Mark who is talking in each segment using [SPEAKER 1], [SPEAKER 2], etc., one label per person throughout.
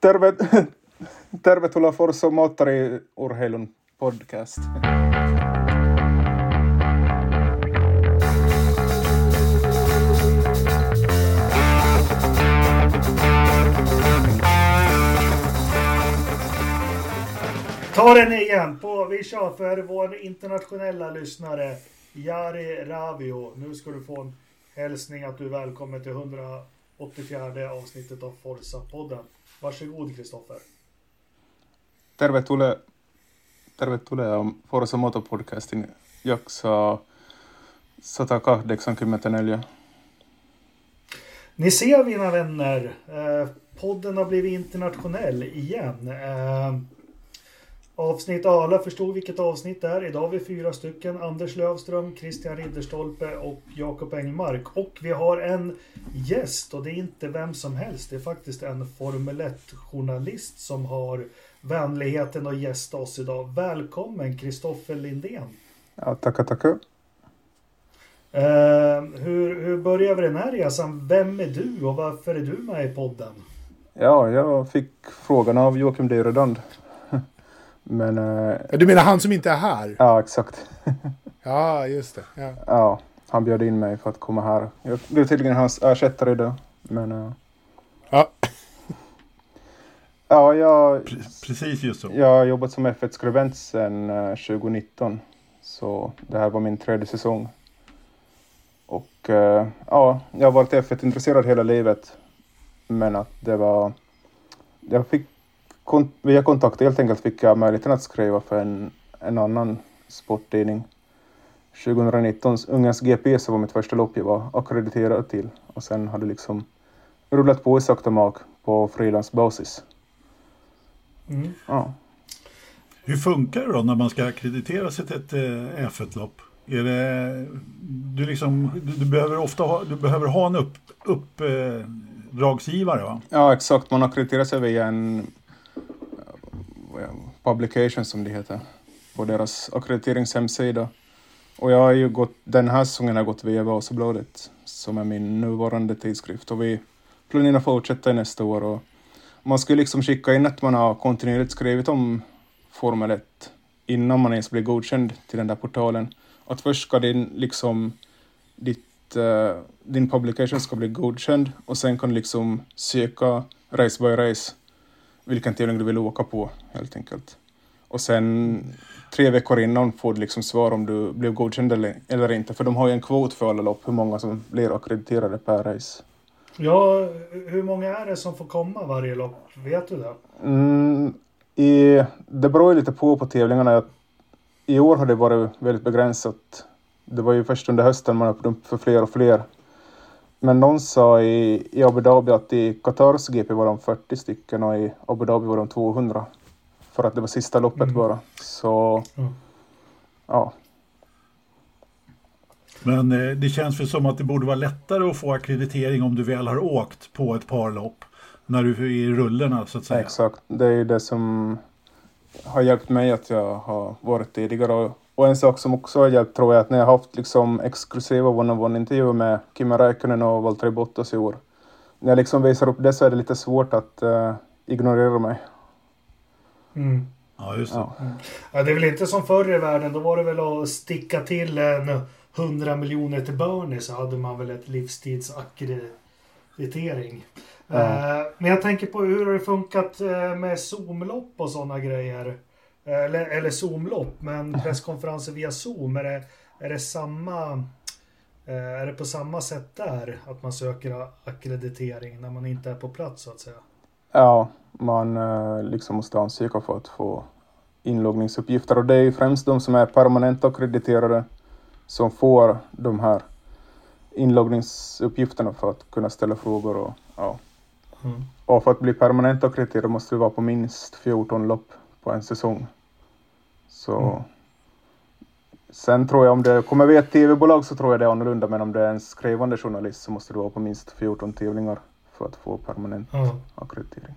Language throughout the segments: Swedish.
[SPEAKER 1] Terve, tervetuloa Forso Moottoriurheilun podcast.
[SPEAKER 2] Ta den igen! På, vi kör för vår internationella lyssnare Jari Ravio. Nu ska du få en hälsning att du är välkommen till 184 avsnittet av Forza-podden. Varsågod Kristoffer.
[SPEAKER 1] Tervetuloa, tervetuloa Forza Motorpodcastin jaksoa 184.
[SPEAKER 2] Ni ser mina vänner, eh, podden har blivit internationell igen. Eh, avsnitt, alla förstod vilket avsnitt det är. Idag har vi fyra stycken. Anders Lövström, Christian Ridderstolpe och Jakob Engmark. Och vi har en gäst och det är inte vem som helst. Det är faktiskt en Formel 1-journalist som har vänligheten att gästa oss idag. Välkommen Kristoffer Lindén.
[SPEAKER 1] Ja, tackar, tackar.
[SPEAKER 2] Eh, hur, hur börjar vi den här resan? Vem är du och varför är du med i podden?
[SPEAKER 1] Ja, jag fick frågan av Joakim Deredand. Men... eh,
[SPEAKER 3] Du menar han som inte är här?
[SPEAKER 1] Ja, exakt.
[SPEAKER 3] Ja, just det. Ja.
[SPEAKER 1] Ja, han bjöd in mig för att komma här. Jag blev tydligen hans ersättare idag. Men... eh,
[SPEAKER 3] Ja.
[SPEAKER 1] Ja, jag,
[SPEAKER 4] Pre- Precis just så.
[SPEAKER 1] jag har jobbat som F1-skribent sedan eh, 2019. Så det här var min tredje säsong. Och eh, ja, jag har varit F1-intresserad hela livet. Men att det var... Jag fick kon- via kontakt helt enkelt fick jag möjligheten att skriva för en, en annan sporttidning. 2019 Ungens GP så var mitt första lopp jag var akkrediterad till. Och sen har det liksom rullat på i sakta mak på frilansbasis.
[SPEAKER 2] Mm.
[SPEAKER 1] Ja.
[SPEAKER 4] Hur funkar det då när man ska akkreditera sig till ett eh, F1-lopp? Är det, du, liksom, du, du behöver ofta ha, du behöver ha en upp, uppdragsgivare va?
[SPEAKER 1] Ja, exakt. Man akkrediterar sig via en eh, publication som det heter på deras akkrediteringshemsida. Och jag har ju gått, den här säsongen har jag gått via Vasabladet som är min nuvarande tidskrift och vi planerar att fortsätta nästa år. Och man ska ju liksom skicka in att man har kontinuerligt skrivit om Formel 1 innan man ens blir godkänd till den där portalen. Att först ska din, liksom, ditt, uh, din publication ska bli godkänd och sen kan du liksom söka race by race vilken tävling du vill åka på helt enkelt. Och sen tre veckor innan får du liksom svar om du blev godkänd eller, eller inte. För de har ju en kvot för alla lopp, hur många som blir akkrediterade per race.
[SPEAKER 2] Ja, hur många är det som får komma varje lopp? Vet du det?
[SPEAKER 1] Mm, i, det beror ju lite på på tävlingarna. I år har det varit väldigt begränsat. Det var ju först under hösten man öppnade upp för fler och fler. Men någon sa i, i Abu Dhabi att i Qatars GP var de 40 stycken och i Abu Dhabi var de 200. För att det var sista loppet
[SPEAKER 2] Mm.
[SPEAKER 1] bara. Så
[SPEAKER 2] Mm.
[SPEAKER 1] ja,
[SPEAKER 4] Men eh, det känns väl som att det borde vara lättare att få akkreditering om du väl har åkt på ett par lopp. När du är i rullorna så att säga.
[SPEAKER 1] exakt. Det är ju det som har hjälpt mig att jag har varit tidigare. Och, och en sak som också har hjälpt tror jag att när jag har haft liksom exklusiva one-on-one-intervjuer med Kimi Räikkönen och Valtteri Bottas i år. När jag liksom visar upp det så är det lite svårt att eh, ignorera mig.
[SPEAKER 2] Mm.
[SPEAKER 4] Ja, just det.
[SPEAKER 1] Ja.
[SPEAKER 2] Ja, det är väl inte som förr i världen. Då var det väl att sticka till en 100 miljoner till Bernie så hade man väl ett livstidsackreditering.
[SPEAKER 1] Ja.
[SPEAKER 2] Eh, Men jag tänker på hur har det funkat eh, med Zoom-lopp och sådana grejer? Eh, Eller, eller Zoom-lopp, men presskonferenser via Zoom. Är det, är det samma... eh, Är det på samma sätt där? Att man söker akkreditering när man inte är på plats så att säga?
[SPEAKER 1] Ja, man eh, liksom måste ansöka för att få inloggningsuppgifter och det är ju främst de som är permanent akkrediterade som får de här inloggningsuppgifterna för att kunna ställa frågor och ja.
[SPEAKER 2] Mm.
[SPEAKER 1] Och för att bli permanent akkrediterad måste du vara på minst 14 lopp på en säsong. Så
[SPEAKER 2] Mm.
[SPEAKER 1] Sen tror jag om det kommer via ett tv-bolag så tror jag det är annorlunda men om det är en skrivande journalist så måste du vara på minst 14 tävlingar för att få permanent
[SPEAKER 2] Ja.
[SPEAKER 1] akkreditering.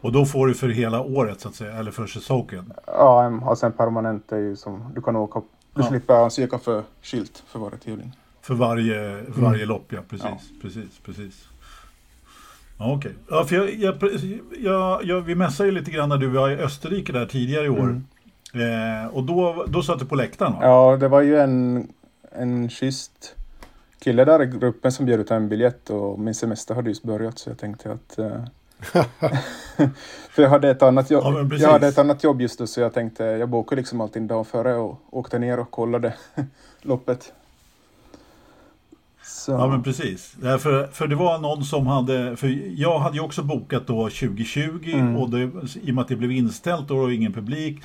[SPEAKER 4] Och då får du för hela året så att säga, eller för säsongen.
[SPEAKER 1] Ja, och sen permanent är ju som du kan åka, du
[SPEAKER 4] Ja.
[SPEAKER 1] slipper ansöka för skilt för varje tävling.
[SPEAKER 4] För varje, för varje lopp, ja. Precis,
[SPEAKER 1] Ja.
[SPEAKER 4] precis, precis. Ja, Okej. Ja, för jag, jag, jag, jag, vi mässade ju lite grann när du var i Österrike där tidigare i år. Eh, och då, då satt du på läktaren va?
[SPEAKER 1] Ja, det var ju en, en schysst kille där i gruppen som bjöd ut en biljett och min semester hade just börjat så jag tänkte att... eh, för jag hade, ett annat jobb,
[SPEAKER 4] Ja,
[SPEAKER 1] jag hade ett annat jobb just då så jag tänkte jag bokade liksom allting dagen före och åkte ner och kollade loppet. Så,
[SPEAKER 4] Ja men precis. För, för det var någon som hade, för jag hade ju också bokat då 2020
[SPEAKER 1] Mm.
[SPEAKER 4] och det, i och med att det blev inställt och ingen publik.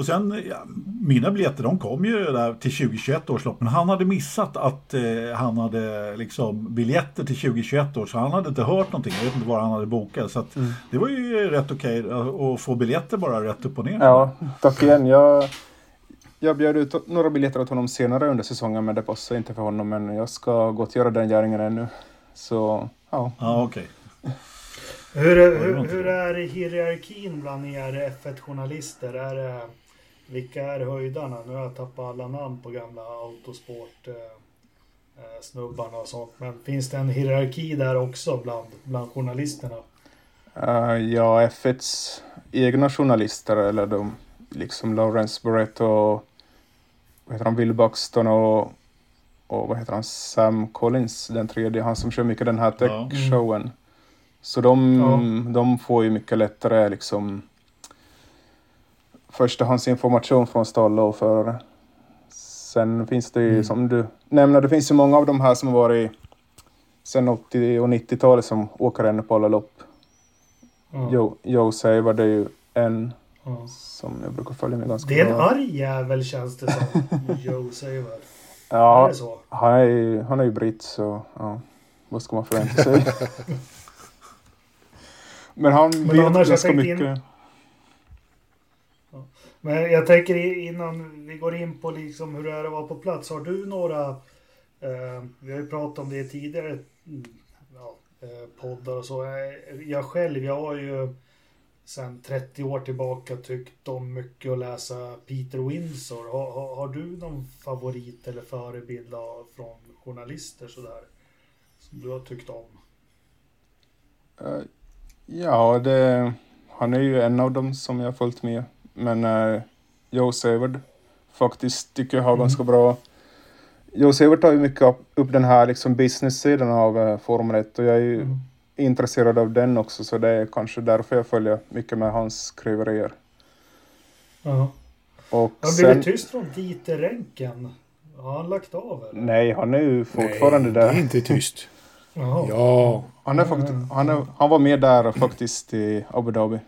[SPEAKER 4] Och sen, ja, mina biljetter de kom ju där till 2021 års lopp men han hade missat att eh, han hade liksom biljetter till 2021 år så han hade inte hört någonting. Jag vet inte var han hade bokat. Så att, det var ju rätt okej att få biljetter bara rätt upp och ner.
[SPEAKER 1] Ja, tack igen. Jag, jag bjöd ut några biljetter åt honom senare under säsongen men det passade inte för honom men jag ska gott göra den gärningen ännu. Så, ja.
[SPEAKER 4] Ja, okej.
[SPEAKER 2] Hur,
[SPEAKER 4] det
[SPEAKER 2] hur,
[SPEAKER 4] någonting?
[SPEAKER 2] hur är hierarkin bland er F1-journalister? Är det, vilka är höjdarna? Nu har jag tappat alla namn på gamla autosport eh, eh, snubbarna och sånt. Men finns det en hierarki där också bland, bland journalisterna?
[SPEAKER 1] Uh, ja, F1s egna journalister eller de liksom Lawrence Barrett och vad heter han, Will Buxton och, och vad heter han, Sam Collins, den tredje, han som kör mycket den här
[SPEAKER 4] Ja.
[SPEAKER 1] tech-showen. Så de, de får ju mycket lättare liksom förstahandsinformation från stall och förare. Sen finns det ju som du nämnde, det finns ju många av de här som har varit sen 80 och 90-talet som åker ännu på alla lopp.
[SPEAKER 2] Ja,
[SPEAKER 1] Joe, Joe Saver, det är ju en
[SPEAKER 2] ja.
[SPEAKER 1] som jag brukar följa med ganska
[SPEAKER 2] Det är en
[SPEAKER 1] bra.
[SPEAKER 2] arg jävel känns det som. Joe säger väl. Är
[SPEAKER 1] Ja,
[SPEAKER 2] det så?
[SPEAKER 1] han är ju, han är ju britt så ja, vad ska man förvänta sig? Men han
[SPEAKER 2] Men
[SPEAKER 1] vet ganska
[SPEAKER 2] tänkte in-
[SPEAKER 1] mycket.
[SPEAKER 2] Men jag tänker innan vi går in på liksom hur det är att vara på plats. Har du några, eh, vi har ju pratat om det tidigare mm, ja, eh, poddar och så. Eh, jag själv, jag har ju sedan 30 år tillbaka tyckt om mycket att läsa Peter Windsor. Har, har, har du någon favorit eller förebild av, från journalister sådär? Som du har tyckt om?
[SPEAKER 1] Eh, ja, det, han är ju en av dem som jag har följt med. Men uh, Joe Savard faktiskt tycker jag har
[SPEAKER 2] Mm.
[SPEAKER 1] ganska bra... Joe Savard tar ju mycket upp, upp den här liksom business-sidan av uh, Formel 1 och jag är ju
[SPEAKER 2] Mm.
[SPEAKER 1] intresserad av den också så det är kanske därför jag följer mycket med hans skriverier.
[SPEAKER 2] Ja.
[SPEAKER 1] Och
[SPEAKER 2] det
[SPEAKER 1] sen,
[SPEAKER 2] tyst från Dieter Renken? Har han lagt av eller?
[SPEAKER 1] nej, han är ju fortfarande
[SPEAKER 3] Nej,
[SPEAKER 1] där.
[SPEAKER 3] det är inte tyst.
[SPEAKER 2] Jaha.
[SPEAKER 3] Ja,
[SPEAKER 1] Han, är fakt- han, är, han var med där faktiskt i Abu Dhabi.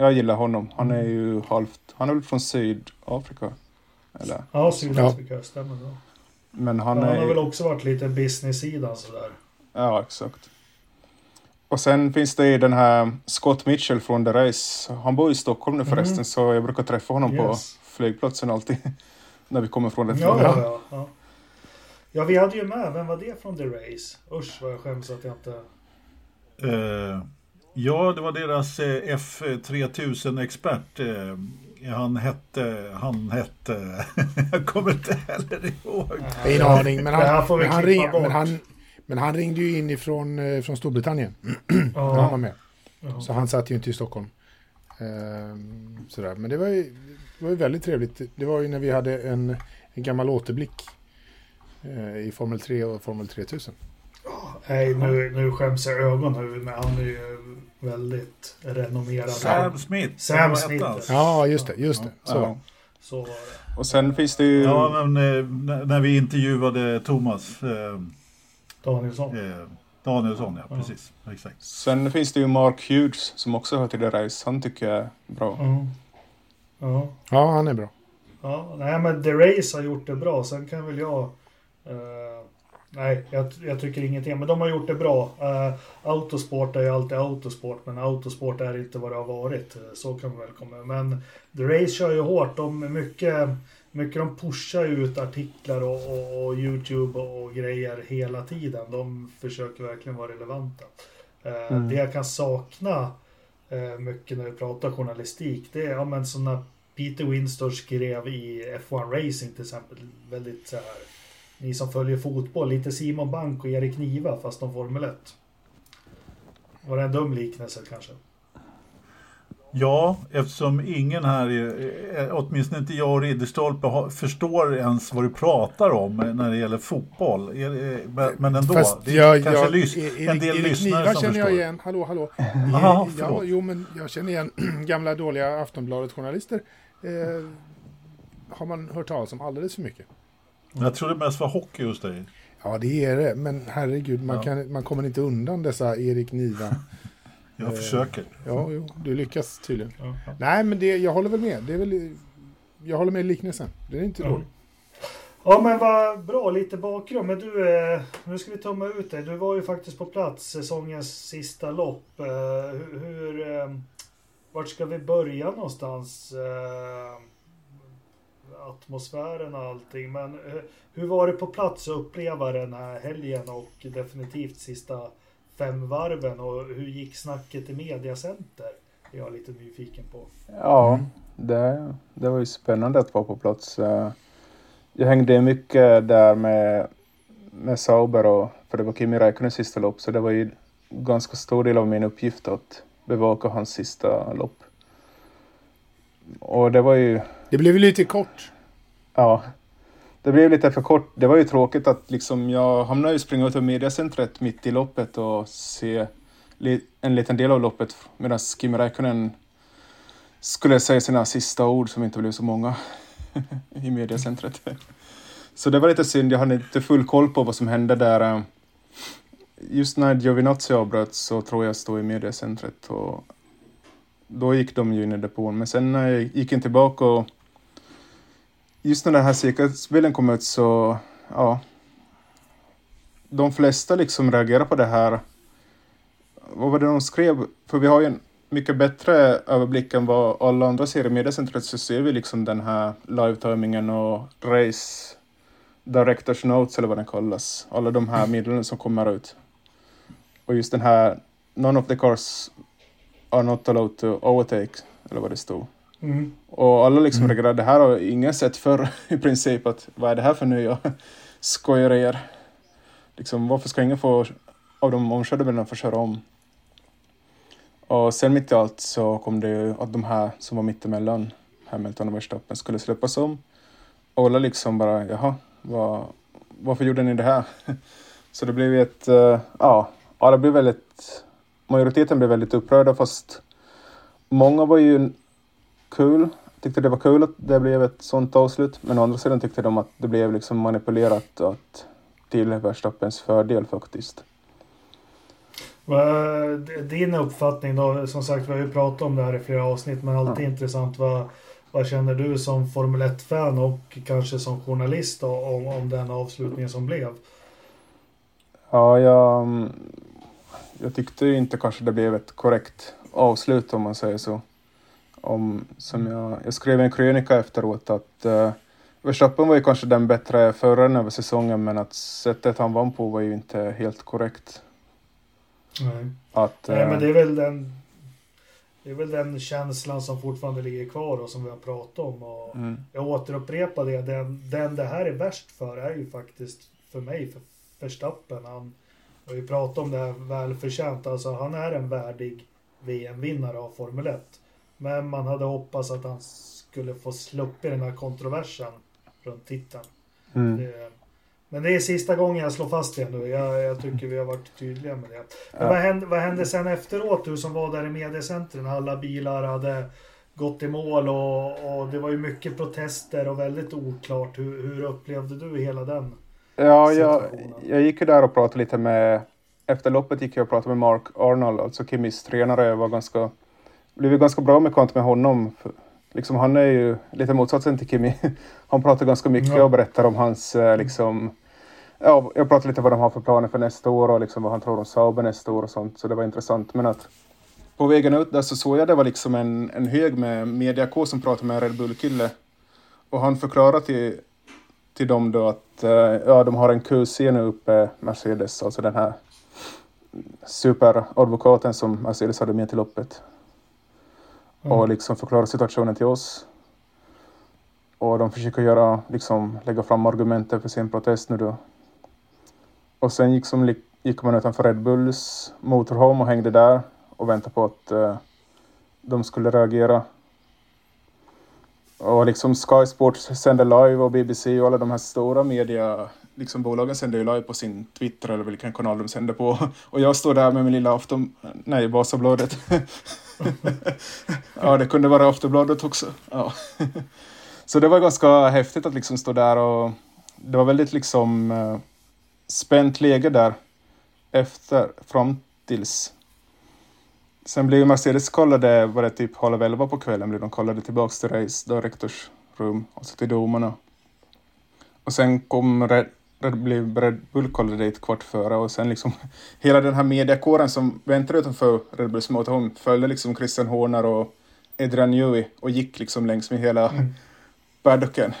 [SPEAKER 1] Jag gillar honom. Han är ju halvt... Han är väl från Sydafrika? Eller?
[SPEAKER 2] Ja, Sydafrika stämmer bra.
[SPEAKER 1] Men han
[SPEAKER 2] Han, han
[SPEAKER 1] är...
[SPEAKER 2] har väl också varit lite business-sidan sådär.
[SPEAKER 1] Ja, exakt. Och sen finns det ju den här Scott Mitchell från The Race. Han bor i Stockholm nu förresten, så jag brukar träffa honom på
[SPEAKER 2] Yes.
[SPEAKER 1] flygplatsen alltid. när vi kommer från det.
[SPEAKER 2] Ja, ja, ja, ja. Ja, vi hade ju med, vem var det från The Race? Usch vad jag skäms att jag inte...
[SPEAKER 4] Eh, ja, det var deras eh, F3000-expert. Eh, han hette, han hette, jag kommer inte heller ihåg.
[SPEAKER 3] ingen aning. Men
[SPEAKER 2] Det här
[SPEAKER 3] han,
[SPEAKER 2] får vi
[SPEAKER 3] men han, ring, men han, men han ringde ju in ifrån eh, från Storbritannien när han var
[SPEAKER 2] Ja,
[SPEAKER 3] med.
[SPEAKER 2] ja.
[SPEAKER 3] Så han satt ju inte i Stockholm. Ehm, sådär. Men det var, ju, det var ju väldigt trevligt. Det var ju när vi hade en, en gammal återblick i Formel 3 och Formel 3000.
[SPEAKER 2] Nej, nu, nu skäms jag ögonhuvud men han är ju väldigt renommerad.
[SPEAKER 4] Sam Smith.
[SPEAKER 2] Sam Smith?
[SPEAKER 3] Ja, just det. Just det. Så.
[SPEAKER 1] Ja.
[SPEAKER 2] Så var det.
[SPEAKER 1] Och sen finns det ju...
[SPEAKER 4] Ja, men eh, när- vi intervjuade Thomas eh,
[SPEAKER 2] Danielsson.
[SPEAKER 4] eh, Danielsson, ja,
[SPEAKER 2] Ja.
[SPEAKER 4] precis. Exakt.
[SPEAKER 1] Sen finns det ju Mark Hughes som också hör till The Race. Han tycker jag är bra.
[SPEAKER 2] Ja. Ja.
[SPEAKER 3] Ja, han är bra.
[SPEAKER 2] Ja, nej men The Race har gjort det bra. Sen kan väl jag... eh, nej, jag, jag tycker ingenting. Men de har gjort det bra. Uh, autosport är ju alltid autosport. Men autosport är inte vad det har varit. Eh, Så kan man väl komma. Men The Race kör ju hårt. De mycket, mycket de pushar ut artiklar och, och, och YouTube och, och grejer hela tiden. De försöker verkligen vara relevanta. Eh,
[SPEAKER 1] Mm.
[SPEAKER 2] Det jag kan sakna eh, mycket när vi pratar journalistik. Det är ja, men sådana Peter Winstor skrev i F1 Racing till exempel. Väldigt så här. Ni som följer fotboll, lite Simon Bank och Erik Niva fast om Formel 1. Var det en dum liknelse kanske?
[SPEAKER 4] Ja, eftersom ingen här, är, åtminstone inte jag och Ridderstolpe, förstår ens vad du pratar om när det gäller fotboll. Men ändå,
[SPEAKER 3] Fast
[SPEAKER 4] det är
[SPEAKER 3] jag,
[SPEAKER 4] kanske
[SPEAKER 3] jag,
[SPEAKER 4] lys,
[SPEAKER 3] Erik,
[SPEAKER 4] en del
[SPEAKER 3] Erik
[SPEAKER 4] lyssnare
[SPEAKER 3] Niva
[SPEAKER 4] som
[SPEAKER 3] känner
[SPEAKER 4] förstår.
[SPEAKER 3] jag igen. Hallå, hallå.
[SPEAKER 4] Aha,
[SPEAKER 3] ja,
[SPEAKER 4] förlåt.
[SPEAKER 3] jo, men jag känner igen gamla dåliga Aftonbladet-journalister. Eh, har man hört talas om alldeles för mycket.
[SPEAKER 4] Jag tror det mest var hockey hos dig.
[SPEAKER 3] Ja, det är det. Men herregud, man,
[SPEAKER 4] Ja.
[SPEAKER 3] kan, man kommer inte undan dessa Erik Niva.
[SPEAKER 4] Jag
[SPEAKER 3] Eh,
[SPEAKER 4] försöker.
[SPEAKER 3] Ja, jo, du lyckas tydligen.
[SPEAKER 2] Ja, ja.
[SPEAKER 3] Nej, men det, jag håller väl med. Det är väl, jag håller med i liknelsen. Det är inte
[SPEAKER 2] Ja.
[SPEAKER 3] dåligt.
[SPEAKER 2] Ja men vad bra, lite bakgrund. Men du, eh, nu ska vi tumma ut dig. Du var ju faktiskt på plats säsongens sista lopp. Eh, hur, hur, eh, vart ska vi börja någonstans? Atmosfären och allting. Men eh, hur var det på plats att uppleva den här helgen och definitivt sista fem varven? Och hur gick snacket i mediacenter? Det är jag lite nyfiken på.
[SPEAKER 1] Ja, det, det var ju spännande att vara på plats. Eh, Jag hängde mycket där med, med Sauber, och, för det var Kimi Räikkönens sista lopp, så det var ju ganska stor del av min uppgift att bevaka hans sista lopp. Och det var ju,
[SPEAKER 3] Det blev ju lite kort
[SPEAKER 1] ja, det blev lite för kort. Det var ju tråkigt att liksom jag hamnade ju springa ut ur mediacentret mitt i loppet och se en liten del av loppet medan Kimi Räikkönen skulle säga sina sista ord som inte blev så många i mediacentret. Så det var lite synd, jag hade inte full koll på vad som hände där. Just när Giovinazzi avbröt så tror jag stod i mediacentret och då gick de ju in i depån. Men sen när jag gick in tillbaka och just när den här säkerhetsbilden kom ut så, ja. De flesta liksom reagerar på det här. Vad var det de skrev? För vi har ju en mycket bättre överblick än vad alla andra ser i mediacentret så ser vi liksom den här live-timingen och race directors notes eller vad den kallas. Alla de här meddelandena som kommer ut. Och just den här None of the cars are not allowed to overtake, eller vad det stod.
[SPEAKER 2] Mm.
[SPEAKER 1] Och alla liksom reagerade, det här har ingen sett förr i princip, att vad är det här för nya skojerier? Liksom, varför ska ingen få, av de omkörda bilarna få köra om? Och sen mitt i allt så kom det ju att de här som var mittemellan Hamilton och Verstappen skulle släppas om. Och alla liksom bara, jaha, vad, varför gjorde ni det här? Så det blev ett, eh, ja, alla blev väldigt, majoriteten blev väldigt upprörda fast många var ju kul, tyckte det var kul att det blev ett sånt avslut. Men å andra sidan tyckte de att det blev liksom manipulerat att till Verstappens fördel faktiskt.
[SPEAKER 2] Din uppfattning då, som sagt vi har ju pratat om det här i flera avsnitt men alltid intressant. Vad, vad känner du som Formel 1-fan och kanske som journalist då, om, om den avslutningen som blev?
[SPEAKER 1] Ja, jag, mm, jag tyckte inte kanske det blev ett korrekt avslut om man säger så. Om, som jag, jag skrev en krönika efteråt att uh, Verstappen var ju kanske den bättre föraren över säsongen men att sättet han vann på var ju inte helt korrekt.
[SPEAKER 2] Nej.
[SPEAKER 1] Att,
[SPEAKER 2] Nej
[SPEAKER 1] eh,
[SPEAKER 2] men det är väl den det är väl den känslan som fortfarande ligger kvar och som vi har pratat om. Och
[SPEAKER 1] mm,
[SPEAKER 2] jag återupprepar det. Den, den det här är värst för är ju faktiskt för mig, för Verstappen. Han har ju pratat om det här välförtjänt. Alltså han är en värdig VM-vinnare av Formel 1. Men man hade hoppats att han skulle få sluppa den här kontroversen runt titeln.
[SPEAKER 1] mm.
[SPEAKER 2] Det, men det är sista gången jag slår fast det nu. Jag, jag tycker vi har varit tydliga med det. Men
[SPEAKER 1] Ja.
[SPEAKER 2] vad, hände, vad hände sen efteråt? Du som var där i mediecentren. Alla bilar hade gått i mål och, och det var ju mycket protester och väldigt oklart. Hur, hur upplevde du hela den?
[SPEAKER 1] Ja, jag, jag gick ju där och pratade lite med... Efter loppet gick jag och pratade med Mark Arnold, alltså Kimis tränare. Jag var ganska, blev ju ganska bra med kant med honom. För, liksom, han är ju lite motsatsen till Kimi. Han pratar ganska mycket
[SPEAKER 2] Ja.
[SPEAKER 1] och berättar om hans... eh, Liksom, ja, jag pratade lite vad de har för planer för nästa år och liksom vad han tror om Sauber nästa år och sånt. Så det var intressant. Men att på vägen ut där så såg jag det var liksom en, en hög med mediakår som pratade med en Red Bull-kille. Och han förklarade till, till dem då att eh, ja, de har en QC nu uppe, Mercedes, alltså den här superadvokaten som Mercedes hade med till loppet. Och liksom förklara situationen till oss. Och de försöker göra, liksom, lägga fram argumenten för sin protest nu då. Och sen gick som, gick man utanför Red Bulls motorhome och hängde där och väntade på att uh, de skulle reagera. Och liksom Sky Sports sände live och BBC och alla de här stora media liksom bolagen sänder ju live på sin Twitter eller vilken kanal de sänder på. Och jag står där med min lilla afton... Nej, Vasabladet. ja, det kunde vara Aftonbladet också. Ja. Så det var ganska häftigt att liksom stå där och det var väldigt liksom eh, spänt läge där efter, fram tills Sen blev Mercedes kollade, var det typ halv elva på kvällen, blev de kollade tillbaks till race, då rektors rum, alltså till domarna. Och sen kom blev Red Bull kallade dit kvart före och sen liksom hela den här mediakåren som väntade utanför Red Bulls motorhome följde liksom Christian Horner och Adrian Newey och gick liksom längs med hela mm. paddocken.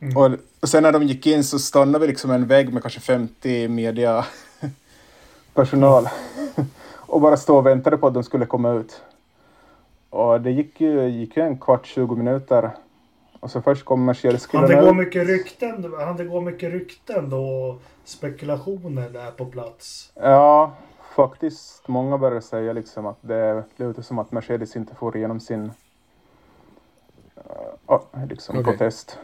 [SPEAKER 1] Mm. och, och sen när de gick in så stannade vi liksom en vägg med kanske 50 media personal och bara stå och väntade på att de skulle komma ut. Och det gick ju, gick ju en kvart, 20 minuter. Och så först kom Mercedes-killarna
[SPEAKER 2] Han det gå mycket rykten, han det gå mycket rykten då och spekulationer där på plats?
[SPEAKER 1] Ja, faktiskt. Många börjar säga liksom att det låter som att Mercedes inte får igenom sin uh, liksom okay. protest.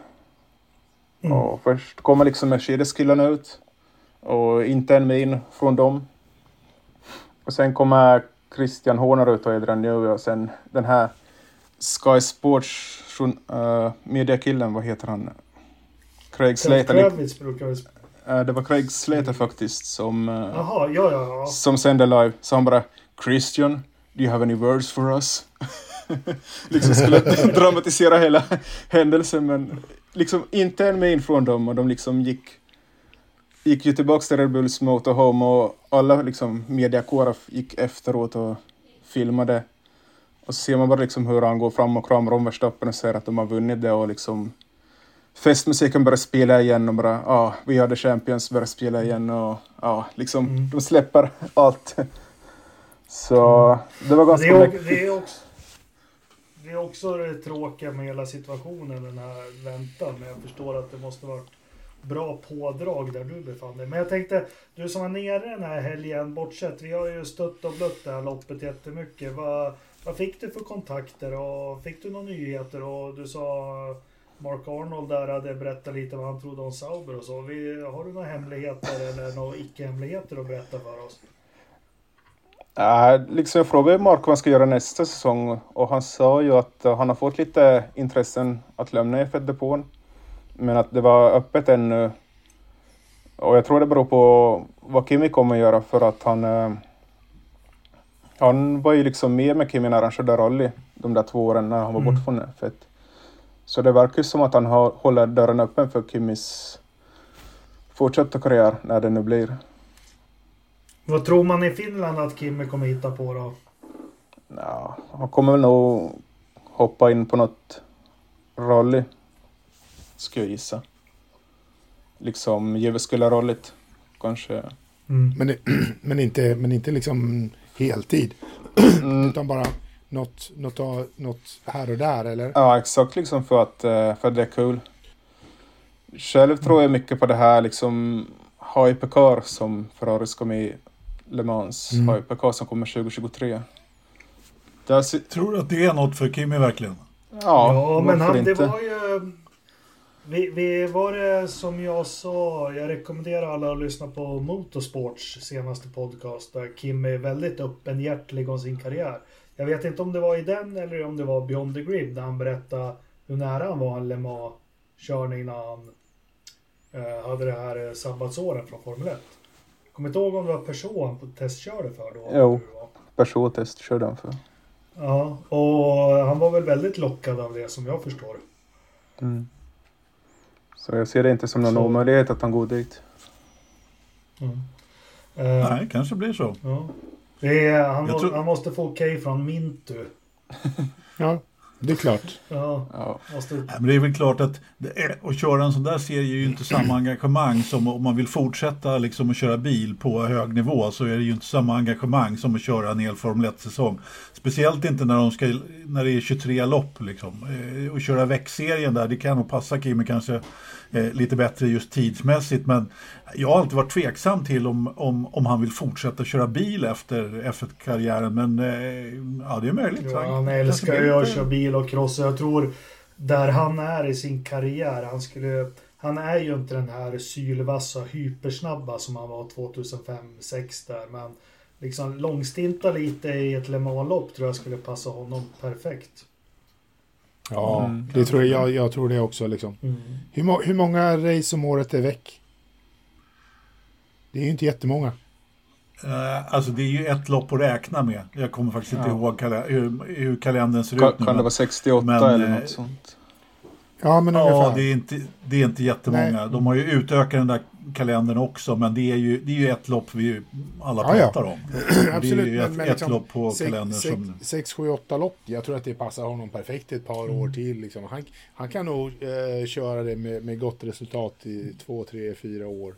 [SPEAKER 1] Mm. Och först kommer liksom Mercedes-killarna ut och inte en min från dem. Och sen kommer Christian Horner ut och Adrian Newey och sen den här Sky Sports uh, mediakillen, vad heter han? Craig Slater. Uh, det var Craig Slater faktiskt som, uh,
[SPEAKER 2] Aha, ja, ja, ja.
[SPEAKER 1] som sände live. Så han bara Christian, do you have any words for us? liksom skulle dramatisera hela händelsen men liksom inte en min från dem och de liksom gick gick ju tillbaka till Red Bulls Motorhome och alla liksom mediakårer gick efteråt och filmade. Och så ser man bara liksom hur han går fram och kramar om Verstappen och säger att de har vunnit det och liksom festmusiken börjar spela igen och bara ja, ah, vi har the champions börjar spela igen och ja, liksom mm. de släpper allt. Så det var ganska...
[SPEAKER 2] Det är, det är också, det är också det tråkiga med hela situationen, den här väntan. Men jag förstår att det måste varit bra pådrag där du befann dig. Men jag tänkte, du som var nere den här helgen, bortsett, vi har ju stött och blött det här loppet jättemycket. Vad, vad fick du för kontakter och fick du några nyheter? Och du sa Mark Arnold där hade berättat lite vad han trodde om Sauber och så. Vi, har du några hemligheter eller några icke-hemligheter att berätta för oss?
[SPEAKER 1] Äh, liksom jag frågade Mark vad han ska göra nästa säsong och han sa ju att han har fått lite intressen att lämna F1-depån. Men att det var öppet ännu. Och jag tror det beror på vad Kimi kommer göra för att han... Äh, han var ju liksom med med Kimi när han körde rally de där två åren när han var mm. bort från F1. Så det verkar som att han har, håller dörren öppen för Kimis fortsatta karriär när det nu blir.
[SPEAKER 2] Vad tror man i Finland att Kimi kommer hitta på då?
[SPEAKER 1] Ja, han kommer väl nog hoppa in på något rally ska jag gissa. Liksom Jyväskylä-rolligt kanske.
[SPEAKER 3] Mm. Men, men, inte, men inte liksom heltid. Mm. Utan bara något, något, något här och där eller?
[SPEAKER 1] Ja exakt liksom för att, eh, för att det är kul. Själv tror jag mycket på det här liksom Hypercar som Ferrari ska med i Le Mans. Mm. Hypercar som kommer 2023.
[SPEAKER 4] Där... Tror du att det är något för Kimi verkligen?
[SPEAKER 2] Ja, ja men han, det var ju vi, vi var det som jag sa, jag rekommenderar alla att lyssna på Motorsports senaste podcast där Kim är väldigt öppenhjärtig om sin karriär. Jag vet inte om det var i den eller om det var Beyond the Grid där han berättade hur nära han var en Le Mans-körning när han eh, hade det här eh, sabbatsåren från Formel 1. Kommer inte ihåg om det var person på testkörde för då?
[SPEAKER 1] Jo, person testkörde han för.
[SPEAKER 2] Ja, och han var väl väldigt lockad av det som jag förstår.
[SPEAKER 1] Mm. Så jag ser det inte som någon så... omöjlighet att han går dit.
[SPEAKER 2] Mm.
[SPEAKER 4] Uh, Nej, kanske blir så.
[SPEAKER 2] Ja. Är, han, må, tror... han, måste få okej okay från Mintu.
[SPEAKER 3] ja, det är klart.
[SPEAKER 2] Ja, ja.
[SPEAKER 4] Men det är väl klart att är, att köra en sån där serie är ju inte samma engagemang som om man vill fortsätta liksom att köra bil på hög nivå så är det ju inte samma engagemang som att köra en hel Formel 1-säsong. Speciellt inte när, de ska, när det är 23 lopp. Liksom. Eh, och köra växtserien där, det kan nog passa Kimi kanske eh, lite bättre just tidsmässigt. Men jag har alltid varit tveksam till om, om, om han vill fortsätta köra bil efter F1-karriären, men eh, ja, det är möjligt.
[SPEAKER 2] Ja, han älskar ju att köra bil och crossa. Jag tror där han är i sin karriär, han skulle... Han är ju inte den här sylvassa, hypersnabba som han var 2005-2006 där, men liksom långstinta lite i ett Le Mans-lopp tror jag skulle passa honom perfekt.
[SPEAKER 3] Ja, mm. det tror jag, jag, jag tror det också. Liksom. Mm. Hur, hur många race om året är väck? Det är ju inte jättemånga.
[SPEAKER 4] Uh, alltså det är ju ett lopp att räkna med. Jag kommer faktiskt inte ihåg kal hur, hur kalendern ser Ka ut
[SPEAKER 1] nu. Kan det vara 68 men, eller något sånt?
[SPEAKER 3] Ja, men ungefär.
[SPEAKER 4] Ja, det är inte, det är inte jättemånga. Nej. De har ju utökat den där kalendern också, men det är ju, det är ju ett lopp vi alla ja, pratar ja. om. Absolut, det är ju ett, men, liksom, ett lopp på sex, kalendern
[SPEAKER 3] sex, som... 6, 7, 8 lopp. Jag tror att det passar honom perfekt ett par mm. år till. Liksom. Han, han kan nog eh, köra det med, med gott resultat i två, tre, fyra år.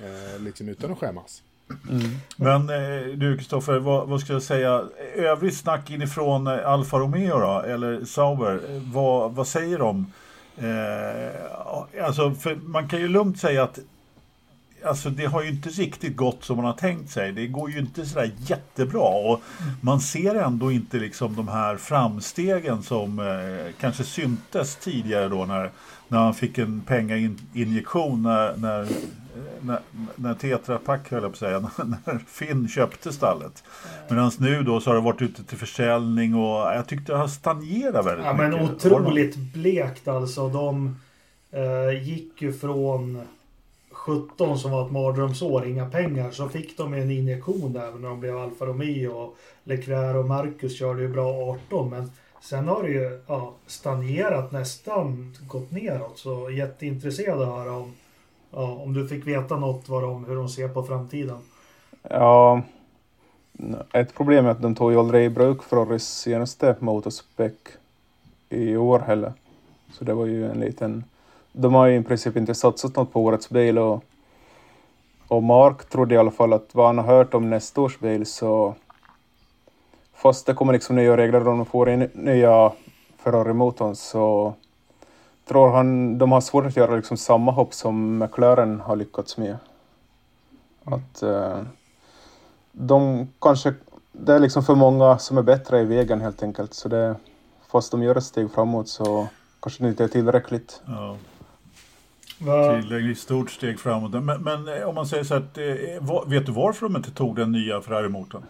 [SPEAKER 3] Eh, liksom utan att skämmas.
[SPEAKER 4] Mm. Men eh, du Kristoffer, vad, vad, ska jag säga? Övrigt snack inifrån eh, Alfa Romeo då, eller Sauber, vad, vad säger de? Eh, alltså, man kan ju lugnt säga att alltså det har ju inte riktigt gått som man har tänkt sig. Det går ju inte sådär jättebra och man ser ändå inte liksom de här framstegen som eh, kanske syntes tidigare då när, när han fick en pengainjektion när, när, när, när Tetra Pak höll jag på att säga, när Finn köpte stallet. Medan nu då så har det varit ute till försäljning och jag tyckte det har stagnerat väldigt
[SPEAKER 2] ja, mycket. Men otroligt blekt alltså. De eh, gick ju från 17 som var ett mardrömsår, inga pengar, så fick de en injektion där när de blev Alfa Romeo. Och Leclerc och Marcus körde ju bra 18, men sen har det ju ja, stagnerat nästan, gått neråt. Så jätteintresserad att höra om, ja, om du fick veta något vad de, hur de ser på framtiden.
[SPEAKER 1] Ja, ett problem är att de tog ju aldrig i bruk Ferraris senaste motorspec i år heller. Så det var ju en liten de har ju i princip inte satsat något på årets bil och, och Mark trodde i alla fall att vad han har hört om nästa års bil så fast det kommer liksom nya regler om de får in nya Ferrari-motorn så tror han de har svårt att göra liksom samma hopp som McLaren har lyckats med. Att uh, de kanske, det är liksom för många som är bättre i vägen helt enkelt så det, fast de gör ett steg framåt så kanske det inte är tillräckligt. Ja.
[SPEAKER 4] Tillräckligt stort steg framåt. Men, men, eh, om man säger så att, eh, vet du varför de inte tog den nya Ferrari-motorn?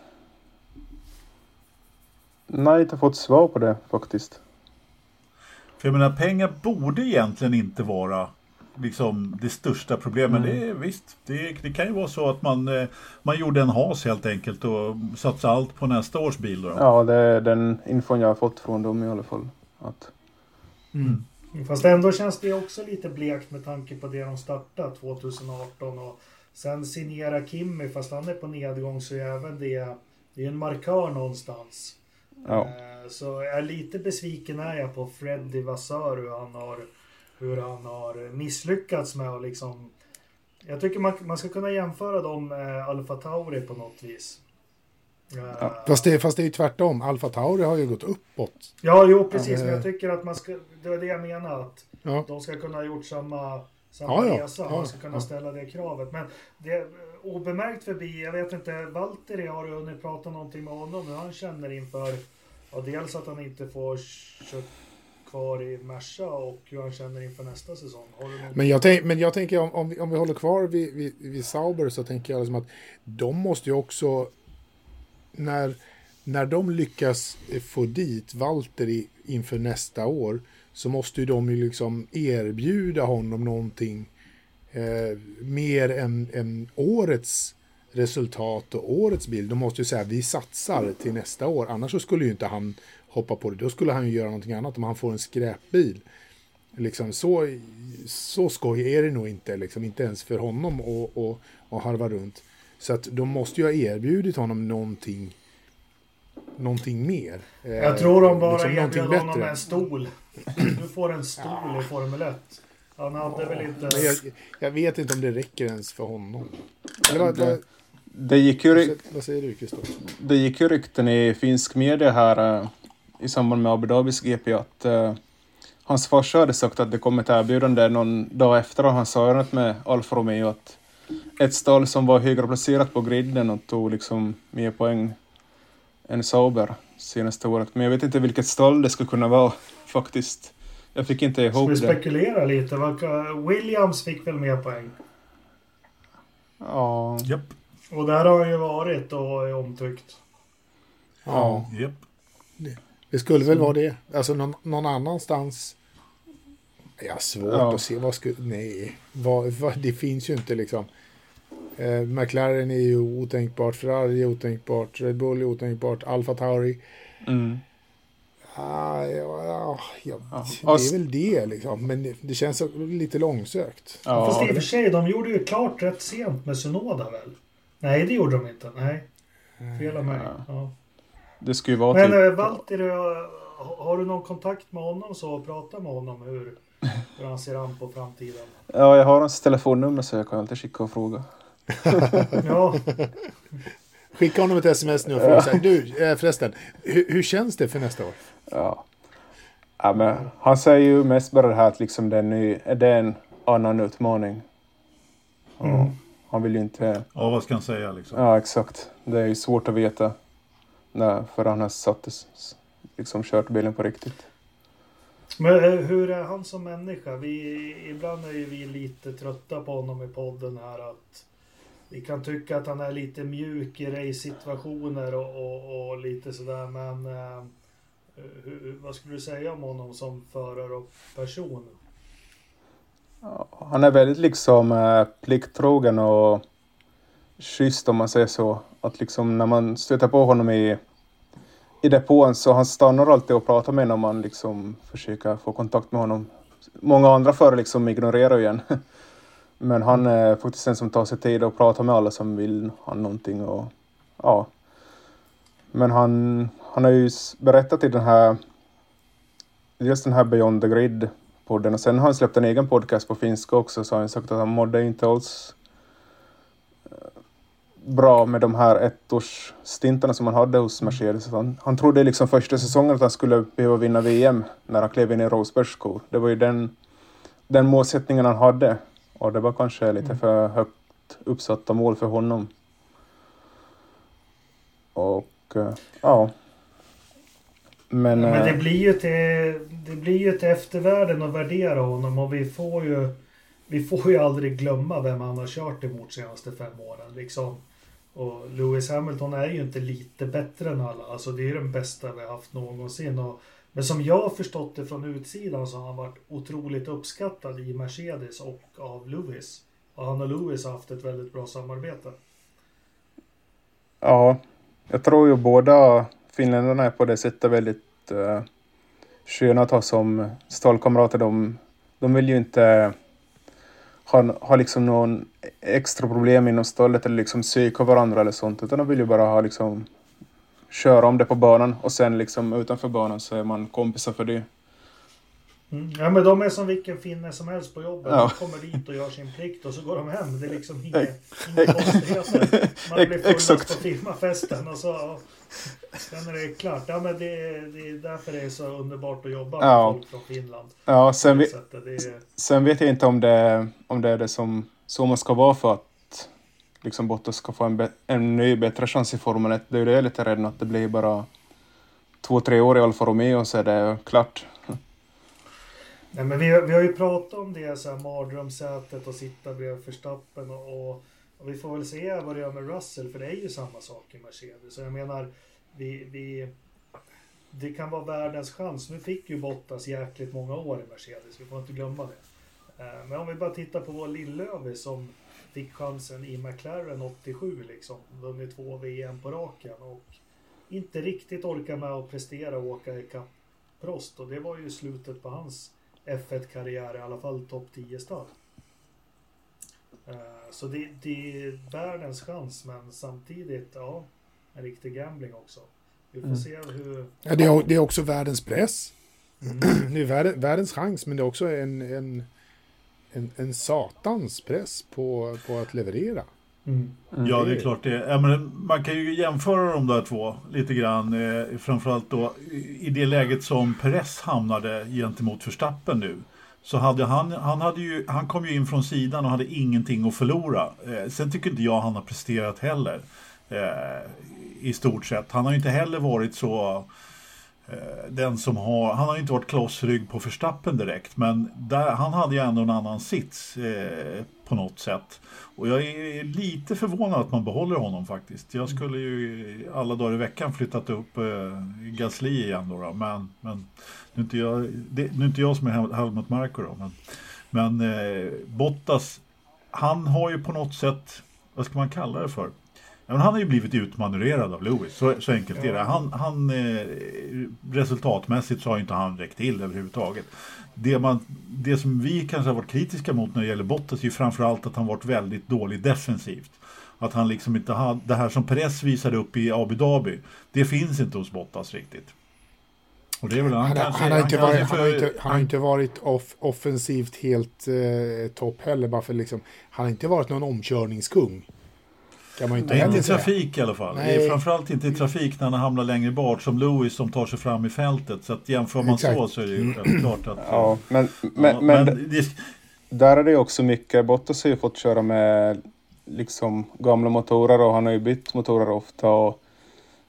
[SPEAKER 1] Nej, inte fått svar på det faktiskt.
[SPEAKER 4] För jag menar, pengar borde egentligen inte vara liksom det största problemet. Mm. Det är, visst, det, det, kan ju vara så att man, eh, man gjorde en has helt enkelt och satsade allt på nästa års bil. Då.
[SPEAKER 1] Ja, det är den infon jag har fått från dem i alla fall. Att...
[SPEAKER 2] Mm. Fast ändå känns det också lite blekt med tanke på det de startade 2018 och sen signera Kimmy fast han är på nedgång så är även det, det är en markör någonstans. Ja. Eh, så jag är lite besviken är jag på Freddy Vassör hur han har, hur han har misslyckats med att liksom jag tycker man, man ska kunna jämföra dem med Alfa Tauri på något vis.
[SPEAKER 3] Ja. Fast, det, fast det är ju tvärtom. Alfa Tauri har ju gått uppåt.
[SPEAKER 2] Ja, jo precis. Men jag eh. tycker att man ska... Det var det jag menade. Att ja. de ska kunna ha gjort samma, samma ja, resa. Man ska kunna ställa det kravet. Men det är obemärkt förbi. Jag vet inte. Valtteri har du hunnit prata någonting med honom. Hur han känner inför... Ja, dels att han inte får kört kvar i Merca och hur han känner inför nästa säsong.
[SPEAKER 3] men, jag tänk, men jag tänker om, om, vi, om vi håller kvar vid, vid, vid Sauber så tänker jag liksom att de måste ju också när, när de lyckas få dit Walter inför nästa år så måste ju de ju liksom erbjuda honom någonting eh, mer än, än årets resultat och årets bild. De måste ju säga vi satsar till nästa år, annars så skulle ju inte han hoppa på det. Då skulle han ju göra någonting annat om han får en skräpbil. Liksom så, så skoj är det nog inte, liksom, inte ens för honom att harva runt. Så att de måste ju ha erbjudit honom någonting, någonting mer.
[SPEAKER 2] Jag tror de bara liksom erbjöd honom en stol. Du får en stol ja. i Formel 1. Han hade ja, väl inte...
[SPEAKER 3] Jag, jag, vet inte om det räcker ens för honom.
[SPEAKER 1] Eller, det, det gick ju,
[SPEAKER 3] vad säger du, Kristoffer?
[SPEAKER 1] Det gick ju rykten i finsk media här uh, i samband med Abu Dhabis GP att uh, hans farsa hade sagt att det kom ett erbjudande någon dag efter att han sa med Alfa Romeo att ett stall som var högre placerat på griden och tog liksom mer poäng än Sauber senaste året. Men jag vet inte vilket stall det skulle kunna vara faktiskt. Jag fick inte ihop
[SPEAKER 2] Ska vi
[SPEAKER 1] det.
[SPEAKER 2] spekulera lite? Williams fick väl mer poäng?
[SPEAKER 1] Ja,
[SPEAKER 4] Japp,
[SPEAKER 2] Och där har han ju varit och är omtyckt.
[SPEAKER 3] Ja,
[SPEAKER 4] japp.
[SPEAKER 3] det skulle väl vara det. Alltså någon, någon annanstans. Ja, svårt
[SPEAKER 1] Ja.
[SPEAKER 3] att se vad skulle... Nej, vad, vad, det finns ju inte liksom. Eh, McLaren är ju otänkbart, Ferrari är otänkbart, Red Bull är otänkbart, Alfa Tauri.
[SPEAKER 1] mm.
[SPEAKER 3] Ah, ja, ja, ja,
[SPEAKER 1] Ja.
[SPEAKER 3] det är väl det liksom. Men det, det känns lite långsökt.
[SPEAKER 2] Fast i och
[SPEAKER 1] ja,
[SPEAKER 2] för sig, de gjorde ju klart rätt sent med Sunoda väl? Nej, det gjorde de inte. Nej, fel av mig. Ja.
[SPEAKER 1] det skulle ju vara
[SPEAKER 2] Men
[SPEAKER 1] typ...
[SPEAKER 2] äh, Valtteri, eh, ha- har du någon kontakt med honom så prata med honom hur, hur han ser an på framtiden?
[SPEAKER 1] Ja, jag har hans telefonnummer så jag kan alltid skicka och fråga.
[SPEAKER 2] Ja,
[SPEAKER 3] Skicka honom ett sms nu och fråga så här, du eh, förresten, hur, hur känns det för nästa år?
[SPEAKER 1] Ja. ja men han säger ju mest bara det här att liksom det är, ny, det är en annan utmaning.
[SPEAKER 2] Mm.
[SPEAKER 1] Han vill ju inte...
[SPEAKER 4] Ja, vad ska han säga liksom?
[SPEAKER 1] Ja, exakt. Det är ju svårt att veta när, för han har satt liksom kört bilen på riktigt.
[SPEAKER 2] men eh, hur är han som människa? Vi, ibland är ju vi lite trötta på honom i podden här att vi kan tycka att han är lite mjuk i race-situationer och, och, och lite sådär men eh, hur, vad skulle du säga om honom som förare och person?
[SPEAKER 1] Han är väldigt liksom eh, plikttrogen och schysst om man säger så. Att liksom när man stöter på honom i, i depån så han stannar alltid och pratar med en om man liksom försöker få kontakt med honom. Många andra förare liksom ignorerar ju en. Men han är faktiskt en som tar sig tid och pratar med alla som vill ha någonting och ja. Men han, han har ju berättat i den här just den här Beyond the Grid podden och sen har han släppt en egen podcast på finska också så har han sagt att han mådde inte alls eh, bra med de här ettårsstintarna som han hade hos Mercedes. Han, han trodde liksom första säsongen att han skulle behöva vinna VM när han klev in i Rosbergs skor. Det var ju den, den målsättningen han hade och det var kanske lite för högt uppsatta mål för honom. Och eh, ja. Men,
[SPEAKER 2] Men det
[SPEAKER 1] eh,
[SPEAKER 2] blir ju till, det blir ju till eftervärlden att värdera honom och vi får ju vi får ju aldrig glömma vem han har kört emot senaste fem åren. Liksom. Och Lewis Hamilton är ju inte lite bättre än alla. Alltså det är den bästa vi har haft någonsin. Och, men som jag har förstått det från utsidan så har han varit otroligt uppskattad i Mercedes och av Lewis. Och han och Lewis har haft ett väldigt bra samarbete.
[SPEAKER 1] Ja, jag tror ju båda finländarna är på det sättet väldigt uh, sköna att ha som stallkamrater. De, de vill ju inte ha, ha liksom någon extra problem inom stallet eller liksom psyka varandra eller sånt, utan de vill ju bara ha liksom köra om det på banan och sen liksom utanför banan så är man kompisar för det.
[SPEAKER 2] Mm. Ja men de är som vilken finne som helst på jobbet.
[SPEAKER 1] Ja.
[SPEAKER 2] De kommer dit och gör sin plikt och så går de hem. Det är liksom inga, inga konstigheter. Man blir fullast på firmafesten och så... Ja, sen är det klart. Ja men det, är- det är därför det är så underbart att jobba med
[SPEAKER 1] Ja.
[SPEAKER 2] folk från Finland.
[SPEAKER 1] Ja, sen, vi,
[SPEAKER 2] är,
[SPEAKER 1] sen vet jag inte om det, om det är det som så man ska vara för att liksom Bottas ska få en, en ny bättre chans i Formel 1. Det är ju det jag är lite rädd att det blir bara två, tre år i Alfa Romeo så är det klart.
[SPEAKER 2] nej men vi, har- vi har ju pratat om det så här mardrömssätet och sitta bredvid Verstappen och, och, och vi får väl se vad det gör med Russell för det är ju samma sak i Mercedes. Så jag menar, vi, vi, det kan vara världens chans. Nu fick ju Bottas jäkligt många år i Mercedes, vi får inte glömma det. Eh, men om vi bara tittar på vår Lillövi som fick chansen i McLaren 87 liksom. Vunnit två VM på raken och inte riktigt orkar med att prestera och åka ikapp Prost och det var ju slutet på hans F1-karriär, i alla fall topp 10-stall. Eh, Så det, det är världens chans men samtidigt, ja, en riktig gambling också. Vi får
[SPEAKER 1] Mm.
[SPEAKER 2] se hur...
[SPEAKER 3] Ja, det, är, det är också världens press.
[SPEAKER 2] Mm.
[SPEAKER 3] Det är världens, världens chans, men det är också en, en, en, en satans press på, på att leverera.
[SPEAKER 2] Mm.
[SPEAKER 4] Ja, det är klart det. Ja, men man kan ju jämföra de där två lite grann. Eh, framförallt då i det läget som Perez hamnade gentemot Verstappen nu. så hade han, han, hade ju, han kom ju in från sidan och hade ingenting att förlora. Eh, sen tycker inte jag han har presterat heller. Eh, I stort sett. Han har ju inte heller varit så eh, Eh, den som har, han har inte varit klossrygg på förstappen direkt men där, han hade ju ändå en annan sits eh, på något sätt. Och jag är lite förvånad att man behåller honom faktiskt. Jag skulle ju alla dagar i veckan flyttat upp eh, Gasly igen då, då. Men, men nu, är inte jag, det, nu är inte jag som är Helmut Marko då. Men, men eh, Bottas, han har ju på något sätt, vad ska man kalla det för? Men han har ju blivit utmanövrerad av Lewis, så, så enkelt är det. Han, han, eh, resultatmässigt så har inte han räckt till överhuvudtaget. Det, man, det som vi kanske har varit kritiska mot när det gäller Bottas är ju framförallt att han varit väldigt dålig defensivt. Att han liksom inte hade, det här som Perez visade upp i Abu Dhabi, det finns inte hos Bottas riktigt.
[SPEAKER 3] Och det är väl, han, han, kanske, han, har, inte varit, för, han, har, inte, han har inte varit off, offensivt helt eh, topp heller. Bara för liksom, han har inte varit någon omkörningskung.
[SPEAKER 4] Kan man inte, Nej, inte i trafik i alla fall. Nej. Framförallt inte i trafik när han hamnar längre bort som Lewis som tar sig fram i fältet. Så att jämför man Exakt. så så är det ju klart att...
[SPEAKER 1] Ja, men, men, ja, men, men det, där är det också mycket. Bottas har ju fått köra med liksom gamla motorer och han har ju bytt motorer ofta. Och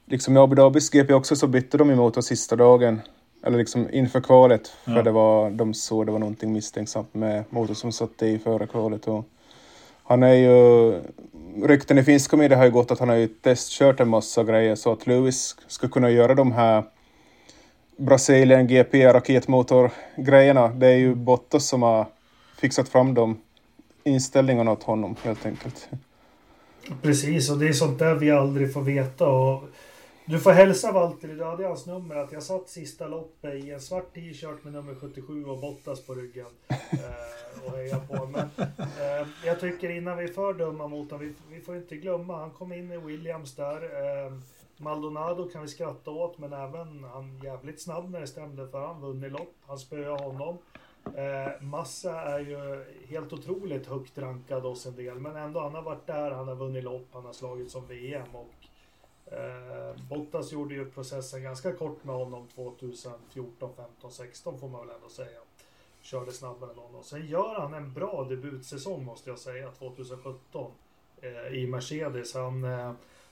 [SPEAKER 1] liksom i Abu Dhabis GP också så bytte de ju motor sista dagen. Eller liksom inför kvalet. För ja. det var, de såg det var någonting misstänksamt med motorn som satt i före kvalet. Och han är ju... Rykten i finska media har ju gått att han har ju testkört en massa grejer så att Lewis ska kunna göra de här Brasilien GP raketmotor-grejerna. Det är ju Bottas som har fixat fram de inställningarna åt honom helt enkelt.
[SPEAKER 2] Precis, och det är sånt där vi aldrig får veta. Och du får hälsa Walter, du hade hans nummer, att jag satt sista loppet i en svart t-shirt med nummer 77 och Bottas på ryggen. Och heja på. Men eh, jag tycker innan vi är för dumma mot honom, vi, vi får inte glömma, han kom in i Williams där. Eh, Maldonado kan vi skratta åt, men även han jävligt snabb när det stämde för han vunnit lopp. Han spöade honom. Eh, Massa är ju helt otroligt högt rankad hos en del, men ändå han har varit där, han har vunnit lopp, han har slagit som VM och Eh, Bottas gjorde ju processen ganska kort med honom 2014, 15, 16 får man väl ändå säga. Körde snabbare än honom. Sen gör han en bra debutsäsong måste jag säga 2017 eh, i Mercedes. Han eh,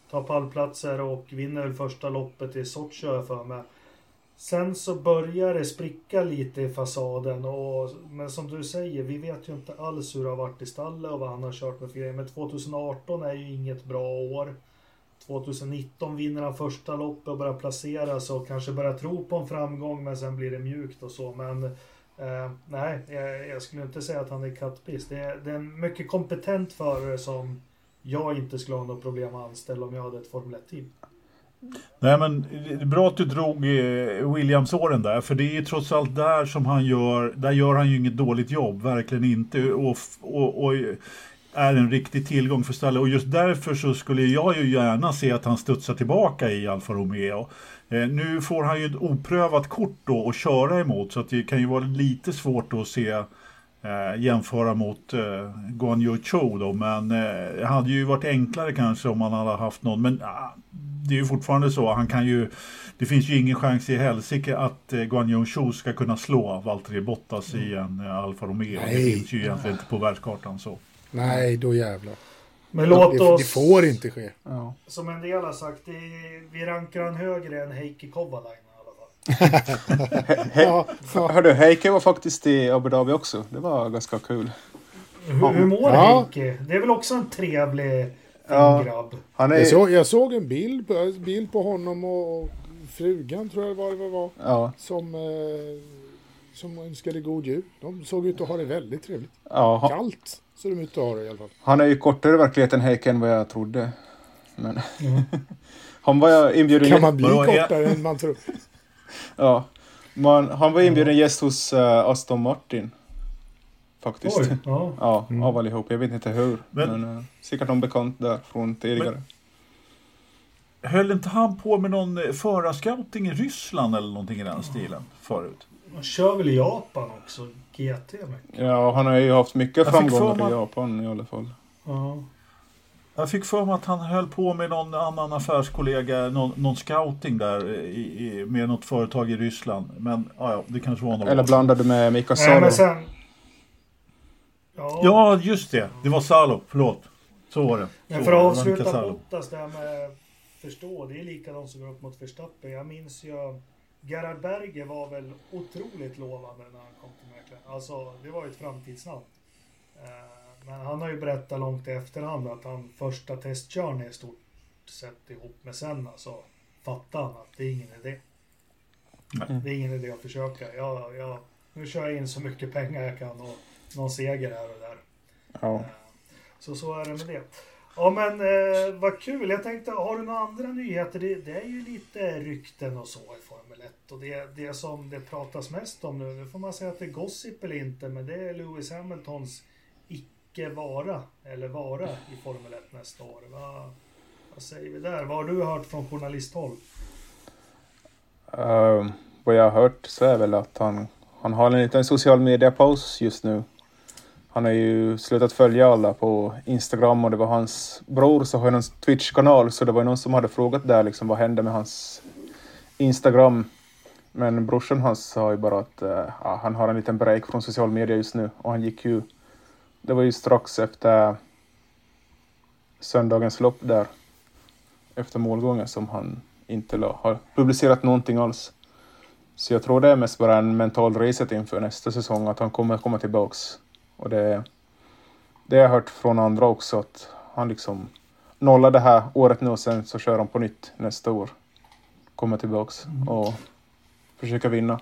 [SPEAKER 2] tar pallplatser och vinner första loppet i Sochi för mig. Sen så börjar det spricka lite i fasaden och men som du säger, vi vet ju inte alls hur det har varit i stallet och vad han har kört med för grejer. Men 2018 är ju inget bra år. 2019 vinner han första loppet och börjar placera sig och kanske börjar tro på en framgång men sen blir det mjukt och så. Men Uh, nej, jag, jag, skulle inte säga att han är kattpiss. Det, är, det är en mycket kompetent förare som jag inte skulle ha något problem att anställa om jag hade ett Formel 1-team.
[SPEAKER 4] Nej men det är bra att du drog eh, Williams-åren där, för det är trots allt där som han gör, där gör han ju inget dåligt jobb, verkligen inte. Och, och, och är en riktig tillgång för stallet och just därför så skulle jag ju gärna se att han studsar tillbaka i Alfa Romeo. Eh, nu får han ju ett oprövat kort då att köra emot så att det kan ju vara lite svårt att se eh, jämföra mot eh, Guan Cho då men eh, det hade ju varit enklare kanske om han hade haft någon men ah, det är ju fortfarande så, han kan ju det finns ju ingen chans i helsike att eh, Guan Cho ska kunna slå Valtteri Bottas i en eh, Alfa Romeo. Nej. Det finns ju egentligen inte på världskartan så.
[SPEAKER 3] Nej, då jävlar.
[SPEAKER 2] Men låt
[SPEAKER 3] det,
[SPEAKER 2] oss...
[SPEAKER 3] Det får inte ske.
[SPEAKER 2] Ja. Som en del har sagt, det, vi rankar han högre än Heikki Kovalainen i alla
[SPEAKER 1] fall. He, ja, ja. Hördu, Heikki var faktiskt i Abu Dhabi också. Det var ganska kul.
[SPEAKER 2] Hur, hur mår ja. Heikki? Det är väl också en trevlig ja. grabb?
[SPEAKER 3] Han är... jag, såg, jag såg en bild på, bild på honom och frugan tror jag var det var. Ja. Som... Eh, som önskade god jul. De såg ut att ha det väldigt trevligt. Ja, Kallt ser de ut att ha det i alla fall.
[SPEAKER 1] Han är ju kortare i verkligheten Heiken än vad jag trodde. Men mm. han var inbjuden...
[SPEAKER 3] Kan man bli kortare än man tror?
[SPEAKER 1] ja. Man, han var inbjuden gäst hos uh, Aston Martin. Faktiskt. Oj, ja, ja mm. av allihop. Jag vet inte hur. Men, men uh, säkert någon bekant där från tidigare.
[SPEAKER 4] Men, höll inte han på med någon eh, förarscouting i Ryssland eller någonting i den stilen förut?
[SPEAKER 2] Man kör väl i Japan också, GT mycket.
[SPEAKER 1] Ja, han har ju haft mycket framgångar i Japan i alla fall. Ja.
[SPEAKER 4] Jag fick för mig att han höll på med någon annan affärskollega, någon, någon scouting där i, i, med något företag i Ryssland. Men ja, det kanske var något.
[SPEAKER 1] Eller blandade med Mika
[SPEAKER 2] Nej,
[SPEAKER 1] Salo.
[SPEAKER 2] men sen... Ja,
[SPEAKER 4] Ja, just det. Det var Salo, förlåt. Så var det.
[SPEAKER 2] men
[SPEAKER 4] Så
[SPEAKER 2] för
[SPEAKER 4] var
[SPEAKER 2] att avsluta. Bottas där med förstå, det är likadant som går upp mot Verstappen. Jag minns ju Gerhard Berger var väl otroligt lovande när han kom till McLaren. Alltså, det var ju ett framtidsnamn. Eh, Men han har ju berättat långt i efterhand att han första testkörningen i stort sett ihop med Senna så fattade han att det är ingen idé.
[SPEAKER 4] Nej.
[SPEAKER 2] Det är ingen idé att försöka. Jag, jag, nu kör jag in så mycket pengar jag kan och någon seger här och där.
[SPEAKER 1] Ja.
[SPEAKER 2] Så så är det med det. Ja men eh, vad kul. Jag tänkte, har du några andra nyheter? Det, det är ju lite rykten och så i Formel 1. Och det, det som det pratas mest om nu, nu får man säga att det är gossip eller inte, men det är Lewis Hamiltons icke-vara, eller vara i Formel 1 nästa år. Vad, vad säger vi där? Vad har du hört från journalisthåll?
[SPEAKER 1] Uh, vad jag har hört så är väl att han, han har en liten social media-paus just nu. Han har ju slutat följa alla på Instagram och det var hans bror som har en någon Twitch-kanal så det var ju någon som hade frågat där liksom vad hände med hans Instagram. Men brorsan hans sa ju bara att eh, ja, han har en liten break från social media just nu och han gick ju det var ju strax efter söndagens lopp där efter målgången som han inte la, har publicerat någonting alls. Så jag tror det är mest bara en mental reset inför nästa säsong, att han kommer komma tillbaks. Och det, det har jag hört från andra också, att han liksom nollar det här året nu och sen så kör han på nytt nästa år. Kommer tillbaks och försöker vinna.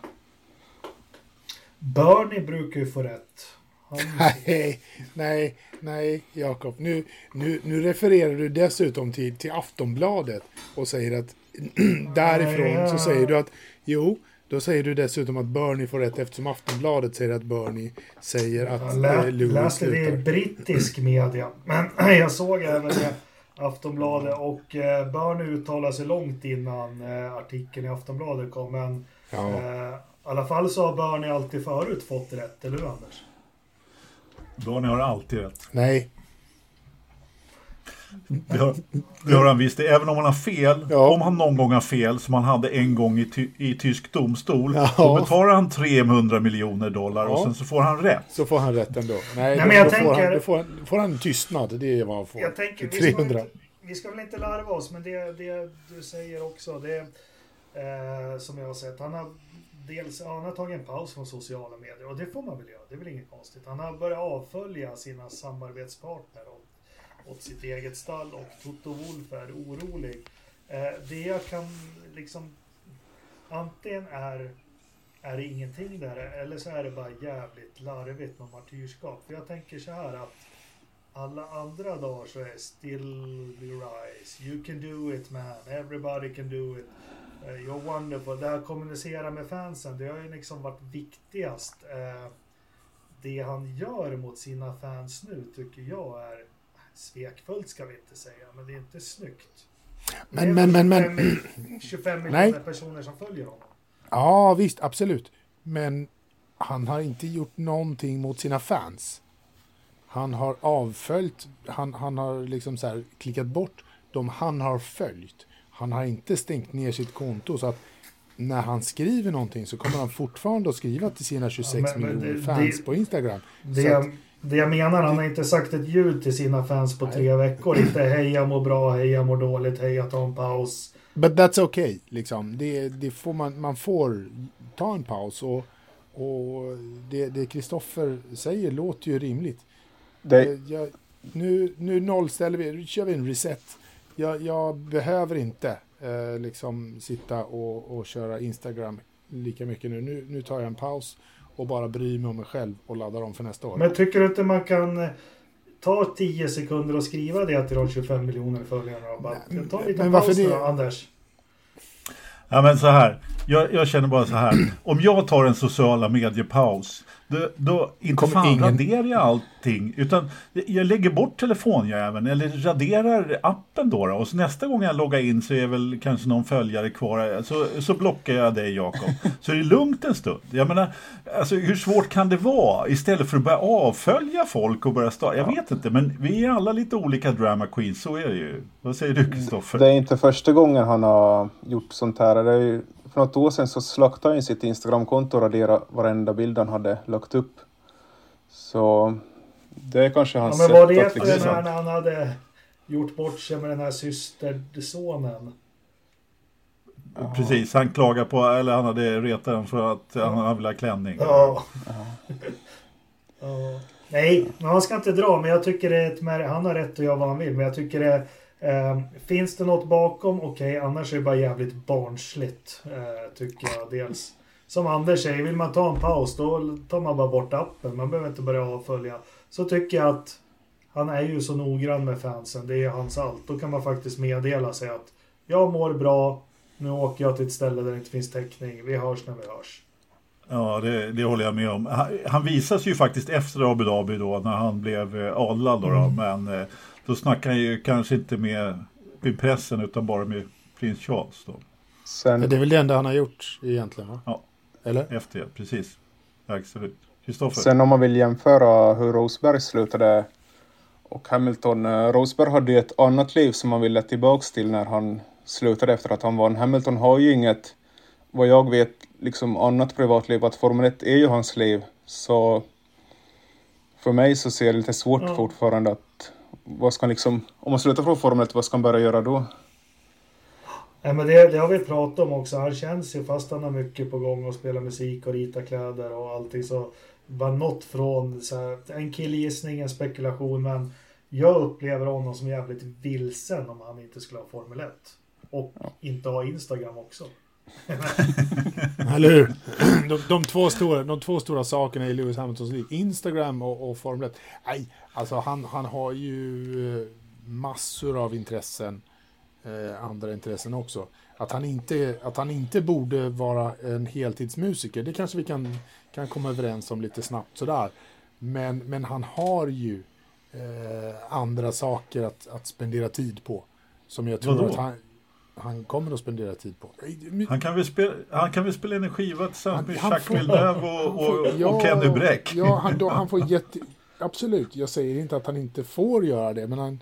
[SPEAKER 2] Bernie brukar ju få rätt. Han,
[SPEAKER 3] Nej, nej, nej, Jakob. Nu, nu, nu refererar du dessutom till, till Aftonbladet och säger att därifrån så säger du att jo, då säger du dessutom att Bernie får rätt eftersom Aftonbladet säger att Bernie säger att
[SPEAKER 2] Jag
[SPEAKER 3] eh,
[SPEAKER 2] lä,
[SPEAKER 3] Lewis
[SPEAKER 2] läste det i
[SPEAKER 3] slutar.
[SPEAKER 2] brittisk media. Men jag såg även det Aftonbladet och eh, Bernie uttalade sig långt innan eh, artikeln i Aftonbladet kom. Men
[SPEAKER 3] Ja.
[SPEAKER 2] eh, i alla fall så har Bernie alltid förut fått rätt, eller hur Anders?
[SPEAKER 4] Bernie har alltid rätt.
[SPEAKER 3] Nej,
[SPEAKER 4] Det har, det har han visst. Även om han har fel,
[SPEAKER 3] Ja.
[SPEAKER 4] om han någon gång har fel som han hade en gång i, ty, i tysk domstol,
[SPEAKER 3] Ja.
[SPEAKER 4] då betalar han 300 miljoner dollar och
[SPEAKER 3] Ja.
[SPEAKER 4] sen så får han rätt.
[SPEAKER 3] så får han rätt ändå. Nej,
[SPEAKER 2] Nej,
[SPEAKER 3] då,
[SPEAKER 2] men jag
[SPEAKER 3] då, får
[SPEAKER 2] tänker-
[SPEAKER 3] han, då, får han, får han tystnad. Det är vad han får.
[SPEAKER 2] Jag tänker,
[SPEAKER 3] Till
[SPEAKER 2] vi ska, väl
[SPEAKER 3] 300.
[SPEAKER 2] inte, vi ska väl inte larva oss, men det, det du säger också, det eh, som jag har sett. Han har dels ja, han har tagit en paus från sociala medier och det får man väl göra. Det är väl inget konstigt. Han har börjat avfölja sina samarbetspartner åt, sitt eget stall och Toto Wolf är orolig. Eh, det jag kan liksom antingen är är det ingenting där eller så är det bara jävligt larvigt med martyrskap. För jag tänker så här att alla andra dagar så är still the rise. You can do it man. Everybody can do it. Eh, you're wonderful. Det här kommunicera med fansen, det har ju liksom varit viktigast. Eh, det han gör mot sina fans nu tycker jag är svekfullt ska vi inte säga, men det är inte snyggt.
[SPEAKER 3] Men, men, men, men.
[SPEAKER 2] 25 25
[SPEAKER 3] Nej.
[SPEAKER 2] miljoner personer som följer honom.
[SPEAKER 3] Ja, visst, absolut. Men han har inte gjort någonting mot sina fans. Han har avföljt, han, han har liksom så här klickat bort de han har följt. Han har inte stängt ner sitt konto så att när han skriver någonting så kommer han fortfarande att skriva till sina 26
[SPEAKER 2] men- men
[SPEAKER 3] miljoner
[SPEAKER 2] det-
[SPEAKER 3] fans
[SPEAKER 2] det-
[SPEAKER 3] på Instagram.
[SPEAKER 2] Det,
[SPEAKER 3] Så att-
[SPEAKER 2] det jag menar, han har inte sagt ett ljud till sina fans på tre veckor. Inte hej jag mår bå, hej jag mår dåligt, hej jag tar en paus.
[SPEAKER 3] But that's okay, liksom. Det, det får man, man får ta en paus och, och det det Kristoffer säger låter ju rimligt.
[SPEAKER 1] Det,
[SPEAKER 3] Eh, Jag, nu, nu nollställer vi, nu kör vi en reset. Jag, jag behöver inte eh, liksom sitta och, och köra Instagram lika mycket nu. nu. Nu tar jag en paus och bara bryr mig om mig själv och laddar om för nästa år.
[SPEAKER 2] Men tycker du inte man kan eh, ta 10 sekunder och skriva det till de 25 miljoner följarna? Och bara,
[SPEAKER 3] Nej,
[SPEAKER 2] ta en liten
[SPEAKER 3] men varför
[SPEAKER 2] paus
[SPEAKER 3] det?
[SPEAKER 2] då, Anders.
[SPEAKER 4] Ja men så här, jag, jag känner bara så här. Om jag tar en sociala mediepaus, Då, då inte fan
[SPEAKER 3] ingen-
[SPEAKER 4] raderar jag allting. Utan jag lägger bort telefonjäveln eller raderar appen då, då. Och så nästa gång jag loggar in så är väl kanske någon följare kvar. Så, så blockar jag dig Jakob. Så är det lugnt en stund. Jag menar, alltså hur svårt kan det vara? Istället för att börja avfölja folk och börja starta. Jag vet inte, men vi är alla lite olika drama queens. Så är det ju. Vad säger du Kristoffer?
[SPEAKER 1] Det är inte första gången han har gjort sånt här. Det är ju, för något år sedan så slaktade han sitt Instagramkonto och raderade varenda bild han hade lagt upp. Så det är kanske
[SPEAKER 2] Ja,
[SPEAKER 1] hans
[SPEAKER 2] men var det
[SPEAKER 1] sätt att liksom...
[SPEAKER 2] den här när han hade gjort bort sig med den här systersonen?
[SPEAKER 4] Precis, han klagar på, eller han hade retat den för att han, han vill ha klänning.
[SPEAKER 2] Ja. ja. Nej, men han ska inte dra. Men jag tycker det är ett Han har rätt att göra vad han vill. Men jag tycker det... Eh, finns det något bakom? Okej, annars är det bara jävligt barnsligt. Eh, tycker jag dels. Som Anders säger, vill man ta en paus då tar man bara bort appen. Man behöver inte börja avfölja. Så tycker jag att han är ju så noggrann med fansen. Det är hans allt. Då kan man faktiskt meddela sig att jag mår bra. Nu åker jag till ett ställe där det inte finns täckning. Vi hörs när vi hörs.
[SPEAKER 4] Ja, det, det håller jag med om. Han, han visas ju faktiskt efter Abu Dhabi då när han blev eh, adlad då, då men eh, då snackar han ju kanske inte med, med pressen utan bara med prins Charles då.
[SPEAKER 1] Sen,
[SPEAKER 3] Det är väl det enda han har gjort egentligen va?
[SPEAKER 4] Ja.
[SPEAKER 3] Eller?
[SPEAKER 4] Efter det, precis. Absolut. Kristoffer?
[SPEAKER 1] sen om man vill jämföra hur Rosberg slutade och Hamilton. eh, Rosberg hade ju ett annat liv som han ville tillbaks till när han slutade efter att han vann. Hamilton har ju inget, vad jag vet, liksom annat privatliv. Att Formel 1 är ju hans liv. Så för mig så ser det lite svårt
[SPEAKER 2] Ja.
[SPEAKER 1] fortfarande att vad ska liksom, om man slutar från Formel 1, vad ska han börja göra då?
[SPEAKER 2] Nej, men det, det har vi pratat om också. Han känns ju, fast han har mycket på gång och spelar musik och rita kläder och allting så bara något från så här, en killgissning, en spekulation. Men jag upplever honom som jävligt vilsen om han inte skulle ha Formel 1. Och inte ha Instagram också.
[SPEAKER 3] Eller hur? De, de, två stora, de två stora sakerna i Lewis Hamiltons liv, Instagram och, och Formel 1. Nej, alltså han, han har ju eh, massor av intressen, eh, andra intressen också. Att han, inte, att han inte borde vara en heltidsmusiker, det kanske vi kan, kan komma överens om lite snabbt sådär. Men, men han har ju eh, andra saker att, att spendera tid på. Som jag tror
[SPEAKER 4] Vadå?
[SPEAKER 3] att han, han kommer att spendera tid på.
[SPEAKER 4] Han kan väl spela, han kan väl spela en skiva tillsammans med Jacques Villeneuve och, och, och Kenny Bräck.
[SPEAKER 3] Ja, han, då, han får jätte... Absolut, jag säger inte att han inte får göra det, men han,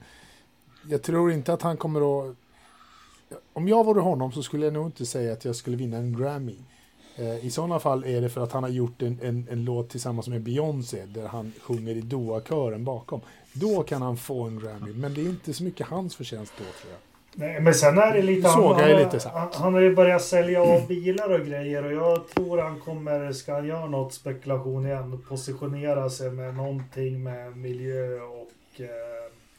[SPEAKER 3] jag tror inte att han kommer att... Om jag vore honom så skulle jag nog inte säga att jag skulle vinna en Grammy. Eh, I sådana fall är det för att han har gjort en, en, en låt tillsammans med Beyoncé där han sjunger i Doa-kören bakom. Då kan han få en Grammy, men det är inte så mycket hans förtjänst då tror jag.
[SPEAKER 2] Nej, men sen är det lite...
[SPEAKER 3] Sågar
[SPEAKER 2] han,
[SPEAKER 3] jag
[SPEAKER 2] han,
[SPEAKER 3] lite
[SPEAKER 2] han, han har ju börjat sälja av bilar och grejer och jag tror han kommer, ska han göra något spekulation igen, positionera sig med någonting med miljö och eh,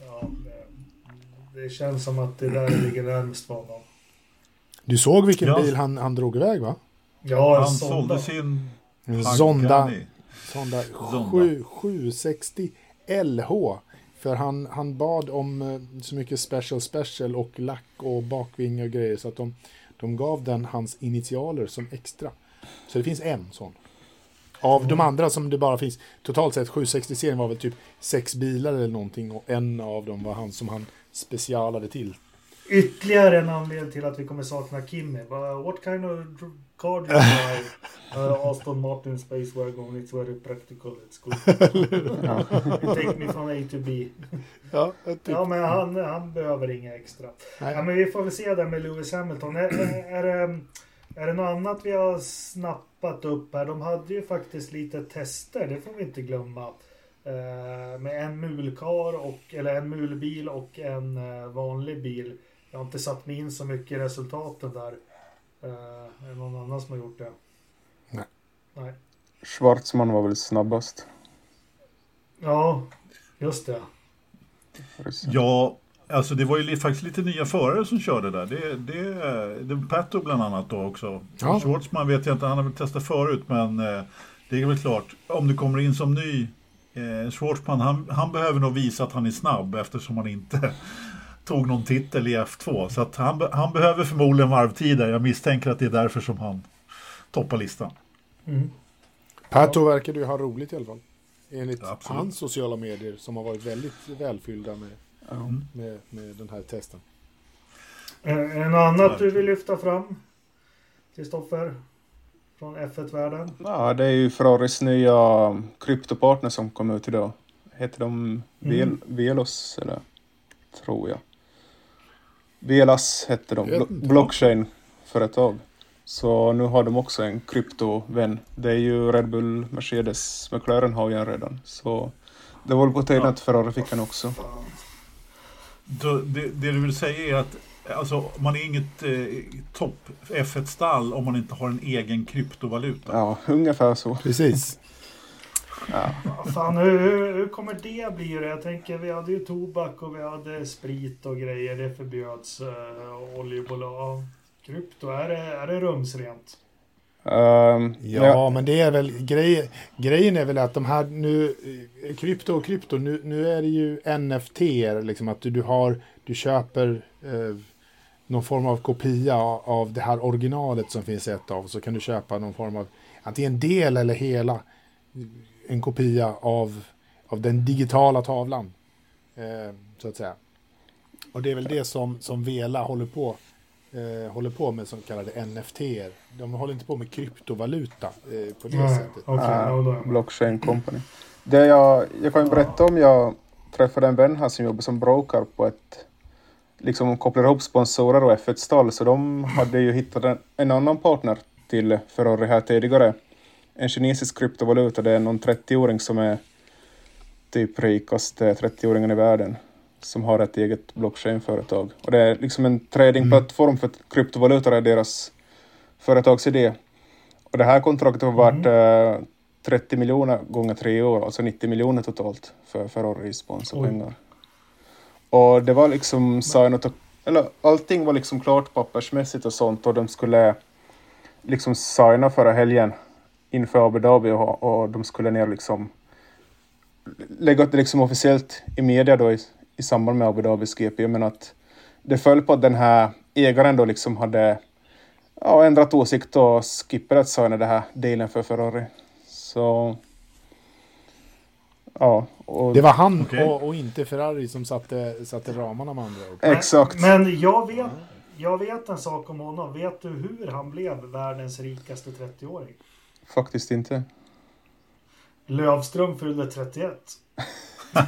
[SPEAKER 2] ja, eh, det känns som att det där ligger närmast för honom.
[SPEAKER 3] Du såg vilken
[SPEAKER 4] Ja.
[SPEAKER 3] bil han, han drog iväg va?
[SPEAKER 2] Ja, en
[SPEAKER 4] Han
[SPEAKER 2] Zonda.
[SPEAKER 4] sålde sin
[SPEAKER 3] En Zonda. Zonda
[SPEAKER 4] Zonda.
[SPEAKER 3] 7, 760 LH. För han, han bad om eh, så mycket special special och lack och bakvinge och grejer så att de, de gav den hans initialer som extra. Så det finns en sån. Av de andra som det bara finns, totalt sett 760-serien var väl typ sex bilar eller någonting och en av dem var han som han specialade till.
[SPEAKER 2] Ytterligare en anledning till att vi kommer sakna Kimmy. What kind of dr- car do you drive? Uh, Aston Martin Space Wagon. It's very practical. It's good. It take me from A to B.
[SPEAKER 3] Ja, typ.
[SPEAKER 2] Ja, men han, han behöver inga extra.
[SPEAKER 3] Nej.
[SPEAKER 2] Ja, men vi får väl se där med Lewis Hamilton. Är, är, är, det, är det något annat vi har snappat upp här? De hade ju faktiskt lite tester, det får vi inte glömma. Eh, med en mulkar och, eller en mulbil och en eh, vanlig bil. Jag har inte satt mig in så mycket i resultaten där. Eh, är det någon annan som har gjort det?
[SPEAKER 3] Nej.
[SPEAKER 2] Nej.
[SPEAKER 1] Schwarzman var väl snabbast.
[SPEAKER 2] Ja, just det.
[SPEAKER 4] Ja, alltså det var ju faktiskt lite nya förare som körde där. Det, det, det Pato bland annat då också.
[SPEAKER 3] Ja.
[SPEAKER 4] Schwartzman vet jag inte, han har väl testat förut men eh, det är väl klart, om du kommer in som ny eh, Schwartzman, han, han behöver nog visa att han är snabb eftersom han inte tog någon titel i F2. Så att han, han behöver förmodligen varvtider. Jag misstänker att det är därför som han toppar listan.
[SPEAKER 2] Mm.
[SPEAKER 3] Pato verkade ju ha roligt i alla fall. Enligt
[SPEAKER 4] Ja, absolut.
[SPEAKER 3] hans sociala medier som har varit väldigt välfyllda med,
[SPEAKER 1] Ja.
[SPEAKER 3] med, med den här testen.
[SPEAKER 2] Något annat du vill lyfta fram? Kristoffer? Från F1-världen?
[SPEAKER 1] Ja, det är ju Ferraris nya kryptopartner som kom ut idag. Heter de Vel
[SPEAKER 2] Mm.
[SPEAKER 1] Velos, eller? Tror jag. Velas hette de, blockchain-företag. Så nu har de också en kryptovän. Det är ju Red Bull, Mercedes, McLaren har ju en redan. Så det var väl på tiden att Ferrari fick en också.
[SPEAKER 4] Så det, det du vill säga är att alltså, man är inget eh, topp F1-stall om man inte har en egen kryptovaluta.
[SPEAKER 1] Ja, ungefär så.
[SPEAKER 3] Precis.
[SPEAKER 1] Ja.
[SPEAKER 2] Fan, hur, hur, hur kommer det bli? Jag tänker, vi hade ju tobak och vi hade sprit och grejer. Det förbjöds. Uh, oljebolag. Krypto, är det, är det rumsrent?
[SPEAKER 1] Ehm,
[SPEAKER 3] Ja, men det är väl grej, grejen är väl att de här nu, eh, krypto och krypto, nu, nu är det ju NFT, liksom att du, du har, du köper eh, någon form av kopia av det här originalet som finns ett av, så kan du köpa någon form av, antingen del eller hela, en kopia av, av den digitala tavlan, eh, så att säga. Och det är väl det som, som Vela håller på eh, håller på med som kallade NFT. -er. De håller inte på med kryptovaluta eh, på det
[SPEAKER 2] Nej,
[SPEAKER 3] sättet.
[SPEAKER 2] jag med.
[SPEAKER 1] Blockchain Company. Det jag, jag kan ju berätta om jag träffade en vän här som jobbar som broker på ett liksom kopplar ihop sponsorer och F1-stall så de hade ju hittat en, en annan partner till Ferrari här tidigare. En kinesisk kryptovaluta, det är någon 30-åring som är typ rikaste 30-åringen i världen som har ett eget blockchain-företag. Och det är liksom en tradingplattform för kryptovalutor är deras företagsidé. Och det här kontraktet var värt eh, 30 miljoner gånger tre år, alltså 90 miljoner totalt för Ferrari sponsorpengar. Och det var liksom signat eller allting var liksom klart pappersmässigt och sånt och de skulle liksom signa förra helgen inför Abu Dhabi och, och de skulle ner liksom lägga det liksom officiellt i media då i, i samband med Abu Dhabis GP men att det föll på att den här ägaren då liksom hade ja, ändrat åsikt och skippat att signa det här dealen för Ferrari. Så... Ja. Och,
[SPEAKER 3] Det var han
[SPEAKER 4] Okej.
[SPEAKER 3] och, och inte Ferrari som satte, satte ramarna med andra ord.
[SPEAKER 1] Exakt.
[SPEAKER 2] Men, men jag, vet, jag vet en sak om honom. Vet du hur han blev världens rikaste 30-åring?
[SPEAKER 1] Faktiskt inte.
[SPEAKER 2] Lövström fyllde 31.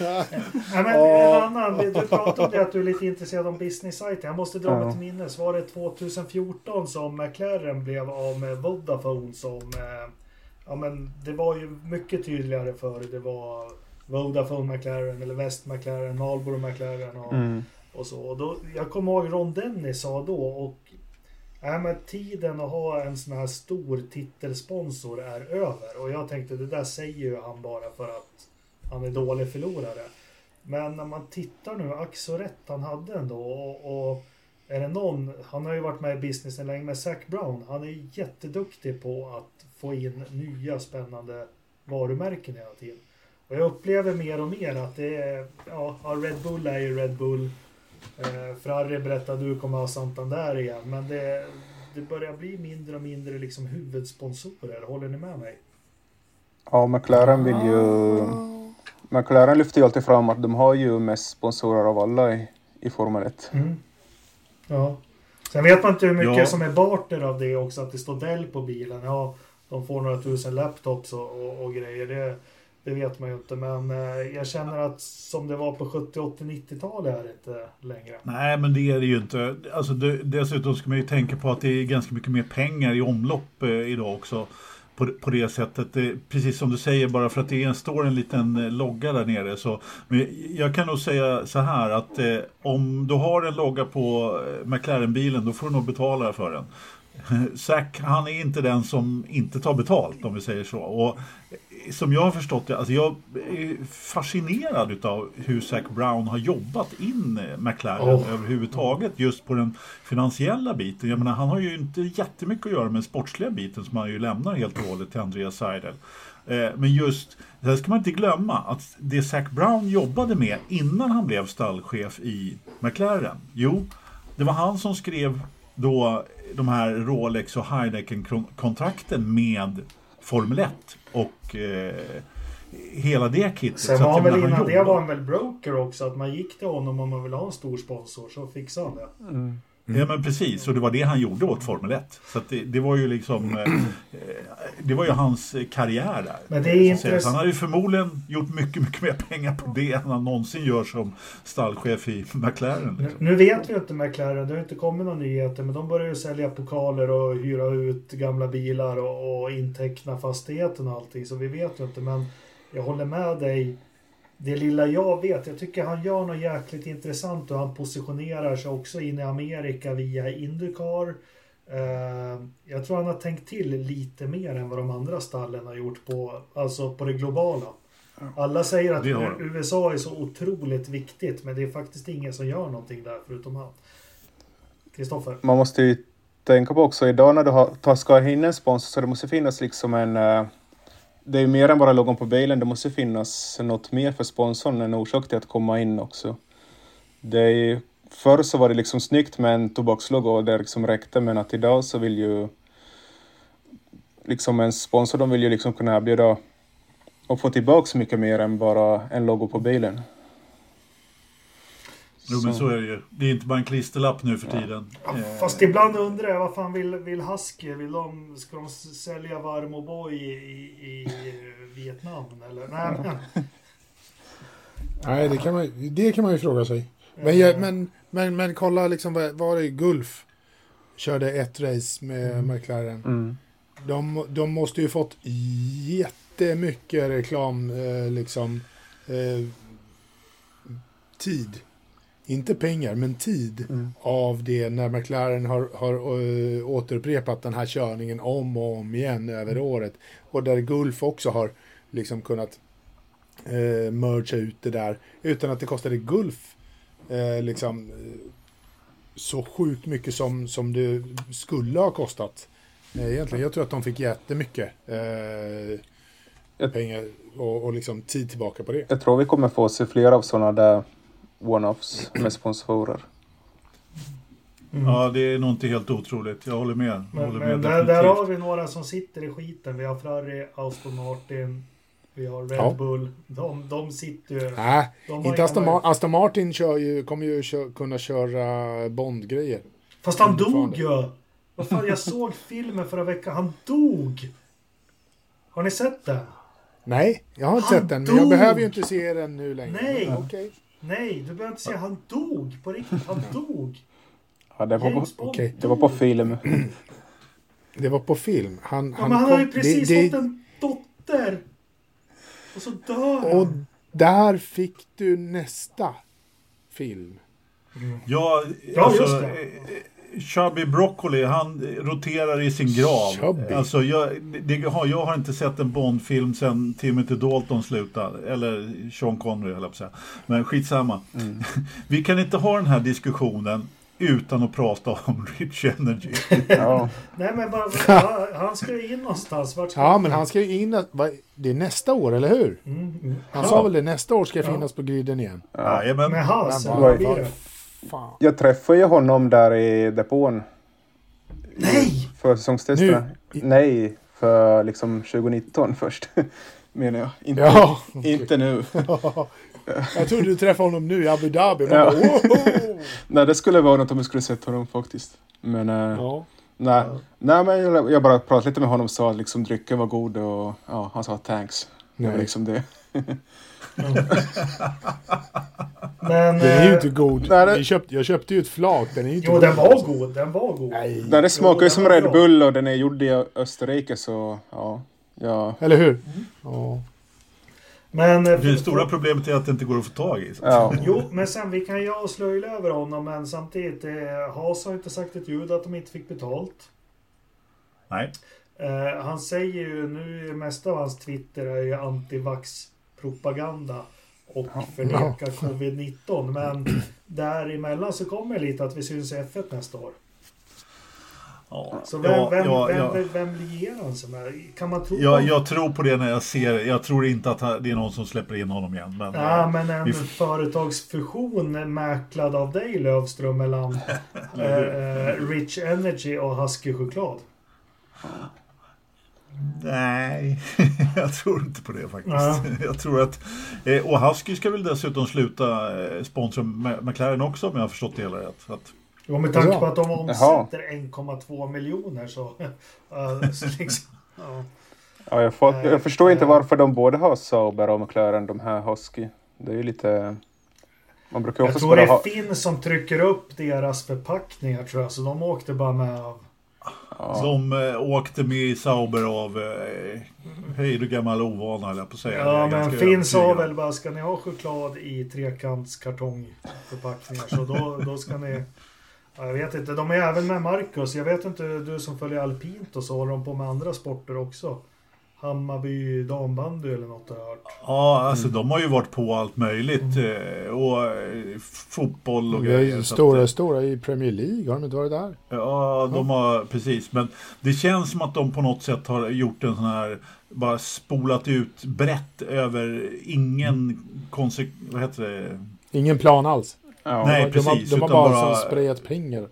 [SPEAKER 2] Nej, men en annan, du pratade om det att du är lite intresserad av business-sajten. Jag måste dra
[SPEAKER 1] Ja.
[SPEAKER 2] mig till minnes. Var det 2014 som McLaren blev av med Vodafone som... Eh, ja men det var ju mycket tydligare förr. Det var Vodafone McLaren eller West McLaren, Marlboro McLaren och,
[SPEAKER 1] Mm.
[SPEAKER 2] och så. Och då, jag kommer ihåg Ron Dennis sa då och Nej men tiden att ha en sån här stor titelsponsor är över. Och jag tänkte det där säger ju han bara för att han är dålig förlorare. Men när man tittar nu, ack så rätt han hade ändå. Och, och är det någon, han har ju varit med i businessen länge, men Zac Brown, han är jätteduktig på att få in nya spännande varumärken hela tiden. Och jag upplever mer och mer att det är, ja, Red Bull är ju Red Bull. Eh, Ferrari berättade att du kommer ha Santander igen, men det, det börjar bli mindre och mindre liksom huvudsponsorer. Håller ni med mig?
[SPEAKER 1] Ja, McLaren vill ju... McLaren lyfter ju alltid fram att de har ju mest sponsorer av alla i, i Formel 1.
[SPEAKER 2] Mm. Ja. Sen vet man inte hur mycket
[SPEAKER 4] Ja.
[SPEAKER 2] som är barter av det också, att det står Dell på bilen. Ja, de får några tusen laptops och, och, och grejer. Det, det vet man ju inte, men eh, jag känner att som det var på 70, 80, 90-talet är det inte längre.
[SPEAKER 4] Nej, men det är det ju inte. Alltså, det, dessutom ska man ju tänka på att det är ganska mycket mer pengar i omlopp eh, idag också. På, på det sättet. Det, precis som du säger, bara för att det är, står en liten eh, logga där nere. Så, men jag kan nog säga så här att eh, om du har en logga på McLaren-bilen, då får du nog betala för den. Zack, han är inte den som inte tar betalt om vi säger så. Och som jag har förstått det, alltså jag är fascinerad utav hur Zac Brown har jobbat in McLaren
[SPEAKER 2] Oh.
[SPEAKER 4] överhuvudtaget just på den finansiella biten. Jag menar, han har ju inte jättemycket att göra med den sportsliga biten som han ju lämnar helt och hållet till Andreas Seidel. Eh, Men just, det ska man inte glömma, att det Zac Brown jobbade med innan han blev stallchef i McLaren, jo, det var han som skrev då de här Rolex och Heineken-kontrakten med Formel 1 och eh, hela det kittet.
[SPEAKER 2] Sen
[SPEAKER 4] Så att
[SPEAKER 2] var han väl innan det var han väl broker också. Att man gick till honom om man ville ha en stor sponsor så fixade han det.
[SPEAKER 1] Mm.
[SPEAKER 4] Ja men precis, och det var det han gjorde åt Formel 1. Så det, det var ju liksom, eh, eh, det var ju hans eh, karriär där.
[SPEAKER 2] Men det är intress-
[SPEAKER 4] han hade ju förmodligen gjort mycket, mycket mer pengar på det än han någonsin gör som stallchef i McLaren.
[SPEAKER 2] Nu,
[SPEAKER 4] Liksom.
[SPEAKER 2] nu vet vi ju inte McLaren, det har inte kommit några nyheter, men de börjar ju sälja pokaler och hyra ut gamla bilar och, och inteckna fastigheten och allting, så vi vet ju inte. Men jag håller med dig. Det lilla jag vet, jag tycker han gör något jäkligt intressant och han positionerar sig också in i Amerika via Indycar. Eh, jag tror han har tänkt till lite mer än vad de andra stallen har gjort på, alltså på det globala. Alla säger att. USA är så otroligt viktigt, men det är faktiskt ingen som gör någonting där förutom han. Kristoffer?
[SPEAKER 1] Man måste ju tänka på också idag när du har, ska ha in en sponsor så det måste finnas liksom en det är ju mer än bara logon på bilen, det måste finnas något mer för sponsorn, en orsak till att komma in också. Det är förr så var det liksom snyggt med en tobakslogo och det liksom räckte, men att idag så vill ju liksom en sponsor, de vill ju liksom kunna erbjuda och få tillbaka mycket mer än bara en logo på bilen.
[SPEAKER 4] Jo men så är det ju. Det är inte bara en klisterlapp nu för tiden. Eh,
[SPEAKER 2] Fast ibland undrar jag, vad fan vill, vill Husky? Vill de, ska de sälja Varm O'boy i, i, i Vietnam? Eller? Nej, men,
[SPEAKER 3] Nej, det kan man, det kan man ju fråga sig. Men, jag, men, men, men kolla liksom, var det Gulf körde ett race med McLaren.
[SPEAKER 1] Mm.
[SPEAKER 3] De, de måste ju fått jättemycket reklam, eh, liksom, eh, tid. Inte pengar, men tid
[SPEAKER 1] Mm.
[SPEAKER 3] av det när McLaren har, har eh, återupprepat den här körningen om och om igen över året. Och där Gulf också har liksom kunnat eh, mergea ut det där utan att det kostade Gulf eh, liksom eh, så sjukt mycket som, som det skulle ha kostat. Eh, egentligen, jag tror att de fick jättemycket eh, pengar och, och liksom tid tillbaka på det.
[SPEAKER 1] Jag tror vi kommer få se fler av sådana där one-offs med sponsorer.
[SPEAKER 4] Ja, det är nog inte helt otroligt. Jag håller med. Jag
[SPEAKER 2] men,
[SPEAKER 4] håller
[SPEAKER 2] men
[SPEAKER 4] med
[SPEAKER 2] där, där har vi några som sitter i skiten. Vi har Ferrari, Aston Martin, vi har Red
[SPEAKER 3] Ja.
[SPEAKER 2] Bull. De, de sitter ju...
[SPEAKER 3] Nej, inte Aston. Mar- Aston Martin kör ju, kommer ju kö- kunna köra Bond-grejer.
[SPEAKER 2] Fast han dog ju! Vad fan, jag såg filmen förra veckan. Han dog! Har ni sett det?
[SPEAKER 3] Nej, jag har inte
[SPEAKER 2] Han
[SPEAKER 3] sett den, men jag
[SPEAKER 2] dog!
[SPEAKER 3] behöver ju inte se den nu längre.
[SPEAKER 2] Nej.
[SPEAKER 3] Men Okej.
[SPEAKER 2] Nej, du behöver inte säga han dog. På riktigt, han dog.
[SPEAKER 1] Ja, det var på,
[SPEAKER 2] James
[SPEAKER 3] okej,
[SPEAKER 1] det var på film.
[SPEAKER 3] Det var på film. Han,
[SPEAKER 2] Ja, men han har ju
[SPEAKER 3] kom-
[SPEAKER 2] precis
[SPEAKER 3] det,
[SPEAKER 2] fått
[SPEAKER 3] det,
[SPEAKER 2] en dotter. Och så dör han.
[SPEAKER 3] Och där fick du nästa film.
[SPEAKER 4] Ja,
[SPEAKER 2] Ja,
[SPEAKER 4] alltså,
[SPEAKER 2] just det.
[SPEAKER 4] Chubby Broccoli, han roterar i sin grav.
[SPEAKER 3] Chubby.
[SPEAKER 4] Alltså, jag, det har, jag har inte sett en Bond-film sedan Timothy Dalton slutade. Eller Sean Connery, höll jag på att säga. Men skitsamma.
[SPEAKER 3] Mm.
[SPEAKER 4] Vi kan inte ha den här diskussionen utan att prata om Rich Energy.
[SPEAKER 1] Ja.
[SPEAKER 2] Nej men bara, ja, han ska ju in någonstans. Vart ska
[SPEAKER 3] Ja, men han ska ju in... Det är nästa år, eller hur?
[SPEAKER 2] Mm.
[SPEAKER 3] Han
[SPEAKER 2] Ja.
[SPEAKER 3] sa väl det, nästa år ska
[SPEAKER 2] Ja.
[SPEAKER 3] finnas på griden igen.
[SPEAKER 1] Ja.
[SPEAKER 4] Jajamän.
[SPEAKER 2] Med Haas,
[SPEAKER 3] Men vad-
[SPEAKER 2] vad?
[SPEAKER 3] Fan.
[SPEAKER 1] Jag träffade ju honom där i depån
[SPEAKER 2] Nej!
[SPEAKER 1] för säsongstesterna.
[SPEAKER 3] Nu?
[SPEAKER 1] Nej, för liksom 2019 först. Menar jag. Inte,
[SPEAKER 3] Ja,
[SPEAKER 1] inte nu.
[SPEAKER 3] jag trodde du träffade honom nu i Abu Dhabi.
[SPEAKER 1] Ja.
[SPEAKER 3] bara!
[SPEAKER 1] Nej, det skulle vara något om jag skulle sett honom faktiskt. Men, eh,
[SPEAKER 3] ja.
[SPEAKER 1] nej, nej, men jag, bara pratade lite med honom och sa att liksom, drycken var god och ja, han sa thanks. Det var
[SPEAKER 3] Nej.
[SPEAKER 1] liksom det.
[SPEAKER 2] Men...
[SPEAKER 3] Den är ju
[SPEAKER 2] eh,
[SPEAKER 3] inte god.
[SPEAKER 1] Nej, det-
[SPEAKER 3] Vi köpte, jag köpte ju ett flak. Den är ju inte
[SPEAKER 2] Jo,
[SPEAKER 3] god.
[SPEAKER 2] den var god. Den var god.
[SPEAKER 3] Nej.
[SPEAKER 1] Nej, det smakar ju som Red. Bull och den är gjord i Österrike så ja. ja.
[SPEAKER 3] Eller hur? Ja.
[SPEAKER 2] Men... eh,
[SPEAKER 4] Det stora problemet är att det inte går att få tag i.
[SPEAKER 1] ja.
[SPEAKER 2] Jo, men sen vi kan ju avslöja över honom, men samtidigt, eh, Haas har inte sagt ett ljud att de inte fick betalt.
[SPEAKER 4] Nej.
[SPEAKER 2] Eh, han säger ju nu, mesta av hans Twitter är ju antivax-propaganda och förnekar covid-19. Men däremellan så kommer lite att vi syns i F1 nästa år.
[SPEAKER 4] Ja,
[SPEAKER 2] Så vem,
[SPEAKER 4] ja,
[SPEAKER 2] vem,
[SPEAKER 4] ja,
[SPEAKER 2] vem,
[SPEAKER 4] ja.
[SPEAKER 2] vem, vem lierar han sig med? Kan man tro
[SPEAKER 4] Ja,
[SPEAKER 2] på-
[SPEAKER 4] jag tror på det när jag ser det. Jag tror inte att det är någon som släpper in honom igen. Men,
[SPEAKER 2] Ja,
[SPEAKER 4] eh,
[SPEAKER 2] men en
[SPEAKER 4] vi-
[SPEAKER 2] företagsfusion mäklad av dig Lövström mellan eh, eh, Rich Energy och Husky choklad.
[SPEAKER 4] Nej, jag tror inte på det faktiskt.
[SPEAKER 2] Ja.
[SPEAKER 4] Jag tror att... Eh, och Husky ska väl dessutom sluta eh, sponsra McLaren också om jag har förstått det hela rätt. Så att,
[SPEAKER 2] Och med tanke på att de omsätter 1,2 miljoner så... eh, så liksom, ja.
[SPEAKER 1] Ja, jag, får, jag förstår inte
[SPEAKER 2] eh.
[SPEAKER 1] varför de både har Sauber och McLaren, de här Husky. Det är ju lite... Man brukar
[SPEAKER 2] Jag tror det är
[SPEAKER 1] ha...
[SPEAKER 2] Finn som trycker upp deras förpackningar tror jag. Så de åkte bara med av...
[SPEAKER 1] Ja.
[SPEAKER 4] Som eh, åkte med i Sauber av... Eh, hej du gammal ovana jag på att säga.
[SPEAKER 2] Ja, men Finn sa väl bara ska ni ha choklad i trekantskartongförpackningar så då, då ska ni... Ja, jag vet inte, de är även med Marcus. Jag vet inte, du som följer alpint och så håller de på med andra sporter också. Hammarby dambandy eller något har jag hört.
[SPEAKER 4] Ja, alltså de har ju varit på allt möjligt. Eh, och eh, fotboll och grejer.
[SPEAKER 3] stora,
[SPEAKER 4] att,
[SPEAKER 3] stora i Premier League, har de inte varit där?
[SPEAKER 4] Ja, de har precis. Men det känns som att de på något sätt har gjort en sån här bara spolat ut brett över ingen konsekvens... Vad heter det?
[SPEAKER 3] Ingen plan alls.
[SPEAKER 1] Ja.
[SPEAKER 4] Nej,
[SPEAKER 3] de, har,
[SPEAKER 4] precis,
[SPEAKER 3] de har
[SPEAKER 4] utan
[SPEAKER 3] bara,
[SPEAKER 4] bara-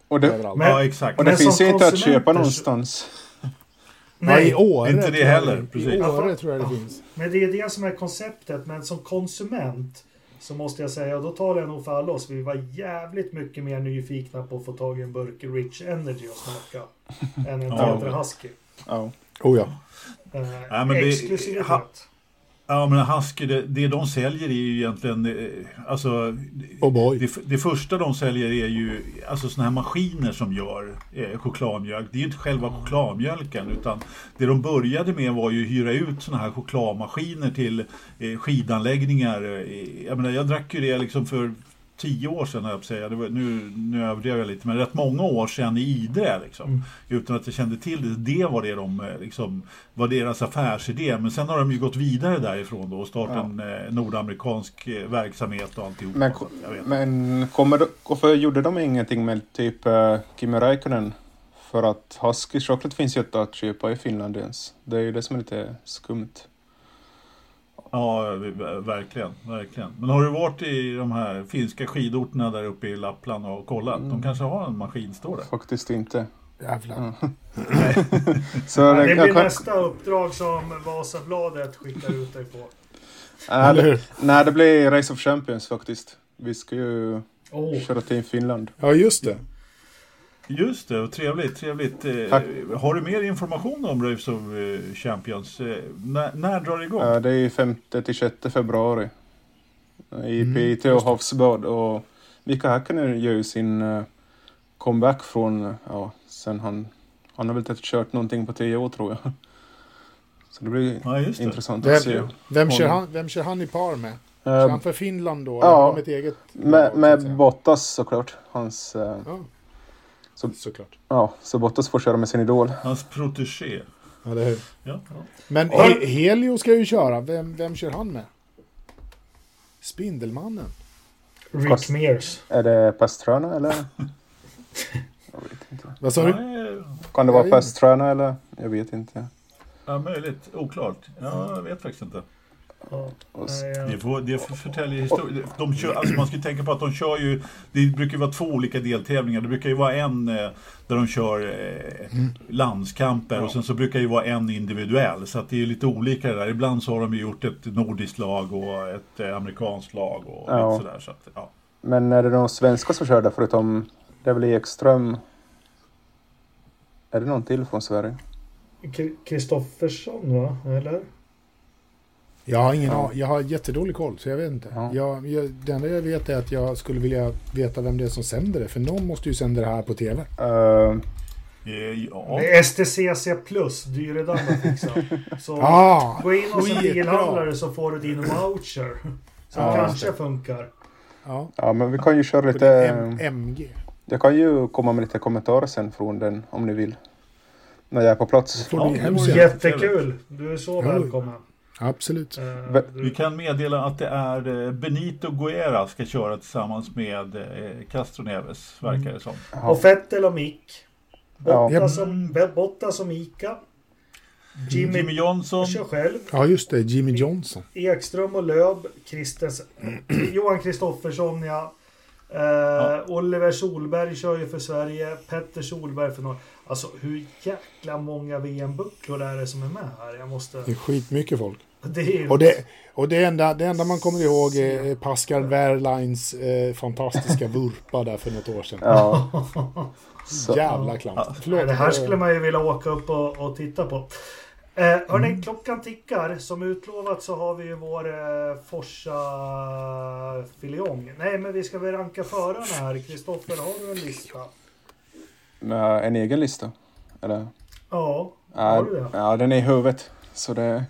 [SPEAKER 1] Och det-
[SPEAKER 3] överallt.
[SPEAKER 2] Men-
[SPEAKER 4] ja, exakt.
[SPEAKER 1] Och det
[SPEAKER 2] Men
[SPEAKER 1] finns ju inte att köpa
[SPEAKER 2] så-
[SPEAKER 1] någonstans.
[SPEAKER 3] ja, i Åre
[SPEAKER 4] inte det
[SPEAKER 3] jag
[SPEAKER 4] heller,
[SPEAKER 3] I
[SPEAKER 4] precis.
[SPEAKER 3] Åre tror jag det finns.
[SPEAKER 2] Men det är det som är konceptet. Men som konsument så måste jag säga, och då talar jag nog för alla oss, vi var jävligt mycket mer nyfikna på att få tag i en burk Rich Energy och smaka. än en. Tetra Husky.
[SPEAKER 1] Ja.
[SPEAKER 3] Oh ja.
[SPEAKER 2] Eh,
[SPEAKER 4] Ja, men det- ha- Ja, men Husky, det, det de säljer är ju egentligen... eh, Alltså,
[SPEAKER 3] Oh boy.
[SPEAKER 4] det, det första de säljer är ju alltså såna här maskiner som gör eh, chokladmjölk. Det är ju inte själva chokladmjölken utan det de började med var ju att hyra ut såna här chokladmaskiner till eh, skidanläggningar. Eh, jag menar, jag drack ju det liksom för tio år sedan, jag säga. Det var, nu, nu överdrev jag lite, men rätt många år sedan i Idre liksom.
[SPEAKER 2] Mm.
[SPEAKER 4] Utan att jag kände till det. Det var det de eh, liksom, var deras affärsidé. Men sen har de ju gått vidare därifrån då och startat
[SPEAKER 1] Ja.
[SPEAKER 4] en eh, nordamerikansk eh, verksamhet och alltihop.
[SPEAKER 1] Men, men kommer varför gjorde de ingenting med typ uh, Kimi Räikkönen? För att Husky Chocolate finns ju inte att köpa i Finland ens. Det är ju det som är lite skumt.
[SPEAKER 4] Ja, verkligen, verkligen. Men har du varit i de här finska skidorterna där uppe i Lappland och kollat? De kanske har en maskin, står det.
[SPEAKER 1] Faktiskt inte.
[SPEAKER 3] Jävlar.
[SPEAKER 1] Så
[SPEAKER 2] Ja,
[SPEAKER 1] det,
[SPEAKER 2] blir
[SPEAKER 1] kan,
[SPEAKER 2] nästa uppdrag som Vasabladet skickar ut dig på.
[SPEAKER 1] nej, det, nej, det blir Race of Champions faktiskt. Vi ska ju
[SPEAKER 2] Oh.
[SPEAKER 1] köra till Finland.
[SPEAKER 3] Ja, just det.
[SPEAKER 4] Just det, och trevligt, trevligt. Eh,
[SPEAKER 1] Tack.
[SPEAKER 4] har du mer information om Race of eh, Champions? Eh, när, när drar det igång?
[SPEAKER 1] Ja, det är 5 till 6 februari. I
[SPEAKER 3] Mm,
[SPEAKER 1] Piteå och Havsbad. Och Mika Häkkinen gör ju sin comeback från, ja, sen han, han har väl inte kört någonting på tio år tror jag. Så det blir
[SPEAKER 4] Ja, det.
[SPEAKER 1] intressant
[SPEAKER 3] Vem,
[SPEAKER 1] att se.
[SPEAKER 3] vem, kör han, vem kör han i par med? Kör han för Finland då?
[SPEAKER 1] ja. Med med
[SPEAKER 3] säga?
[SPEAKER 1] Bottas såklart. Hans,
[SPEAKER 3] Ja.
[SPEAKER 1] Så-
[SPEAKER 3] Såklart.
[SPEAKER 1] ja, så Bottas får köra med sin idol.
[SPEAKER 4] Hans protégé.
[SPEAKER 3] Eller hur?
[SPEAKER 4] Ja, ja.
[SPEAKER 3] Men
[SPEAKER 2] Ja.
[SPEAKER 3] He- Helio ska ju köra. Vem, vem kör han med? Spindelmannen.
[SPEAKER 2] Rick
[SPEAKER 1] Kost-
[SPEAKER 2] Mears.
[SPEAKER 1] Är det Pastrana eller? jag vet inte.
[SPEAKER 3] Vad sa du?
[SPEAKER 1] Kan det vara Pastrana eller? Jag vet inte.
[SPEAKER 4] ja, möjligt. Oklart. Ja, jag vet faktiskt inte.
[SPEAKER 2] Ja.
[SPEAKER 4] Det får, det får förtälja historia. De kör, alltså man ska tänka på att de kör ju, det brukar ju vara två olika deltävlingar. Det brukar ju vara en eh, där de kör eh, landskamper och sen så brukar det ju vara en individuell. Så att det är lite olika det där. Ibland så har de ju gjort ett nordiskt lag och ett eh, amerikanskt lag och
[SPEAKER 1] Ja.
[SPEAKER 4] sådär. Så att, ja.
[SPEAKER 1] Men är det någon svenska som kör där förutom, det är väl Ekström? Är det någon till från Sverige?
[SPEAKER 2] Kristoffersson va? Eller?
[SPEAKER 3] Jag har ingen
[SPEAKER 1] Ja.
[SPEAKER 3] ja. Jag har jättedålig koll, så jag vet inte.
[SPEAKER 1] Ja.
[SPEAKER 3] Jag, jag, det enda jag vet är att jag skulle vilja veta vem det är som sänder det. För någon måste ju sända det här på tv.
[SPEAKER 1] Uh,
[SPEAKER 4] Eh, ja.
[SPEAKER 2] Det är STCC plus, Dyredam att fixa. Så
[SPEAKER 3] Ah,
[SPEAKER 2] gå in hos en bilhandlare så får du din voucher. Som
[SPEAKER 3] Ja,
[SPEAKER 2] kanske funkar.
[SPEAKER 3] ja.
[SPEAKER 1] ja, men vi kan ju köra lite...
[SPEAKER 3] M- MG.
[SPEAKER 1] Jag kan ju komma med lite kommentarer sen från den om ni vill. När jag är på plats.
[SPEAKER 3] Får
[SPEAKER 4] Ja,
[SPEAKER 3] hemskt.
[SPEAKER 2] Jättekul! Du är så välkommen.
[SPEAKER 3] Absolut.
[SPEAKER 2] Eh,
[SPEAKER 4] Vi kan meddela att det är eh, Benito Guerra ska köra tillsammans med eh, Castro Neves, verkar det som.
[SPEAKER 1] Ja.
[SPEAKER 2] Och Fettel och Mick.
[SPEAKER 1] Ja.
[SPEAKER 2] Bottas som, Ica. Jimmy,
[SPEAKER 4] Jimmy Johnson.
[SPEAKER 2] kör själv.
[SPEAKER 3] Ja, just det. Jimmy Johnson.
[SPEAKER 2] Ekström och Löb. Johan Kristoffersson ja. Eh, Oliver Solberg kör ju för Sverige. Petter Solberg för Norge. Alltså hur jäkla många VM-bucklor är det som är med här? Jag måste...
[SPEAKER 3] Det är skitmycket folk.
[SPEAKER 2] Det är.
[SPEAKER 3] Och det, och det, enda, det enda man kommer ihåg är Pascal Wehrleins eh, fantastiska vurpa där för något år sedan.
[SPEAKER 1] Ja. Så,
[SPEAKER 3] Jävla klant. Förlåt.
[SPEAKER 2] det här skulle man ju vilja åka upp och, och titta på. Eh, hörni, klockan tickar. Som utlovat så har vi ju vår eh, Forsa-filjong. Nej, men vi ska väl ranka förarna här. Kristoffer, har du en lista?
[SPEAKER 1] Med en egen lista? Eller?
[SPEAKER 2] Ja, har du det?
[SPEAKER 1] ja, den är i huvudet. Så det...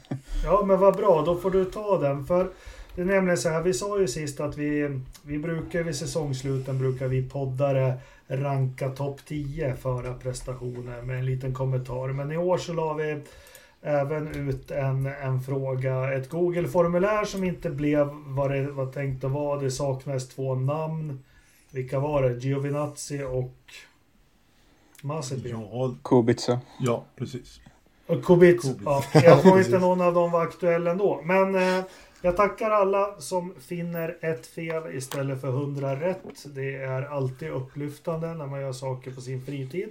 [SPEAKER 2] Ja, men vad bra. Då får du ta den. För det är nämligen så här, vi sa ju sist att vi, vi brukar vid säsongsluten brukar vi poddare ranka topp 10 förarprestationer med en liten kommentar. Men i år så la vi även ut en, en fråga, ett Google-formulär som inte blev vad det var tänkt att vara. Det saknades två namn. Vilka var det? Giovinazzi och Mazepin.
[SPEAKER 4] Ja,
[SPEAKER 1] Kubica.
[SPEAKER 4] ja, precis.
[SPEAKER 2] Och Kubic.
[SPEAKER 4] Kubic.
[SPEAKER 2] Ja, jag tror inte någon av dem var aktuell ändå. Men eh, jag tackar alla som finner ett fel istället för 100 rätt. Det är alltid upplyftande när man gör saker på sin fritid.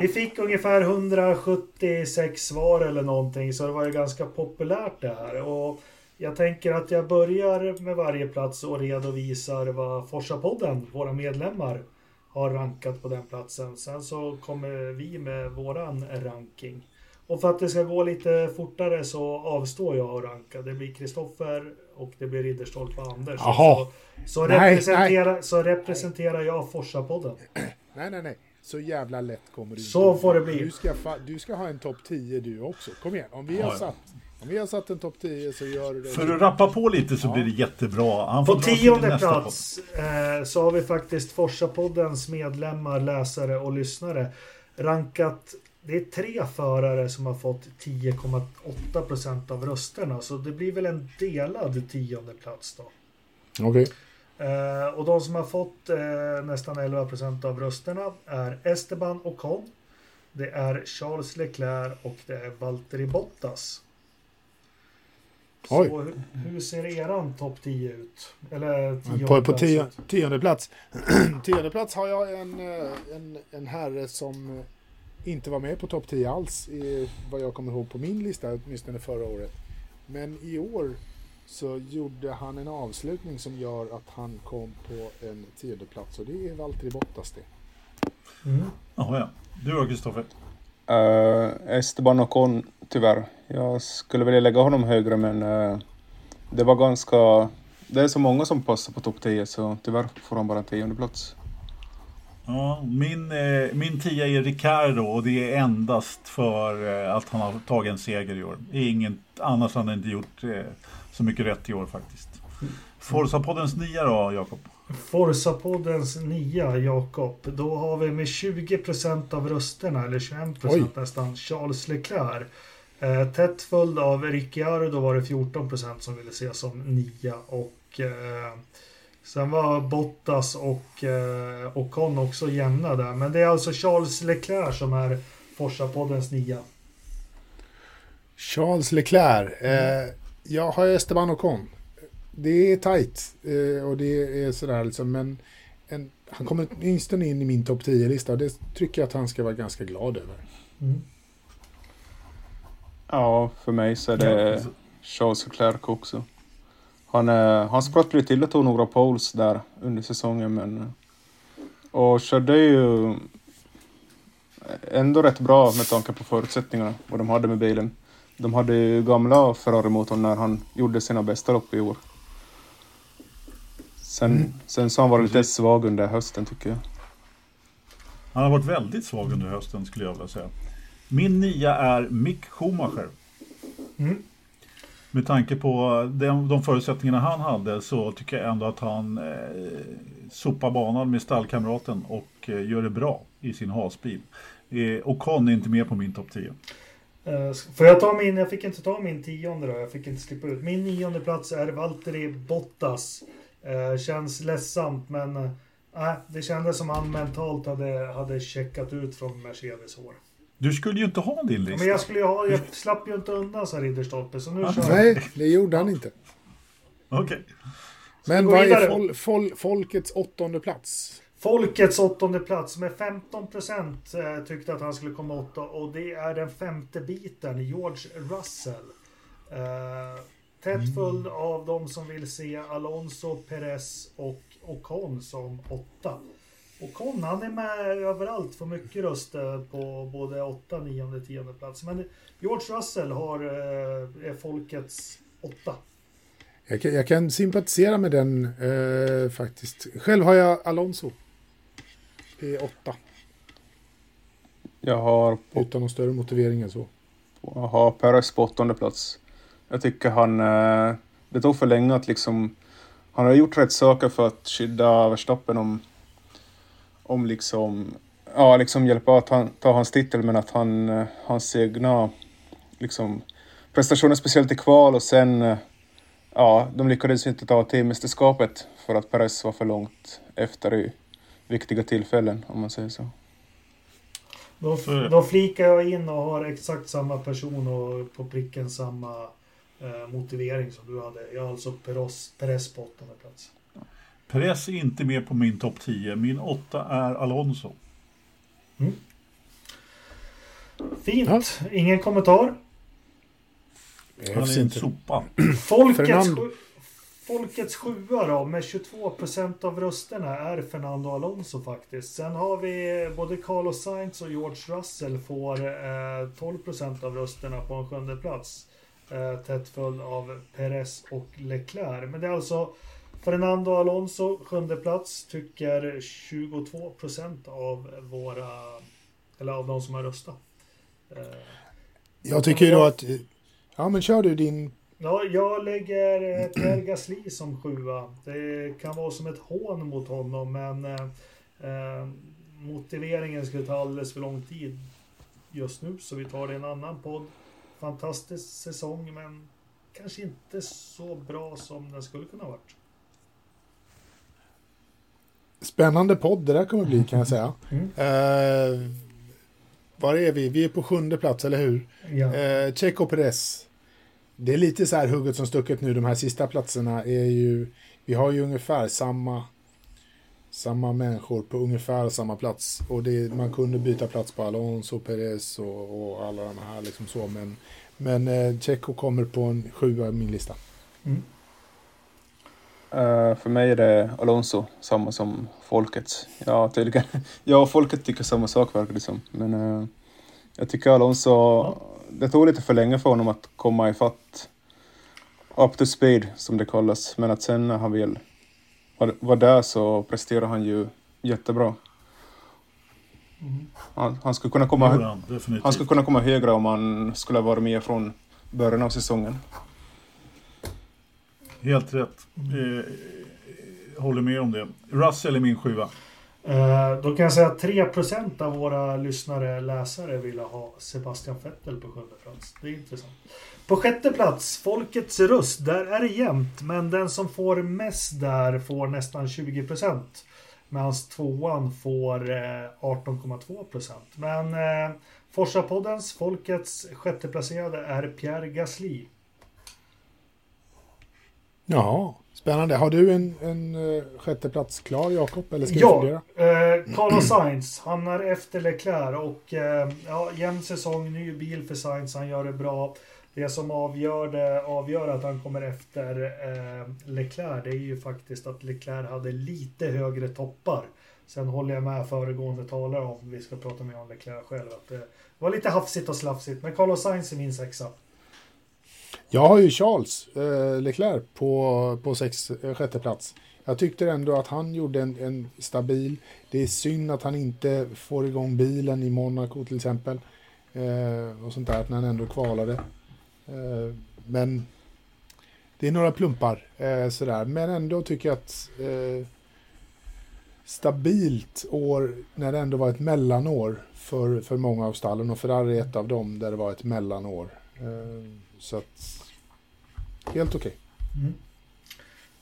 [SPEAKER 2] Vi fick ungefär 176 svar eller någonting så det var ju ganska populärt det här. Och jag tänker att jag börjar med varje plats och redovisar vad Forsa-podden, våra medlemmar, har rankat på den platsen. Sen så kommer vi med våran ranking. Och för att det ska gå lite fortare så avstår jag att ranka. Det blir Kristoffer och det blir Ridderstolpe och Anders.
[SPEAKER 3] Jaha.
[SPEAKER 2] Så, så,
[SPEAKER 3] Nej,
[SPEAKER 2] representerar, så representerar jag Forsa-podden.
[SPEAKER 3] Nej, nej, nej. Så jävla lätt kommer du
[SPEAKER 2] Så
[SPEAKER 3] inte
[SPEAKER 2] får det bli.
[SPEAKER 3] Du ska, du ska ha en topp 10 du också. Kom igen. Om vi har
[SPEAKER 4] Ja, ja.
[SPEAKER 3] satt, om vi har satt en topp 10 så gör du det.
[SPEAKER 4] För att rappa på lite så blir det jättebra. Han får
[SPEAKER 2] På tionde plats eh, så har vi faktiskt Forsa-poddens medlemmar, läsare och lyssnare rankat det är tre förare som har fått 10,8 procent av rösterna. Så det blir väl en delad tionde plats då.
[SPEAKER 3] Okej.
[SPEAKER 2] Eh, och de som har fått eh, nästan 11 procent av rösterna är Esteban Ocon. Det är Charles Leclerc och det är Valtteri Bottas.
[SPEAKER 3] Oj.
[SPEAKER 2] Så hur, hur ser eran topp 10 ut? Eller tionde
[SPEAKER 3] På, på
[SPEAKER 2] plats
[SPEAKER 3] tio, tionde plats. tionde plats har jag en, eh, en, en herre som eh, inte var med på topp 10 alls i vad jag kommer ihåg på min lista, åtminstone förra året. Men i år så gjorde han en avslutning som gör att han kom på en tionde plats och det är Valtteri Bottas det.
[SPEAKER 2] Mm.
[SPEAKER 4] Jaha, ja. Du då Kristoffer?
[SPEAKER 1] Uh, Esteban Ocon, tyvärr. Jag skulle vilja lägga honom högre men eh, det var ganska... Det är så många som passar på topp 10 så tyvärr får han bara tionde plats.
[SPEAKER 4] Ja, min, eh, min tia är Ricardo och det är endast för eh, att han har tagit en seger i år. Inget, annars har han inte gjort eh, så mycket rätt i år faktiskt. Forza-poddens nia då, Jakob?
[SPEAKER 2] Forza-poddens nia, Jakob. Då har vi med 20% av rösterna, eller 21%
[SPEAKER 3] Oj.
[SPEAKER 2] nästan, Charles Leclerc. Eh, tätt följd av Ricciardo var det 14% som ville se som nia. Och eh, sen var Bottas och eh, Ocon också jämna där. Men det är alltså Charles Leclerc som är Forza-poddens nia.
[SPEAKER 3] Charles Leclerc. Eh, jag har Esteban Ocon. Det är tajt eh, och det är sådär liksom, men en, han kommer åtminstone in i min topp 10-lista och det tycker jag att han ska vara ganska glad över.
[SPEAKER 2] Mm.
[SPEAKER 1] Ja, för mig så är det Charles Leclerc också. Han, eh, han sprattlade till och tog några poles där under säsongen men... Och körde ju ändå rätt bra med tanke på förutsättningarna vad de hade med bilen. De hade ju gamla Ferrari-motorn när han gjorde sina bästa lopp i år. Sen, sen så har han varit lite svag under hösten tycker jag.
[SPEAKER 4] Han har varit väldigt svag under hösten skulle jag vilja säga. Min nia är Mick Schumacher.
[SPEAKER 2] Mm.
[SPEAKER 4] Med tanke på de, de förutsättningarna han hade så tycker jag ändå att han eh, sopar banan med stallkamraten och eh, gör det bra i sin hasbil. Eh, och Con är inte med på min topp 10.
[SPEAKER 2] Eh, Får jag ta min, jag fick inte ta min tionde då, jag fick inte slippa ut. Min nionde plats är Valtteri Bottas. Eh, känns ledsamt men eh, det kändes som han mentalt hade, hade checkat ut från Mercedes år.
[SPEAKER 4] Du skulle ju inte ha din
[SPEAKER 2] Ja,
[SPEAKER 4] lista.
[SPEAKER 2] Men jag, skulle ju ha, jag slapp ju inte undan sa Ridderstolpe, så nu kör.
[SPEAKER 3] Nej, det gjorde han inte.
[SPEAKER 4] Okej.
[SPEAKER 3] Men
[SPEAKER 2] gå
[SPEAKER 3] vad är fol, fol, folkets åttonde plats?
[SPEAKER 2] Folkets åttonde plats med 15 procent tyckte att han skulle komma åtta och det är den femte biten, George Russell. Eh, tätt följd av de som vill se Alonso, Perez och Ocon som åtta. Ocon, han är med överallt, får mycket röster på både åtta, nionde, tionde plats. Men George Russell har, eh, är folkets åtta.
[SPEAKER 3] Jag kan, jag kan sympatisera med den eh, faktiskt. Själv har jag Alonso. Det är åtta.
[SPEAKER 1] Jag har, på,
[SPEAKER 3] Utan någon större motivering än så.
[SPEAKER 1] jag har Perez på åttonde plats. Jag tycker han... eh, Det tog för länge att liksom... Han har gjort rätt saker för att skydda Verstappen om... Om liksom... Ja, liksom hjälpa att han, ta hans titel, men att han... eh, Hans egna... Liksom... Prestationer, speciellt i kval och sen... eh, Ja, de lyckades inte ta teammästerskapet för att Perez var för långt efter i viktiga tillfällen, om man säger så.
[SPEAKER 2] Då,
[SPEAKER 4] det.
[SPEAKER 2] då flikar jag in och har exakt samma person och på pricken samma motivering som du hade. Jag har alltså Perez, Perez på åttonde plats.
[SPEAKER 4] Perez är inte med på min topp 10. Min åtta är Alonso.
[SPEAKER 2] Fint, ingen kommentar.
[SPEAKER 4] Han är en sopa.
[SPEAKER 2] Folkets, sju, folkets sjua då med 22 procent av rösterna är Fernando Alonso faktiskt. Sen har vi både Carlos Sainz och George Russell får eh, 12 procent av rösterna på en sjunde plats. Eh, tätt följd av Perez och Leclerc. Men det är alltså Fernando Alonso, sjunde plats, tycker 22 procent av våra, eller av de som har röstat. Eh,
[SPEAKER 3] Jag tycker ju då att... Ja, men kör du din...
[SPEAKER 2] Ja, jag lägger eh, Pierre Gasly som sjua. Det kan vara som ett hån mot honom, men eh, motiveringen skulle ta alldeles för lång tid just nu, så vi tar det i en annan podd. Fantastisk säsong, men kanske inte så bra som den skulle kunna varit.
[SPEAKER 3] Spännande podd det där kommer bli kan jag säga.
[SPEAKER 2] Mm.
[SPEAKER 3] Eh, var är vi? Vi är på sjunde plats, eller hur?
[SPEAKER 2] Ja.
[SPEAKER 3] Eh, Checo Perez. Det är lite så här hugget som stucket nu. De här sista platserna är ju... Vi har ju ungefär samma, samma människor på ungefär samma plats. Och det, man kunde byta plats på Alonso, Perez och, och alla de här liksom så. Men, men eh, Checo kommer på en sjua i min lista. Mm.
[SPEAKER 1] Eh, för mig är det Alonso, samma som folket. Ja, tydligen. Jag och folket tycker samma sak verkar det som. Men uh, jag tycker Alonso, det tog lite för länge för honom att komma ifatt up to speed, som det kallas. Men att sen när han väl var, var där så presterar han ju jättebra. Han, han, skulle kunna komma,
[SPEAKER 4] gjorde han
[SPEAKER 1] skulle kunna komma högre om han skulle ha varit med från början av säsongen.
[SPEAKER 4] Helt rätt. Eh, håller med om det. Russell är min sjua.
[SPEAKER 2] Eh, Då kan jag säga att 3% av våra lyssnare, läsare, ville ha Sebastian Vettel på sjunde plats. Det är intressant. På sjätte plats, Folkets röst. Där är det jämnt, men den som får mest där får nästan 20%. Medan tvåan får eh, 18,2%. Men eh, Forsa-poddens, Folkets sjätteplacerade är Pierre Gasly.
[SPEAKER 3] Jaha, spännande. Har du en, en uh, sjätteplats klar, Jakob? Eller ska du
[SPEAKER 2] Ja,
[SPEAKER 3] fundera?
[SPEAKER 2] eh, Carlos Sainz. Han är efter Leclerc och eh, ja, jämn säsong, ny bil för Sainz. Han gör det bra. Det som avgör, det, avgör att han kommer efter eh, Leclerc, det är ju faktiskt att Leclerc hade lite högre toppar. Sen håller jag med föregående talare om, vi ska prata mer om Leclerc själv, att det var lite hafsigt och slafsigt. Men Carlos Sainz är min sexa.
[SPEAKER 3] Jag har ju Charles eh, Leclerc på, på sex, eh, sjätte plats. Jag tyckte ändå att han gjorde en, en stabil. Det är synd att han inte får igång bilen i Monaco till exempel. Eh, och sånt där, när han ändå kvalade. Eh, men det är några plumpar eh, sådär. Men ändå tycker jag att eh, stabilt år när det ändå var ett mellanår för, för många av stallen och Ferrari är ett av dem där det var ett mellanår. Eh, så att helt okej.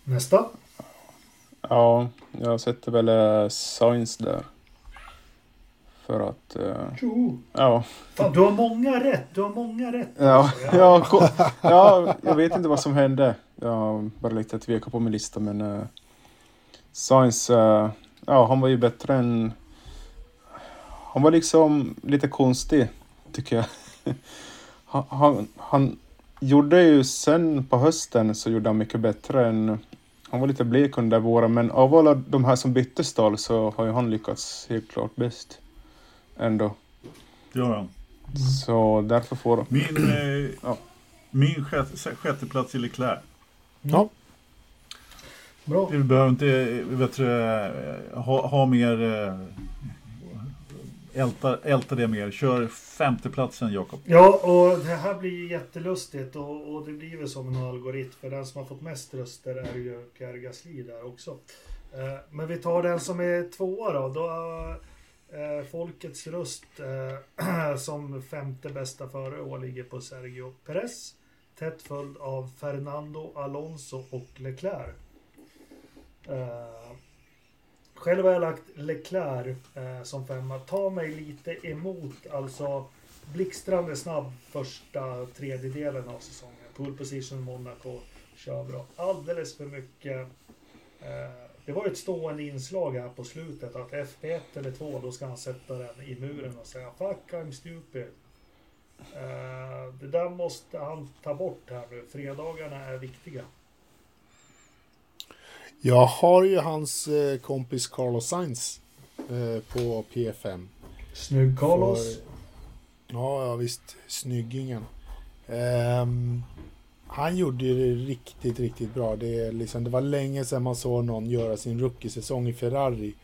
[SPEAKER 2] Nästa.
[SPEAKER 1] Ja, jag sätter väl Science där. För att...
[SPEAKER 2] Jo.
[SPEAKER 1] ja.
[SPEAKER 2] Fan, du har många rätt. Du har många rätt.
[SPEAKER 1] Ja,
[SPEAKER 2] alltså.
[SPEAKER 1] ja, ko- ja, jag vet inte vad som hände. Jag bara lite tveka på min lista, men uh, Science, uh, ja, han var ju bättre än... Han var liksom lite konstig, tycker jag. han, han, han gjorde ju sen på hösten så gjorde han mycket bättre än... Han var lite blek under våren, men av alla de här som bytte stall så har ju han lyckats helt klart bäst. Ändå.
[SPEAKER 4] Det gör han.
[SPEAKER 1] Så därför får...
[SPEAKER 4] Min, eh,
[SPEAKER 1] Ja.
[SPEAKER 4] min sjätte, sjätte plats är Leclerc.
[SPEAKER 3] Ja,
[SPEAKER 2] Bra.
[SPEAKER 4] Du behöver inte eh, vet du, eh, ha, ha mer... eh, Älta, älta det mer. Kör femteplatsen Jakob.
[SPEAKER 2] Ja, och det här blir ju jättelustigt och, och det blir väl som en algoritm. För den som har fått mest röster är ju Pierre Gasly där också. Men vi tar den som är tvåa då. då eh, folkets röst eh, som femte bästa före år ligger på Sergio Perez. Tätt följd av Fernando Alonso och Leclerc. Eh, Själv har jag lagt Leclerc eh, som femma. Ta mig lite emot, alltså blixtrande snabb första tredjedelen av säsongen. Pool position Monaco kör bra. Alldeles för mycket. Eh, det var ju ett stående inslag här på slutet att FP1 eller 2 då ska han sätta den i muren och säga Fuck I'm stupid. Eh, det där måste han ta bort här nu. Fredagarna är viktiga.
[SPEAKER 3] jag har ju hans eh, kompis Carlos Sainz eh, på P5.
[SPEAKER 2] Snygg Carlos.
[SPEAKER 3] För- Ja, ja visst. Snyggingen. Ehm, han gjorde det riktigt, riktigt bra. Det, är liksom, det var länge sedan man såg någon göra sin rookie-säsong i Ferrari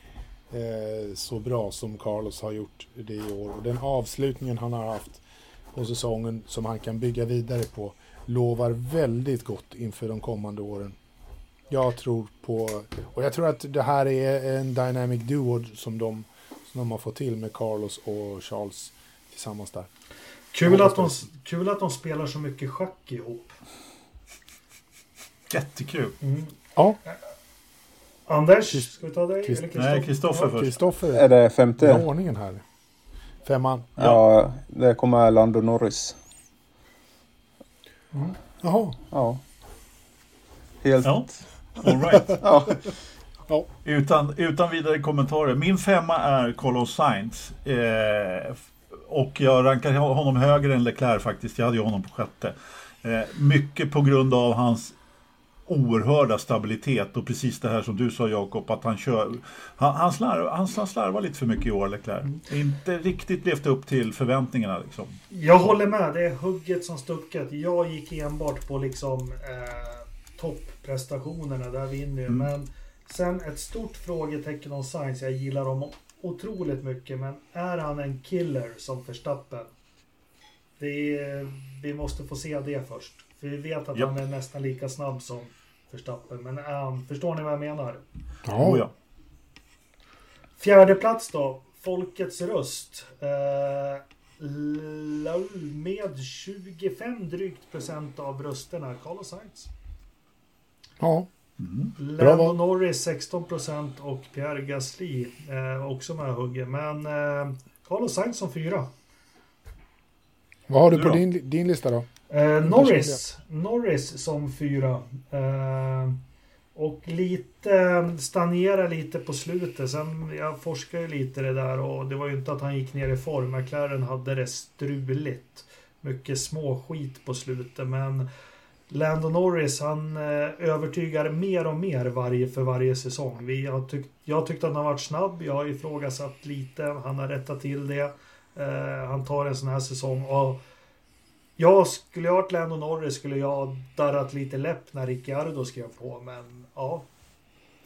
[SPEAKER 3] eh, så bra som Carlos har gjort det i år. Och den avslutningen han har haft på säsongen som han kan bygga vidare på lovar väldigt gott inför de kommande åren. Jag tror på, och jag tror att det här är en dynamic duo som de, som de har fått till med Carlos och Charles tillsammans där.
[SPEAKER 2] Kul att, de, kul att de spelar så mycket schack ihop.
[SPEAKER 4] Jättekul.
[SPEAKER 3] Ja,
[SPEAKER 2] Anders, ska vi ta dig? Eller
[SPEAKER 4] Nej, Kristoffer först.
[SPEAKER 3] Kristoffer
[SPEAKER 1] Är det femte?
[SPEAKER 3] ordningen här. Femman.
[SPEAKER 1] Ja, det kommer Lando Norris.
[SPEAKER 3] Jaha.
[SPEAKER 1] Ja. Helt...
[SPEAKER 4] Ja, all right.
[SPEAKER 1] Ja.
[SPEAKER 3] Ja.
[SPEAKER 4] Utan, utan vidare kommentarer. Min femma är Carlos Sainz. Eh, och jag rankar honom högre än Leclerc faktiskt. Jag hade ju honom på sjätte. Eh, mycket på grund av hans oerhörda stabilitet och precis det här som du sa Jakob att han kör han, han, slarv, han, slarvar lite för mycket i år Leclerc. Inte riktigt levt upp till förväntningarna liksom.
[SPEAKER 2] Jag håller med, det är hugget som stucket. Jag gick enbart på liksom eh, topprestationerna, där vinner ju. Men sen ett stort frågetecken om Sainz. Jag gillar dem otroligt mycket, men är han en killer som Verstappen? Det är, vi måste få se det först. För vi vet att
[SPEAKER 4] Japp.
[SPEAKER 2] han är nästan lika snabb som Verstappen. Men han, förstår ni vad jag menar?
[SPEAKER 4] Oh, ja.
[SPEAKER 2] Fjärde plats då. Folkets röst. L- med 25 drygt procent av rösterna. Carlos Sainz.
[SPEAKER 3] Ja. Bra
[SPEAKER 2] Lando. Norris 16 procent och Pierre Gasly eh, också med hugget. Men eh, Carlos Sainz som fyra.
[SPEAKER 3] Vad har du på din, din lista då?
[SPEAKER 2] Eh, Norris, Norris som fyra. Eh, och lite stagnera lite på slutet. Sen jag forskar ju lite det där och det var ju inte att han gick ner i form. McLaren hade det struligt. Mycket små skit på slutet men Lando Norris han eh, övertygar mer och mer varje, för varje säsong. Vi har tyckt, jag tyckte att han har varit snabb. Jag har ifrågasatt lite. Han har rättat till det. Eh, han tar en sån här säsong och jag skulle jag varit Lando Norris skulle jag darrat lite läpp när Ricciardo skrev på, men ja.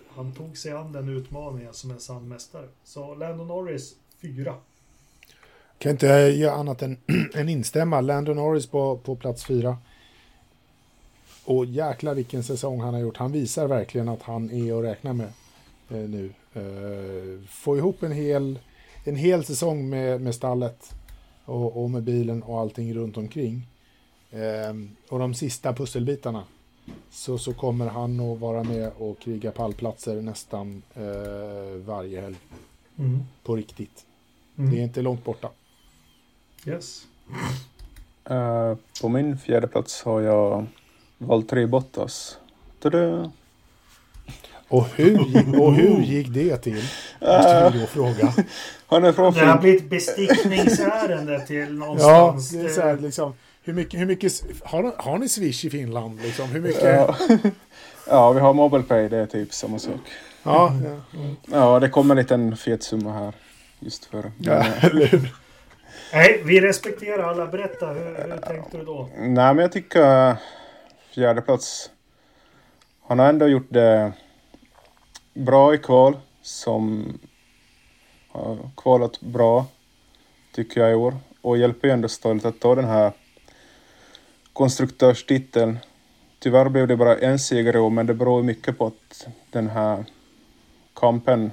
[SPEAKER 2] Han tog sig an den utmaningen som en sann mästare. Så Lando Norris, fyra.
[SPEAKER 3] Kan inte göra annat än, än instämma. Lando Norris på, på plats fyra. Och jäklar vilken säsong han har gjort. Han visar verkligen att han är att räkna med eh, nu. Eh, få ihop en hel, en hel säsong med, med stallet och, och med bilen och allting runt omkring. Eh, och de sista pusselbitarna så, så kommer han att vara med och kriga pallplatser nästan eh, varje helg.
[SPEAKER 2] Mm.
[SPEAKER 3] På riktigt.
[SPEAKER 2] Mm.
[SPEAKER 3] Det är inte långt borta.
[SPEAKER 2] Yes.
[SPEAKER 1] Eh, på min fjärde plats har jag Valtteri Bottas. Tada!
[SPEAKER 3] Och hur, gick, och hur gick det till? Måste vi då fråga.
[SPEAKER 1] Han är från
[SPEAKER 2] Det har blivit bestickningsärende till
[SPEAKER 3] Ja,
[SPEAKER 2] någonstans.
[SPEAKER 3] det är så här, liksom, hur mycket, hur mycket har, har ni Swish i Finland? Liksom? Hur mycket?
[SPEAKER 1] Ja. ja, vi har MobilePay, det är typ samma sak.
[SPEAKER 3] Ja, ja,
[SPEAKER 1] Ja, det kommer en liten fet summa här just för.
[SPEAKER 3] ja, eller?
[SPEAKER 2] Nej, vi respekterar alla. Berätta, hur, hur tänkte du då?
[SPEAKER 1] Nej, men jag tycker fjärde plats. Han har ändå gjort det bra i kval som har kvalat bra tycker jag i år och hjälper ju ändå Stolt att ta den här konstruktörstiteln. Tyvärr blev det bara en seger i år, men det beror mycket på att den här kampen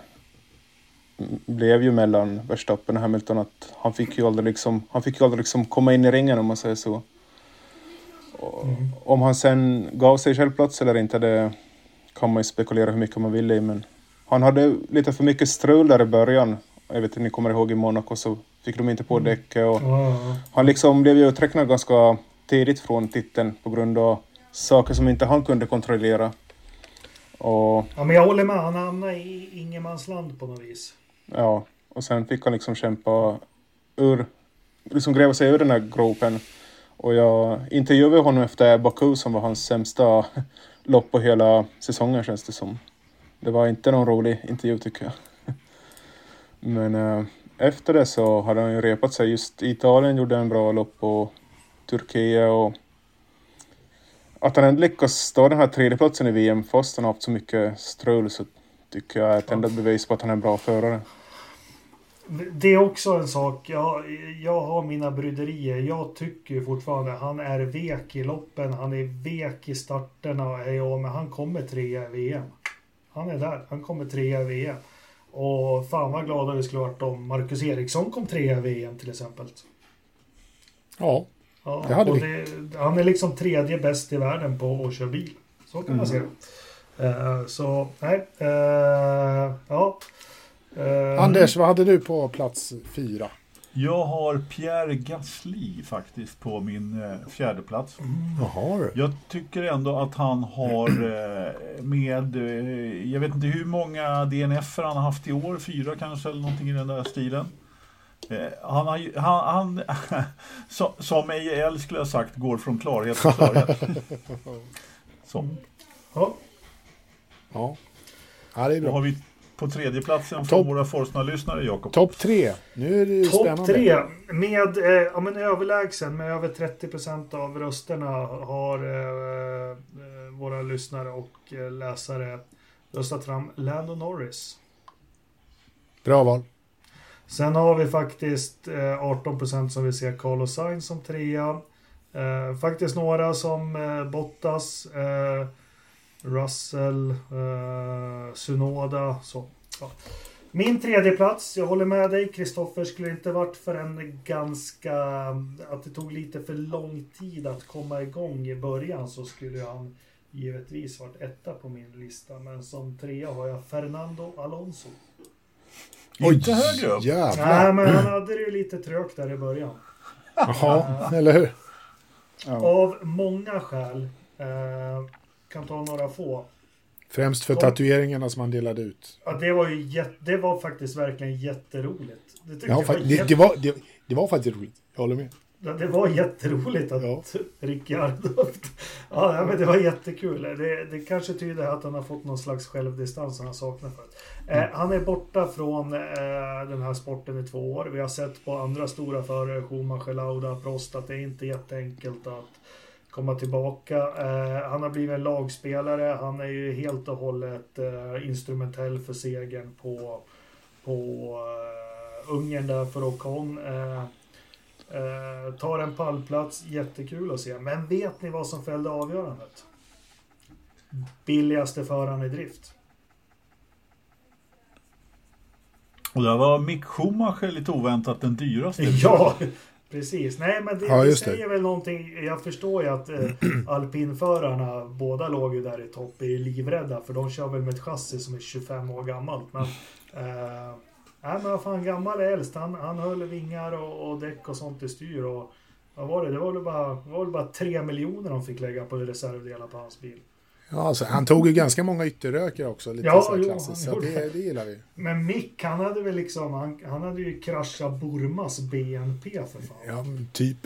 [SPEAKER 1] blev ju mellan Verstappen och Hamilton att han fick ju aldrig liksom, han fick ju aldrig liksom komma in i ringen om man säger så. Och Om han sen gav sig själv plats eller inte, det kan man ju spekulera hur mycket man vill i, men han hade lite för mycket strul där i början. Jag vet inte, ni kommer ihåg i Monaco så fick de inte på däcket och
[SPEAKER 2] ja.
[SPEAKER 1] han liksom blev ju uträknad ganska tidigt från titeln på grund av saker som inte han kunde kontrollera. Och
[SPEAKER 2] ja, men jag håller med. Han hamnade i ingenmansland på något vis.
[SPEAKER 1] ja, och sen fick han liksom kämpa ur, liksom gräva sig ur den här gropen. Och jag intervjuade honom efter Baku som var hans sämsta lopp på hela säsongen känns det som. Det var inte någon rolig intervju tycker jag. Men eh, efter det så hade han ju repat sig. Just Italien gjorde en bra lopp och Turkiet och att han ändå lyckas ta den här tredjeplatsen i VM fast han har haft så mycket strul så tycker jag är ett enda bevis på att han är en bra förare.
[SPEAKER 2] Det är också en sak. Jag, jag har mina bryderier. Jag tycker fortfarande han är vek i loppen. Han är vek i starterna. Ja, men han kommer trea i VM. Han är där. Han kommer trea i VM. Och fan vad glada vi skulle varit om Marcus Eriksson kom trea i VM till exempel.
[SPEAKER 3] Ja,
[SPEAKER 2] Ja,
[SPEAKER 3] Det hade vi.
[SPEAKER 2] det, han är liksom tredje bäst i världen på att köra bil. Så kan man se det. Eh, så, nej. eh, ja. Eh,
[SPEAKER 3] Anders, vad hade du på plats fyra?
[SPEAKER 4] Jag har Pierre Gasly faktiskt på min eh, fjärde plats.
[SPEAKER 3] Du.
[SPEAKER 4] Jag tycker ändå att han har eh, med, eh, jag vet inte hur många DNF han har haft i år, fyra kanske eller någonting i den där stilen. Eh, Han har, han, han så, som EIL skulle jag sagt, går från klarhet till klarhet. Så,
[SPEAKER 2] Ja,
[SPEAKER 3] Ja. det är
[SPEAKER 4] då har
[SPEAKER 3] bra.
[SPEAKER 4] vi på tredje platsen
[SPEAKER 3] Topp.
[SPEAKER 4] från våra Forsna-lyssnare, Jakob.
[SPEAKER 3] Topp tre. Nu är det ju
[SPEAKER 2] Topp
[SPEAKER 3] spännande.
[SPEAKER 2] tre med eh, ja, men överlägsen med över 30% av rösterna har eh, eh, våra lyssnare och eh, läsare röstat fram Lando Norris.
[SPEAKER 3] Bra val.
[SPEAKER 2] Sen har vi faktiskt eh, 18% som vill se Carlos Sainz som trea. Eh, faktiskt några som eh, Bottas, eh, Russell, eh, Sunoda. Så, ja. Min tredje plats, jag håller med dig. Kristoffer skulle inte varit för en ganska... Att det tog lite för lång tid att komma igång i början så skulle han givetvis varit etta på min lista. Men som trea har jag Fernando Alonso.
[SPEAKER 4] Inte högre upp.
[SPEAKER 2] Nej,
[SPEAKER 3] Jävlar.
[SPEAKER 2] men han hade det ju lite trögt där i början.
[SPEAKER 3] Jaha, eller hur?
[SPEAKER 1] Ja.
[SPEAKER 2] Av många skäl. Eh, kan ta några få.
[SPEAKER 3] Främst för tatueringarna som han delade ut.
[SPEAKER 2] Ja, det var ju jätte, det var faktiskt verkligen jätteroligt. Det,
[SPEAKER 3] Ja,
[SPEAKER 2] var
[SPEAKER 3] det,
[SPEAKER 2] jätte,
[SPEAKER 3] det, var, det, det var faktiskt roligt. Jag håller med.
[SPEAKER 2] Ja, det var jätteroligt att
[SPEAKER 3] Ja.
[SPEAKER 2] Ricciardo... Ja, men det var jättekul. Det, det kanske tyder att han har fått någon slags självdistans som han saknar förut. Eh, han är borta från eh, den här sporten i två år. Vi har sett på andra stora förare, Schumacher, Lauda, Prost, att det är inte jätteenkelt att komma tillbaka. Eh, han har blivit en lagspelare. Han är ju helt och hållet eh, instrumentell för segern på, på eh, Ungern där för Ocon. Eh, Eh, tar en pallplats, jättekul att se. Men vet ni vad som fällde avgörandet? Billigaste föraren i drift.
[SPEAKER 4] Och där var Mick Schumacher lite oväntat den dyraste.
[SPEAKER 2] Ja, Precis. Nej, men det,
[SPEAKER 3] Ja,
[SPEAKER 2] det
[SPEAKER 3] just det.
[SPEAKER 2] säger väl någonting. Jag förstår ju att eh, alpinförarna, båda låg ju där i topp, är livrädda. För de kör väl med ett chassi som är 25 år gammalt. Men, eh, nej, men vad fan, gammal är äldst. Han, han höll vingar och, och däck och sånt i styr. Och, vad var det? Det var väl bara, var väl bara 3 miljoner de fick lägga på reservdelar på hans bil.
[SPEAKER 3] Ja, alltså, han tog ju ganska många ytterrökar också. Lite
[SPEAKER 2] Ja,
[SPEAKER 3] så
[SPEAKER 2] jo,
[SPEAKER 3] klassiskt. Så det, det gillar vi.
[SPEAKER 2] Men Mick, han hade väl liksom, han, han hade ju kraschat Burmas BNP för fan.
[SPEAKER 3] Ja, men typ.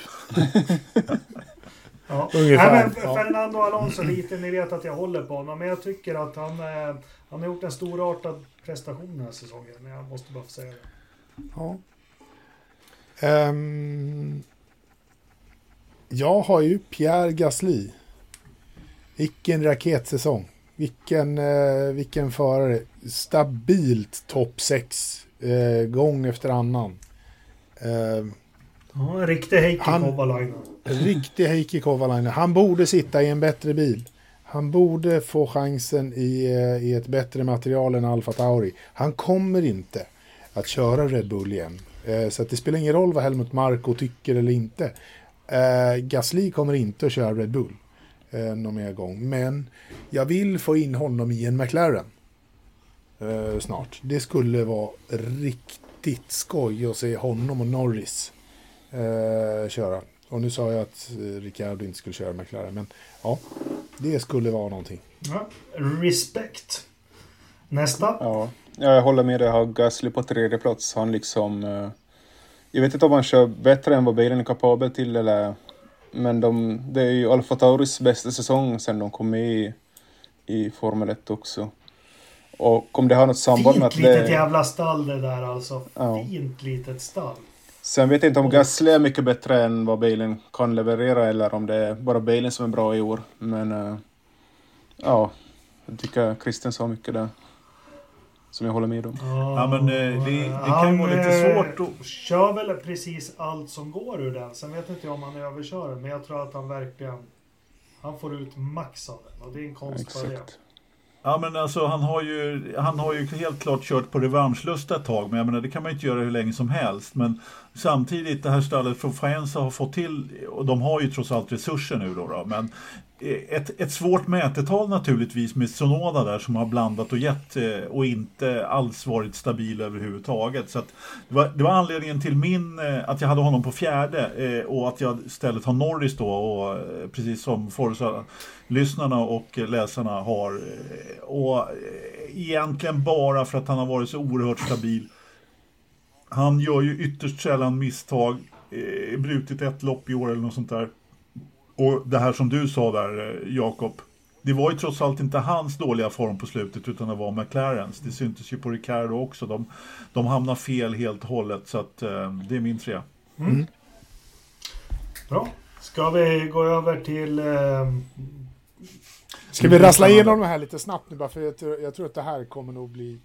[SPEAKER 2] Ja.
[SPEAKER 3] Ungefär,
[SPEAKER 2] Nej, men. Fernando Alonso lite, ni vet att jag håller på honom. Men jag tycker att han, eh, han har gjort en storartad prestation den här säsongen. Jag måste bara få säga det.
[SPEAKER 3] Ja. Ehm, jag har ju Pierre Gasly. Vilken raketsäsong. Vilken, eh, vilken förare. Stabilt topp 6 eh, gång efter annan. Ehm,
[SPEAKER 2] Ja, en riktig Heikki Kovalainen.
[SPEAKER 3] Riktig Heikki Kovalainen. Han borde sitta i en bättre bil. Han borde få chansen i, eh, i ett bättre material än Alfa Tauri. Han kommer inte att köra Red Bull igen. Eh, Så det spelar ingen roll vad Helmut Marko tycker eller inte. Eh, Gasly kommer inte att köra Red Bull eh, någon mer gång. Men jag vill få in honom i en McLaren eh, snart. Det skulle vara riktigt skoj att se honom och Norris eh, köra. Och nu sa jag att eh, Ricciardo inte skulle köra McLaren, men ja, det skulle vara någonting.
[SPEAKER 2] Ja. Respect. Nästa.
[SPEAKER 1] Ja, ja jag håller med dig. Jag har Gasly på tredje plats. Han liksom... Eh, jag vet inte om han kör bättre än vad bilen är kapabel till eller... Men de, det är ju Alfa Tauris bästa säsong sen de kom med i, i Formel 1 också. Och om det har något samband med
[SPEAKER 2] Fint
[SPEAKER 1] att
[SPEAKER 2] litet
[SPEAKER 1] det...
[SPEAKER 2] jävla stall det där alltså.
[SPEAKER 1] Ja.
[SPEAKER 2] Fint litet stall.
[SPEAKER 1] Sen vet jag inte om Gasly är mycket bättre än vad bilen kan leverera eller om det är bara bilen som är bra i år. Men eh, ja, jag tycker Christian sa mycket där. Som jag håller med om.
[SPEAKER 4] Ja, men, eh, det- det kan ju vara lite
[SPEAKER 2] eh,
[SPEAKER 4] svårt att-
[SPEAKER 2] kör väl precis allt som går ur den. Sen vet inte jag om han överkör den. Men jag tror att han verkligen... Han får ut max av den. Och det är en konst för det.
[SPEAKER 1] Exakt.
[SPEAKER 4] Ja men alltså han har ju, han har ju helt klart kört på revanschlust ett tag men jag menar det kan man inte göra hur länge som helst. Men samtidigt det här stallet från Faenza har fått till, och de har ju trots allt resurser nu då, då men Eh, ett, ett svårt mätetal naturligtvis med Sonoda där som har blandat och gett eh, och inte alls varit stabil överhuvudtaget. Så att det, var, det var anledningen till min, eh, att jag hade honom på fjärde och att jag istället har Norris då och precis som Forza lyssnarna och läsarna har. Och egentligen bara för att han har varit så oerhört stabil. Han gör ju ytterst sällan misstag. Brutit ett lopp i år eller något sånt där. Och det här som du sa där, eh, Jakob. Det var ju trots allt inte hans dåliga form på slutet utan det var McLarens. Det syntes ju på Ricardo också. De, de hamnar fel helt och hållet så att eh, det är min trea.
[SPEAKER 2] Bra. Ska vi gå över till... Eh,
[SPEAKER 3] Ska vi rassla igenom de här lite snabbt nu bara för jag tror, jag tror att det här kommer nog bli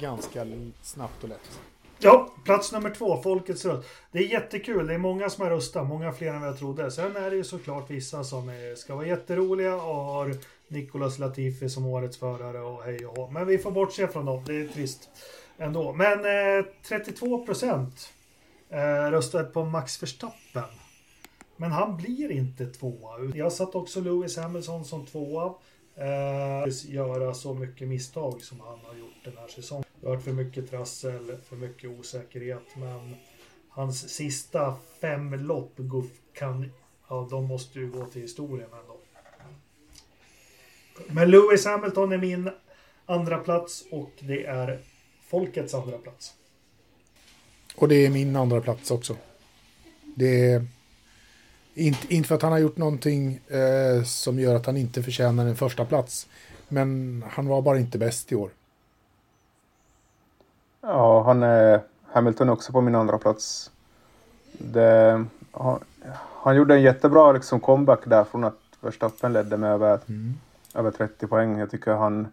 [SPEAKER 3] ganska snabbt och lätt
[SPEAKER 2] ja, plats nummer två, Folkets röst. Det är jättekul. Det är många som har röstat. Många fler än vad jag trodde. Sen är det ju såklart vissa som är, ska vara jätteroliga och har Nicolas Latifi som årets förare och hej och hå. Men vi får bortse från dem. Det är trist ändå. Men eh, 32 procent eh, röstade på Max Verstappen. Men han blir inte tvåa. Jag satt också Lewis Hamilton som tvåa. Eh, göra så mycket misstag som han har gjort den här säsongen. Det har varit för mycket trassel, för mycket osäkerhet. Men hans sista fem lopp kan, ja, de måste ju gå till historien ändå. Men Lewis Hamilton är min andra plats och det är folkets andra plats.
[SPEAKER 3] Och det är min andra plats också. Det är inte, inte för att han har gjort någonting eh, som gör att han inte förtjänar en första plats. Men han var bara inte bäst i år.
[SPEAKER 1] Ja, han är Hamilton också på min andra plats. Det, han, han gjorde en jättebra liksom, comeback där från att Verstappen ledde med över, över 30 poäng. Jag tycker han...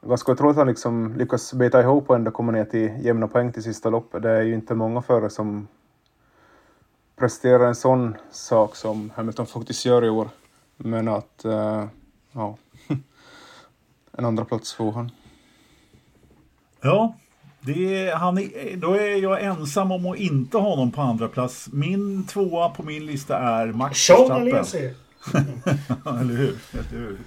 [SPEAKER 1] Ganska otroligt att han liksom lyckas bita ihop och ändå komma ner till jämna poäng till sista loppet. Det är ju inte många förare som presterar en sån sak som Hamilton faktiskt gör i år. Men att... eh, ja. en andra plats får han.
[SPEAKER 4] Ja, Det är, han är, då är jag ensam om att inte ha honom på andra plats. Min tvåa på min lista är Max Verstappen. Eller hur? Eller hur?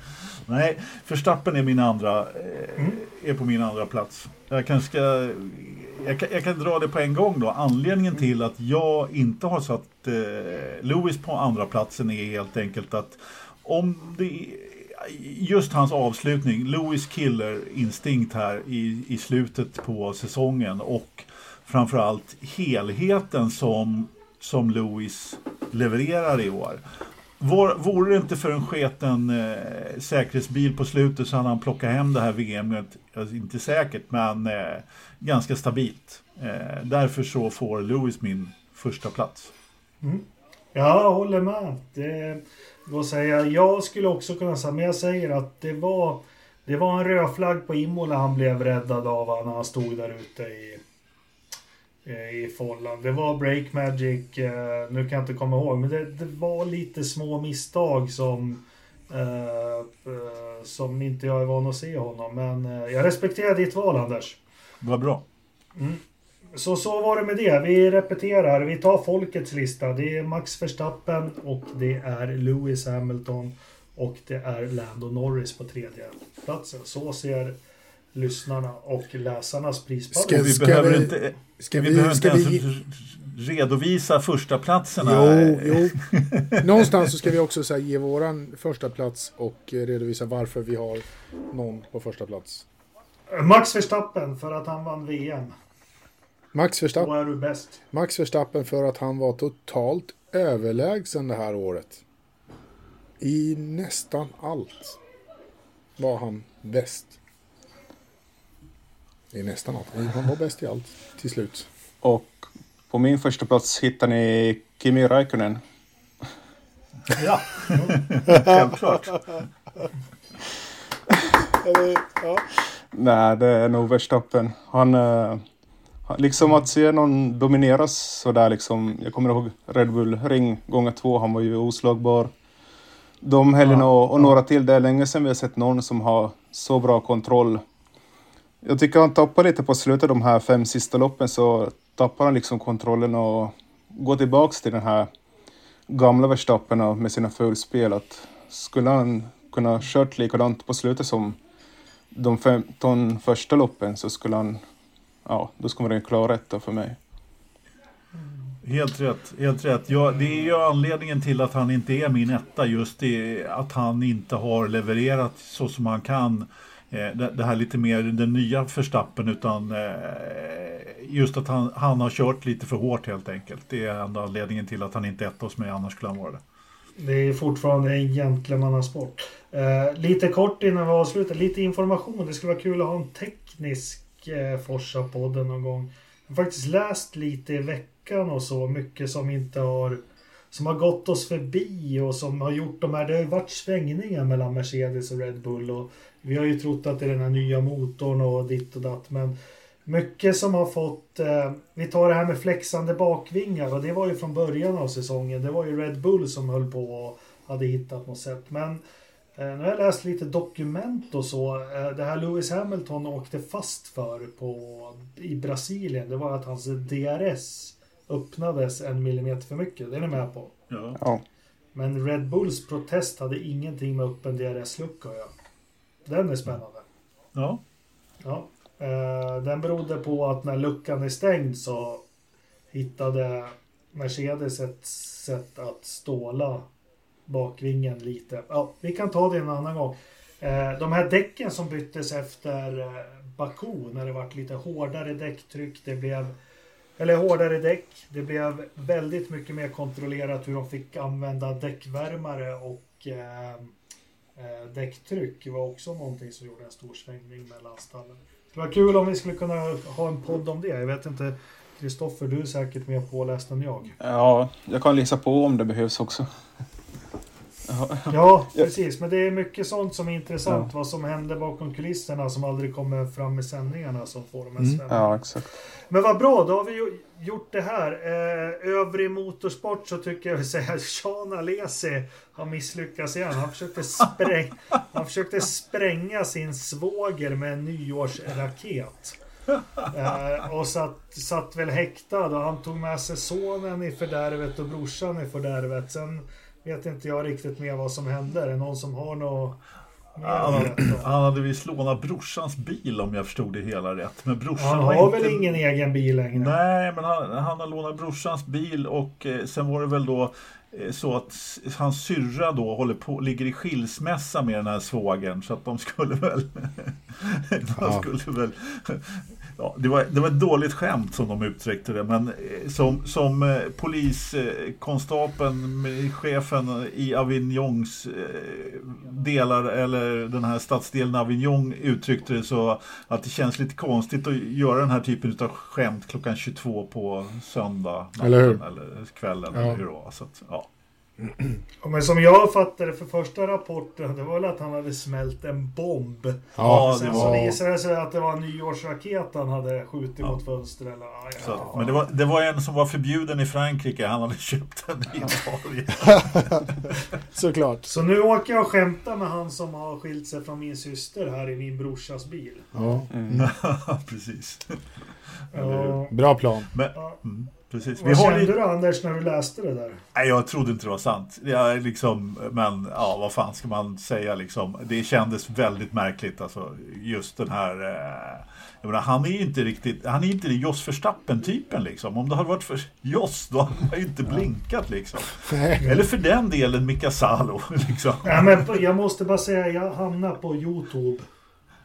[SPEAKER 4] Nej, Verstappen är min andra, eh, är på min andra plats. Jag kanske ska, jag kan, jag kan dra det på en gång då. Anledningen till att jag inte har satt eh, Lewis på andra platsen är helt enkelt att om det just hans avslutning, Lewis killer instinkt här i, i slutet på säsongen och framförallt helheten som, som Lewis levererar i år. Var, vore det inte för en sketen eh, säkerhetsbil på slutet så hade han plockat hem det här VMet, alltså, inte säkert, men eh, ganska stabilt. Eh, därför så får Lewis min första plats. Mm.
[SPEAKER 2] Jag håller med. Det att säga. Jag skulle också kunna säga, men jag säger att det var det var en röd flagg på Imola han blev räddad av när han stod där ute i eh, i Follan. Det var Break Magic, eh, nu kan jag inte komma ihåg, men det, det var lite små misstag som eh, eh, som inte jag är van att se honom. Men jag respekterar ditt val Anders.
[SPEAKER 4] Vad bra.
[SPEAKER 2] Så så var det med det. Vi repeterar. Vi tar folkets lista. Det är Max Verstappen och det är Lewis Hamilton och det är Lando Norris på tredje platsen. Så ser lyssnarna och läsarnas prispall
[SPEAKER 3] Ska
[SPEAKER 2] ut.
[SPEAKER 4] Vi
[SPEAKER 3] Ska
[SPEAKER 4] behöver
[SPEAKER 3] vi-
[SPEAKER 4] inte,
[SPEAKER 3] Ska
[SPEAKER 4] vi,
[SPEAKER 3] vi,
[SPEAKER 4] behöver
[SPEAKER 3] ska
[SPEAKER 4] inte
[SPEAKER 3] vi,
[SPEAKER 4] ens redovisa första platserna.
[SPEAKER 3] jo, jo. Någonstans så ska vi också så här, ge våran första plats och eh, redovisa varför vi har någon på första plats.
[SPEAKER 2] Max Verstappen för att han vann VM.
[SPEAKER 3] Max
[SPEAKER 2] Då
[SPEAKER 3] Verstappen,
[SPEAKER 2] är du bäst.
[SPEAKER 3] Max Verstappen för att han var totalt överlägsen det här året. I nästan allt var han bäst. I nästan allt. Han var bäst i allt till slut.
[SPEAKER 1] Och på min första plats hittar ni Kimi Räikkönen.
[SPEAKER 4] Ja, självklart.
[SPEAKER 1] Nej, det är nog Verstappen. Han, han- liksom att se någon domineras sådär liksom. Jag kommer ihåg Red Bull Ring gånger två. Han var ju oslagbar. De helgerna och, och några till. Det är länge sedan vi har sett någon som har så bra kontroll. Jag tycker han tappar lite på slutet de här fem sista loppen så tappar han liksom kontrollen och går tillbaks till den här gamla Verstappen med sina fulspel. Att skulle han kunna kört likadant på slutet som de 15 första loppen så skulle han, ja, då skulle det klara rätt för mig.
[SPEAKER 4] Helt rätt. Helt rätt. Ja, det är ju anledningen till att han inte är min etta. Just det att han inte har levererat så som han kan. Eh, Det, det här lite mer den nya förstappen utan eh, just att han, han har kört lite för hårt helt enkelt. Det är enda anledningen till att han inte är etta hos mig, annars skulle han vara det.
[SPEAKER 2] Det är fortfarande en gentlemannasport. Eh, lite kort innan vi avslutar, lite information. Det skulle vara kul att ha en teknisk eh, Forsa-podden någon gång. Jag har faktiskt läst lite i veckan och så, mycket som inte har som har gått oss förbi och som har gjort de här, det har ju varit svängningar mellan Mercedes och Red Bull och vi har ju trott att det är den här nya motorn och ditt och datt men mycket som har fått, eh, vi tar det här med flexande bakvingar och det var ju från början av säsongen. Det var ju Red Bull som höll på och hade hittat något sätt. Men eh, nu har jag läst lite dokument och så. Eh, det här Lewis Hamilton åkte fast för på, i Brasilien, det var att hans DRS öppnades en millimeter för mycket. Det är ni med på?
[SPEAKER 4] Ja.
[SPEAKER 1] Ja,
[SPEAKER 2] Men Red Bulls protest hade ingenting med öppen DRS-lucka att göra. Den är spännande.
[SPEAKER 4] ja.
[SPEAKER 2] Ja. Eh, den berodde på att när luckan är stängd så hittade Mercedes ett sätt att ståla bakvingen lite. Ja, vi kan ta det en annan gång. Eh, de här däcken som byttes efter eh, Baku när det vart lite hårdare däcktryck. Det blev eller hårdare däck. Det blev väldigt mycket mer kontrollerat hur de fick använda däckvärmare och eh, eh, däcktryck var också någonting som gjorde en stor svängning mellan stallen. Det var kul om vi skulle kunna ha en podd om det. Jag vet inte, Kristoffer, du är säkert mer påläst än jag.
[SPEAKER 1] ja jag kan läsa på om det behövs också. Ja,
[SPEAKER 2] precis. Men det är mycket sånt som är intressant.
[SPEAKER 1] Ja.
[SPEAKER 2] Vad som händer bakom kulisserna som aldrig kommer fram i sändningarna som får de här
[SPEAKER 3] Mm.
[SPEAKER 1] ja exakt.
[SPEAKER 2] Men vad bra, då har vi ju gjort det här. Eh, övrig motorsport så tycker jag vill säga att Sean Alesi har misslyckats igen. Han försökte, spräng, han försökte spränga sin svåger med en nyårsraket. Eh, och satt, satt väl häktad och han tog med sig sonen i fördärvet och brorsan i fördärvet. Sen vet inte jag riktigt mer vad som hände. Är det någon som har något
[SPEAKER 4] Han, han hade visst lånat brorsans bil om jag förstod det hela rätt. Men brorsan
[SPEAKER 2] Han har
[SPEAKER 4] inte...
[SPEAKER 2] väl ingen egen bil längre?
[SPEAKER 4] Nej, men han, han har lånat brorsans bil och eh, sen var det väl då eh, så att hans syrra då håller på, ligger i skilsmässa med den här svågern så att de skulle väl... de skulle väl ja, det, var, det var ett dåligt skämt som de uttryckte det men eh, som, som eh, poliskonstapeln, med chefen i Avignons eh, delar eller den här stadsdelen Avignon uttryckte det så att det känns lite konstigt att göra den här typen av skämt klockan 22 på söndag natten
[SPEAKER 3] Eller
[SPEAKER 4] eller kvällen.
[SPEAKER 3] Ja.
[SPEAKER 4] Eller hur då. Så att, ja.
[SPEAKER 2] Ja, Men som jag fattade för första rapporten, det var väl att han hade smält en bomb.
[SPEAKER 4] Ja,
[SPEAKER 2] Sen
[SPEAKER 4] det
[SPEAKER 2] så
[SPEAKER 4] var-
[SPEAKER 2] visade det sig att det var en nyårsraket han hade skjutit
[SPEAKER 4] Ja.
[SPEAKER 2] mot fönster eller... Ja,
[SPEAKER 4] Så, men det var, det var en som var förbjuden i Frankrike. Han hade köpt den i Italien.
[SPEAKER 3] Såklart.
[SPEAKER 2] Så nu åker jag och skämtar med han som har skilt sig från min syster här i min brorsas bil.
[SPEAKER 3] Ja.
[SPEAKER 4] Precis.
[SPEAKER 2] Ja.
[SPEAKER 3] Bra plan.
[SPEAKER 4] Men,
[SPEAKER 2] Ja.
[SPEAKER 4] mm, precis. Vi
[SPEAKER 2] Vad
[SPEAKER 4] har
[SPEAKER 2] kände
[SPEAKER 4] lite,
[SPEAKER 2] du Anders när du läste det där?
[SPEAKER 4] nej, jag trodde inte det var sant. Jag, liksom, men ja, vad fan ska man säga liksom. Det kändes väldigt märkligt. Alltså, just den här... Eh, jag menar, han är ju inte riktigt, han är inte Jos Verstappen-typen liksom. Om det hade varit för Jos, då hade man ju inte blinkat liksom. Eller för den delen Mika Salo, liksom.
[SPEAKER 2] Ja, men jag måste bara säga, jag hamnade på Youtube.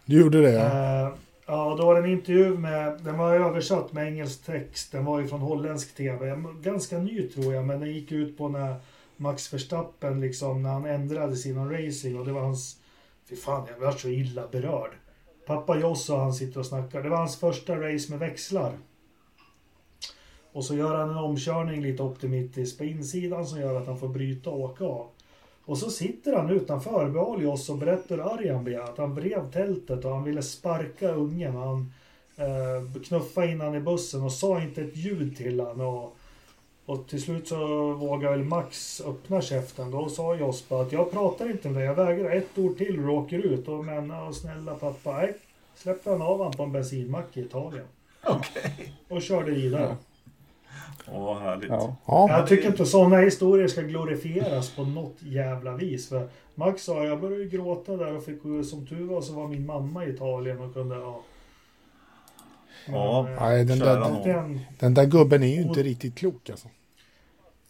[SPEAKER 3] Du gjorde det, ja.
[SPEAKER 2] Eh, ja, då var det en intervju med, den var översatt med engelsk text. Den var ju från holländsk tv. Ganska ny tror jag, men den gick ut på när Max Verstappen liksom, när han ändrade sin racing och det var hans, fy fan jag blev så illa berörd. Pappa Joss och han sitter och snackar. Det var hans första race med växlar. Och så gör han en omkörning lite optimistiskt på insidan som gör att han får bryta och åka av. Och så sitter han utanför behåller oss och berättar hur arg han blev. Att han brev tältet och han ville sparka ungen. Han eh, knuffade in han i bussen och sa inte ett ljud till han. Och, och till slut så vågade väl Max öppna käften. Då sa Jospa att jag pratar inte med dig. Jag vägrar ett ord till och åker ut. Och men och snälla pappa. Nej. Släppte han av han på en bensinmack i Italien.
[SPEAKER 4] Okej.
[SPEAKER 2] Och körde vidare.
[SPEAKER 4] Åh, härligt.
[SPEAKER 1] Ja.
[SPEAKER 3] ja.
[SPEAKER 2] Jag tycker inte sådana historier ska glorifieras på något jävla vis. För Max sa jag började ju gråta där och fick som tur var så var min mamma i Italien och kunde ja. Men,
[SPEAKER 4] Ja.
[SPEAKER 2] eh,
[SPEAKER 3] Nej, den där,
[SPEAKER 2] den,
[SPEAKER 3] den där gubben är ju inte riktigt klok alltså.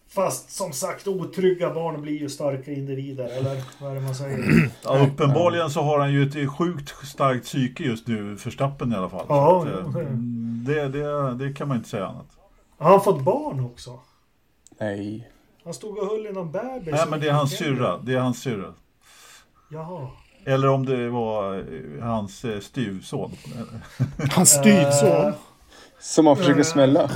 [SPEAKER 2] fast som sagt otrygga barn blir ju starka individer. Eller vad är det man säger?
[SPEAKER 4] Ja, uppenbarligen så har han ju ett sjukt starkt psyke just nu, Förstappen i alla fall.
[SPEAKER 2] Ja,
[SPEAKER 4] att,
[SPEAKER 2] det-
[SPEAKER 4] det, det, det kan man inte säga annat.
[SPEAKER 2] Har han fått barn också?
[SPEAKER 1] Nej.
[SPEAKER 2] Han stod och höll i någon bebis.
[SPEAKER 4] Nej, men det är hans syrra. Det är hans syrra.
[SPEAKER 2] Jaha.
[SPEAKER 4] Eller om det var eh, hans eh, styvson.
[SPEAKER 3] Hans styvson.
[SPEAKER 2] Eh,
[SPEAKER 1] Som han försöker smälla.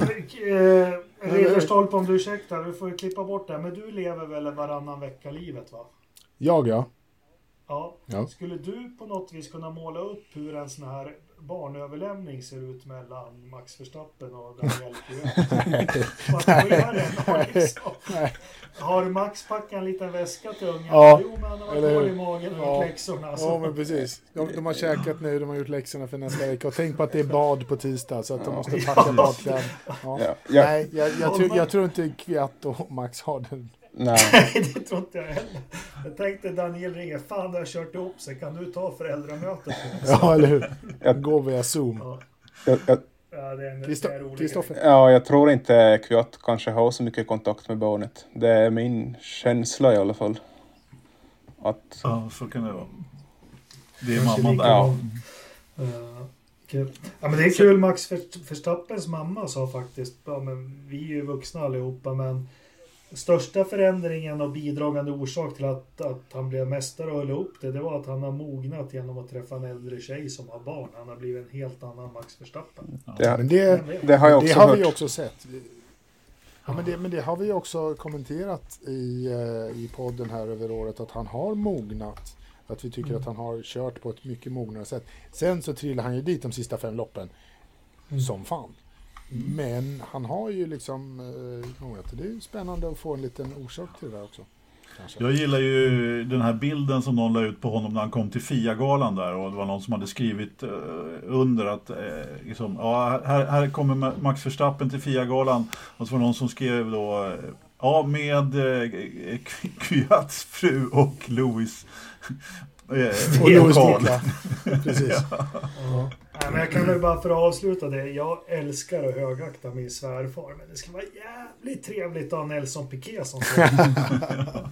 [SPEAKER 2] Ridderstolpe om du ursäktar, du får ju klippa bort det. Men du lever väl varannan vecka-livet va?
[SPEAKER 3] Jag, ja.
[SPEAKER 2] Ja.
[SPEAKER 3] Ja.
[SPEAKER 2] Skulle du på något vis kunna måla upp hur en sån här barnöverlämning ser ut mellan Max Verstappen och Daniel liksom? Har Max packat en liten väska till ungen?
[SPEAKER 3] Ja,
[SPEAKER 2] Jo, men han har varit
[SPEAKER 3] eller hur?
[SPEAKER 2] dålig i magen och
[SPEAKER 3] Ja.
[SPEAKER 2] läxorna. Så.
[SPEAKER 3] Ja, men precis. De, de har käkat nu, de har gjort läxorna för nästa vecka. Och tänk på att det är bad på tisdag, så att de måste packa badkläder. Ja.
[SPEAKER 1] Ja. Ja.
[SPEAKER 3] Nej, jag, jag, tror, jag tror inte Kviat och Max har den.
[SPEAKER 1] Nej.
[SPEAKER 2] Det tror inte jag heller. Jag tänkte Daniel ringer. Fan, det har kört ihop sig. Kan du ta föräldramötet?
[SPEAKER 3] Ja, eller hur?
[SPEAKER 1] Jag-
[SPEAKER 3] Gå via Zoom.
[SPEAKER 2] Ja,
[SPEAKER 1] Jag, jag,
[SPEAKER 2] ja, det är en,
[SPEAKER 3] Kristoffer.
[SPEAKER 1] ja, jag tror inte Kviat kanske har så mycket kontakt med barnet. Det är min känsla i alla fall. Att,
[SPEAKER 4] Ja, så kan det vara. Det är
[SPEAKER 2] Kanske
[SPEAKER 4] mamman där.
[SPEAKER 1] Ja.
[SPEAKER 2] Uh, kul. Ja, men det är kul. Max Ver- Verstappens mamma sa faktiskt, ja, men vi är ju vuxna allihopa, men största förändringen och bidragande orsak till att, att han blev mästare och höll upp det, det var att han har mognat genom att träffa en äldre tjej som har barn. Han har blivit en helt annan Max Verstappen.
[SPEAKER 1] det,
[SPEAKER 3] Men det,
[SPEAKER 1] det har jag
[SPEAKER 3] det
[SPEAKER 1] också
[SPEAKER 3] har
[SPEAKER 1] hört.
[SPEAKER 3] vi också sett. Ja, men, det, men det har vi också kommenterat i, eh, i podden här över året att han har mognat. Att vi tycker att han har kört på ett mycket mognare sätt. Sen så trillar han ju dit de sista fem loppen som fan. Men han har ju liksom eh, mognat. Det är ju spännande att få en liten orsak till det där också. Kanske.
[SPEAKER 4] Jag gillar ju den här bilden som någon la ut på honom när han kom till FIA-galan där och det var någon som hade skrivit eh, under att eh, liksom, ja, här, här kommer Max Verstappen till FIA-galan och så var det någon som skrev då eh, ja, med eh, Kyats fru och Louis eh,
[SPEAKER 3] Och Louis. Precis.
[SPEAKER 2] Ja. Nej, men jag kan väl bara för att avsluta det. Jag älskar och högaktar min svärfar. Men det skulle vara jävligt trevligt att ha Nelson Piquet som son.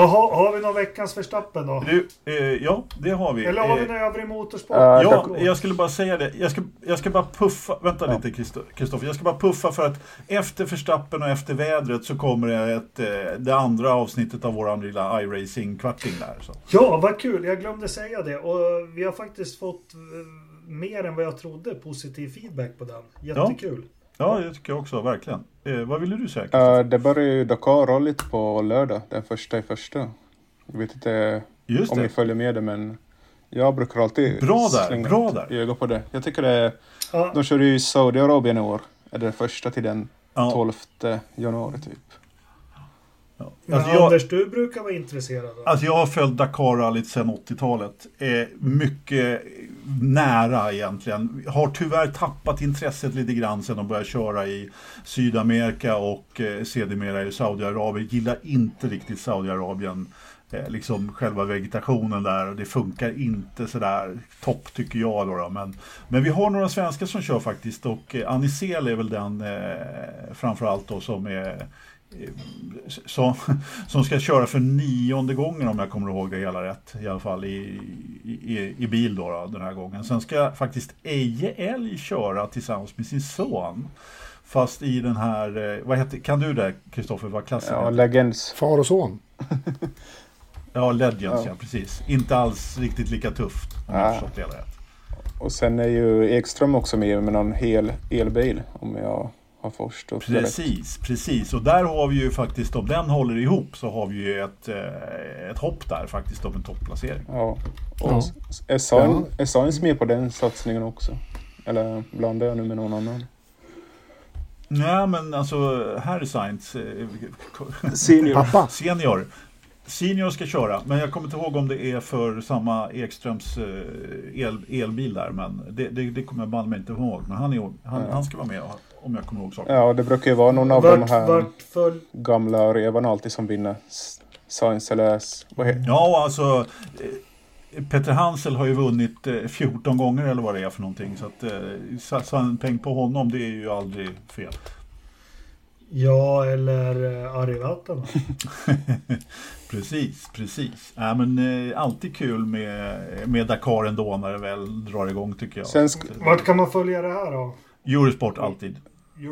[SPEAKER 2] Jaha, har vi någon veckans förstappen då?
[SPEAKER 4] Du, eh, ja, det har vi.
[SPEAKER 2] Eller har vi
[SPEAKER 4] Eh,
[SPEAKER 2] någon övrig motorsport?
[SPEAKER 1] Ja,
[SPEAKER 4] jag skulle bara säga det. Jag ska, jag ska bara puffa, vänta
[SPEAKER 1] Ja.
[SPEAKER 4] lite Kristoffer. Jag ska bara puffa för att efter Förstappen och efter vädret så kommer det ett, eh, det andra avsnittet av vår lilla iRacing-kvarting där. Så.
[SPEAKER 2] Ja, vad kul. Jag glömde säga det. Och vi har faktiskt fått eh, mer än vad jag trodde positiv feedback på den. Jättekul.
[SPEAKER 4] Ja, det tycker jag också, verkligen. Eh, vad ville du säga?
[SPEAKER 1] Eh, det börjar ju Dakar rallyt på lördag, den första i första. Jag vet inte
[SPEAKER 4] Just
[SPEAKER 1] om ni
[SPEAKER 4] det.
[SPEAKER 1] följer med det, men jag brukar alltid
[SPEAKER 4] Bra där,
[SPEAKER 1] slänga
[SPEAKER 4] bra där.
[SPEAKER 1] öga på det. Jag tycker det är,
[SPEAKER 2] Ja,
[SPEAKER 1] de kör ju i Saudiarabien i år. Är det den första till den
[SPEAKER 4] Ja.
[SPEAKER 1] 12 januari typ.
[SPEAKER 4] Ja. Alltså, jag,
[SPEAKER 2] Anders, du brukar vara intresserad av
[SPEAKER 4] alltså jag har följt Dakar-rallyt sedan 80-talet. Eh, mycket nära egentligen. Har tyvärr tappat intresset lite grann sedan de började köra i Sydamerika och eh, sedermera i Saudiarabien. Gillar inte riktigt Saudiarabien. Eh, liksom själva vegetationen där och det funkar inte sådär topp tycker jag då. då. Men, men vi har några svenskar som kör faktiskt och eh, Anisel är väl den eh, framförallt då som är som, som ska köra för nionde gången om jag kommer ihåg det hela rätt. I alla fall i, i, i bil då, då den här gången. Sen ska faktiskt Eje Älg köra tillsammans med sin son. Fast i den här, eh, vad heter, kan du det Kristoffer, vad klassen
[SPEAKER 1] Ja,
[SPEAKER 4] heter?
[SPEAKER 1] Legends.
[SPEAKER 3] Far och son.
[SPEAKER 4] Ja, Legends ja.
[SPEAKER 1] Ja.
[SPEAKER 4] precis. Inte alls riktigt lika tufft om jag har
[SPEAKER 1] Ah.
[SPEAKER 4] förstått det hela rätt.
[SPEAKER 1] Och sen är ju Ekström också med med någon hel elbil om jag rätt.
[SPEAKER 4] Precis, precis. Och där har vi ju faktiskt, om den håller ihop så har vi ju ett, eh, ett hopp där faktiskt om en topplacering.
[SPEAKER 1] Ja.
[SPEAKER 3] Ja.
[SPEAKER 1] Och är Sain- är Sainz med på den satsningen också? Eller blandar jag nu med någon annan?
[SPEAKER 4] Nej men alltså Harry Sainz, eh,
[SPEAKER 1] Senior.
[SPEAKER 3] Pappa.
[SPEAKER 4] senior. Senior ska köra, men jag kommer inte ihåg om det är för samma Ekströms eh, el, elbil där. Men det, det, det kommer jag banne mig inte ihåg. Men han, är, han,
[SPEAKER 1] Ja.
[SPEAKER 4] han ska vara med om jag kommer ihåg saken.
[SPEAKER 1] Ja, det brukar ju vara någon av de
[SPEAKER 2] Vart,
[SPEAKER 1] här
[SPEAKER 2] vart föll...
[SPEAKER 1] gamla revarna alltid som vinner. S- Sainz eller S- vad heter
[SPEAKER 4] Ja, alltså eh, Peter Hansel har ju vunnit eh, 14 gånger eller vad det är för någonting. Så att eh, satsa en peng på honom, det är ju aldrig fel.
[SPEAKER 2] Ja, eller Arivatan.
[SPEAKER 4] Precis, precis. Ja, men, eh, alltid kul med, med Dakar ändå när det väl drar igång tycker jag.
[SPEAKER 1] Sen
[SPEAKER 2] Vart kan man följa det här då?
[SPEAKER 4] Eurosport alltid.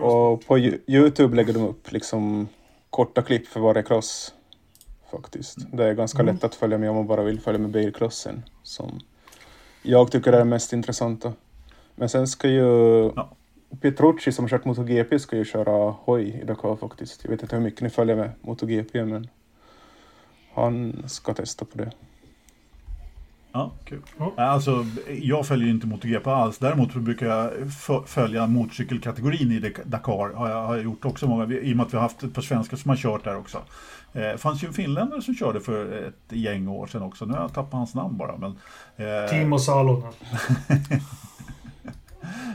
[SPEAKER 1] Och på Yo- Youtube lägger de upp liksom korta klipp för varje cross. Faktiskt. Det är ganska
[SPEAKER 2] Mm.
[SPEAKER 1] lätt att följa med om man bara vill följa med bilcrossen. Som jag tycker är det mest intressanta. Men sen ska ju
[SPEAKER 4] Ja.
[SPEAKER 1] Petrucci som kört MotoGP ska ju köra hoj i Dakar faktiskt. Jag vet inte hur mycket ni följer med MotoGP men han ska testa på det.
[SPEAKER 4] Ja, kul.
[SPEAKER 2] Ja.
[SPEAKER 4] Alltså, jag följer inte MotoGP alls. Däremot brukar jag följa motorcykelkategorin i Dak- Dakar. Har jag, har jag gjort också många, i och med att vi har haft ett par svenskar som har kört där också. Eh, Det fanns ju en finländare som körde för ett gäng år sedan också. Nu har jag tappat hans namn bara. Men, eh,
[SPEAKER 2] Timo Salonen.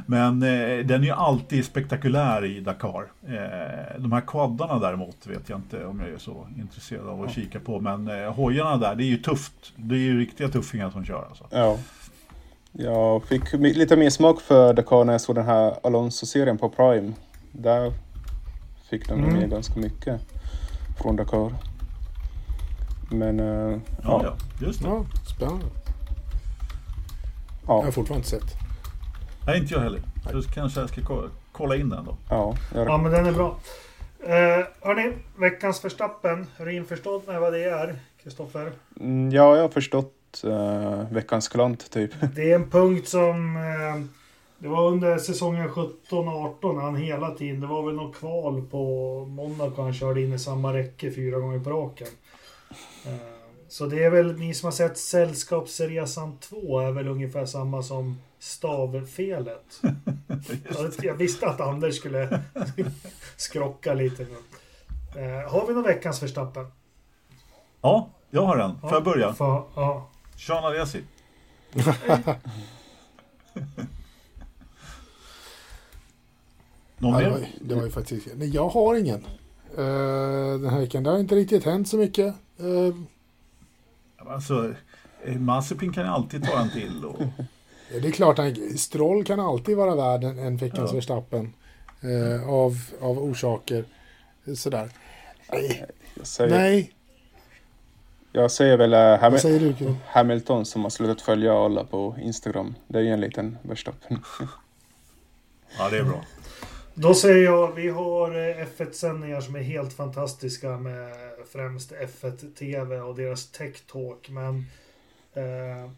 [SPEAKER 4] Men eh, den är ju alltid spektakulär i Dakar. Eh, de här quaddarna däremot vet jag inte om jag är så intresserad av att kika på. Men eh, hojarna där, det är ju tufft. Det är ju riktiga tuffingar som kör alltså.
[SPEAKER 1] Ja. Jag fick lite mer smak för Dakar när jag såg den här Alonso-serien på Prime. Där fick den
[SPEAKER 2] Mm.
[SPEAKER 1] med ganska mycket från Dakar. Men eh,
[SPEAKER 4] Ja,
[SPEAKER 1] ja,
[SPEAKER 4] ja, just det.
[SPEAKER 3] Ja, spännande. Jag
[SPEAKER 1] ja,
[SPEAKER 3] har fortfarande inte sett.
[SPEAKER 4] Nej, inte jag heller. Då kanske jag ska ko- kolla in den då.
[SPEAKER 1] ja,
[SPEAKER 2] Ja, men den är bra. Eh, hörni, veckans förstappen. Är du införstådd med vad det är, Kristoffer?
[SPEAKER 1] Mm, Ja, jag har förstått uh, veckans klant typ.
[SPEAKER 2] Det är en punkt som... Eh, det var under säsongen 17-18 han hela tiden. Det var väl något kval på Monaco han körde in i samma räcke fyra gånger på raken. Eh, så det är väl ni som har sett Sällskapsresan 2 är väl ungefär samma som stavfelet. Jag, jag visste att Anders skulle skrocka lite nu. Eh, har vi någon veckans förstappen?
[SPEAKER 4] Ja, jag har en. Får jag börja?
[SPEAKER 2] För, ja.
[SPEAKER 4] Sean Alesi. Någon
[SPEAKER 3] Ja, det, var,
[SPEAKER 4] mer?
[SPEAKER 3] ju- det var ju faktiskt... Nej, jag har ingen. Eh, den här veckan. Det har inte riktigt hänt så mycket. Eh,
[SPEAKER 4] Alltså, eh, Mazepin kan ju alltid ta en till. Och,
[SPEAKER 3] det är klart, att Stroll kan alltid vara värd en, en veckans
[SPEAKER 4] Ja.
[SPEAKER 3] Verstappen. Eh, av, av orsaker. Sådär. Nej.
[SPEAKER 1] Jag säger,
[SPEAKER 3] Nej,
[SPEAKER 1] jag säger väl eh, Ham
[SPEAKER 3] säger du?
[SPEAKER 1] Hamilton som har slutat följa alla på Instagram. Det är ju en liten Verstappen.
[SPEAKER 4] ja, det är bra.
[SPEAKER 2] Då säger jag, vi har eh, F1-sändningar som är helt fantastiska med främst F1 TV och deras Tech Talk. Men eh,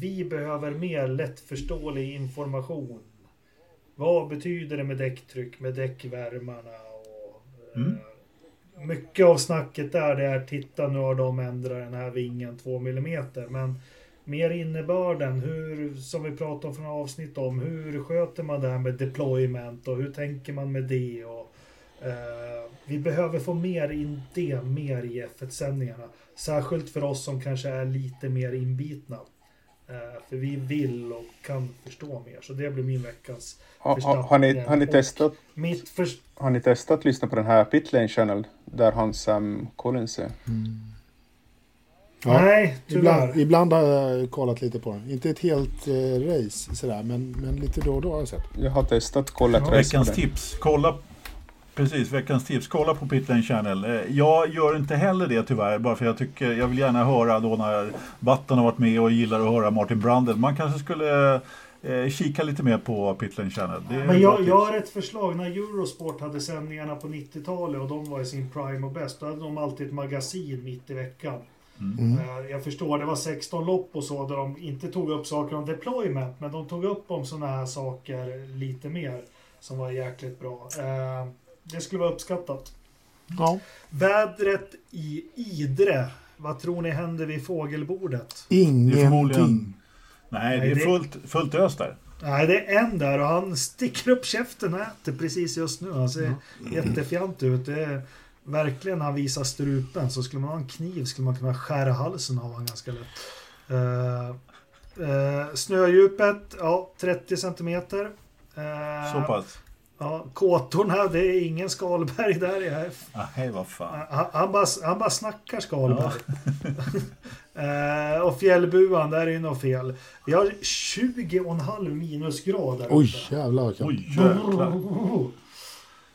[SPEAKER 2] vi behöver mer lättförståelig information. Vad betyder det med däcktryck, med däckvärmarna och eh,
[SPEAKER 4] Mm.
[SPEAKER 2] mycket av snacket där det är titta nu har de ändrat den här vingen 2 mm. Men mer innebörden, hur, som vi pratade om från avsnitt om, hur sköter man det här med deployment och hur tänker man med det? Och, eh, vi behöver få mer in det mer i F1-sändningarna. Särskilt för oss som kanske är lite mer inbitna. Eh, för vi vill och kan förstå mer. Så det blir min veckans
[SPEAKER 1] Ha, ha, har, ni, har, ni testat,
[SPEAKER 2] mitt för,
[SPEAKER 1] har ni testat att lyssna på den här Pitlane Channel där han Sam Collins är?
[SPEAKER 3] Ja,
[SPEAKER 2] Nej,
[SPEAKER 3] Ibland,
[SPEAKER 2] tyvärr.
[SPEAKER 3] ibland har jag kollat lite på den. Inte ett helt eh, race sådär, men, men lite då och då har jag sett.
[SPEAKER 1] Jag har testat kollat
[SPEAKER 2] Ja,
[SPEAKER 1] race
[SPEAKER 4] Veckans tips. Kolla Precis, veckans tips. Kolla på Pitlane Channel. Eh, Jag gör inte heller det tyvärr, bara för jag tycker jag vill gärna höra då när Batten har varit med och gillar att höra Martin Brandel. Man kanske skulle eh, kika lite mer på Pitlane Channel.
[SPEAKER 2] Men jag, jag har ett förslag. När Eurosport hade sändningarna på 90-talet och de var i sin prime och bäst, då hade de alltid ett magasin mitt i veckan.
[SPEAKER 3] Mm.
[SPEAKER 2] Eh, Jag förstår, det var 16 lopp och så där de inte tog upp saker om deployment, men de tog upp om sådana här saker lite mer som var jäkligt bra. Det skulle vara uppskattat.
[SPEAKER 3] Ja.
[SPEAKER 2] Vädret i Idre. Vad tror ni händer vid fågelbordet?
[SPEAKER 3] Ingenting.
[SPEAKER 4] Nej, det är fullt, fullt ös där.
[SPEAKER 2] Nej, det är en där och han sticker upp käften och äter precis just nu. Han ser jättefjant ut. Det är verkligen han visar strupen. Så skulle man ha en kniv skulle man kunna skära halsen av honom ganska lätt. Uh, uh, snödjupet, ja, 30 centimeter. Eh,
[SPEAKER 4] Så pass.
[SPEAKER 2] Ja, kåtorna, det är ingen Skalberg där. Jag är
[SPEAKER 4] Nej, vad fan.
[SPEAKER 2] han, han, bara, han bara snackar Skalberg. Eh, och fjällbuan, där är ju något fel. Vi har 20,5 minusgrader.
[SPEAKER 3] Oj, jävlar.
[SPEAKER 4] Oj, jäklar.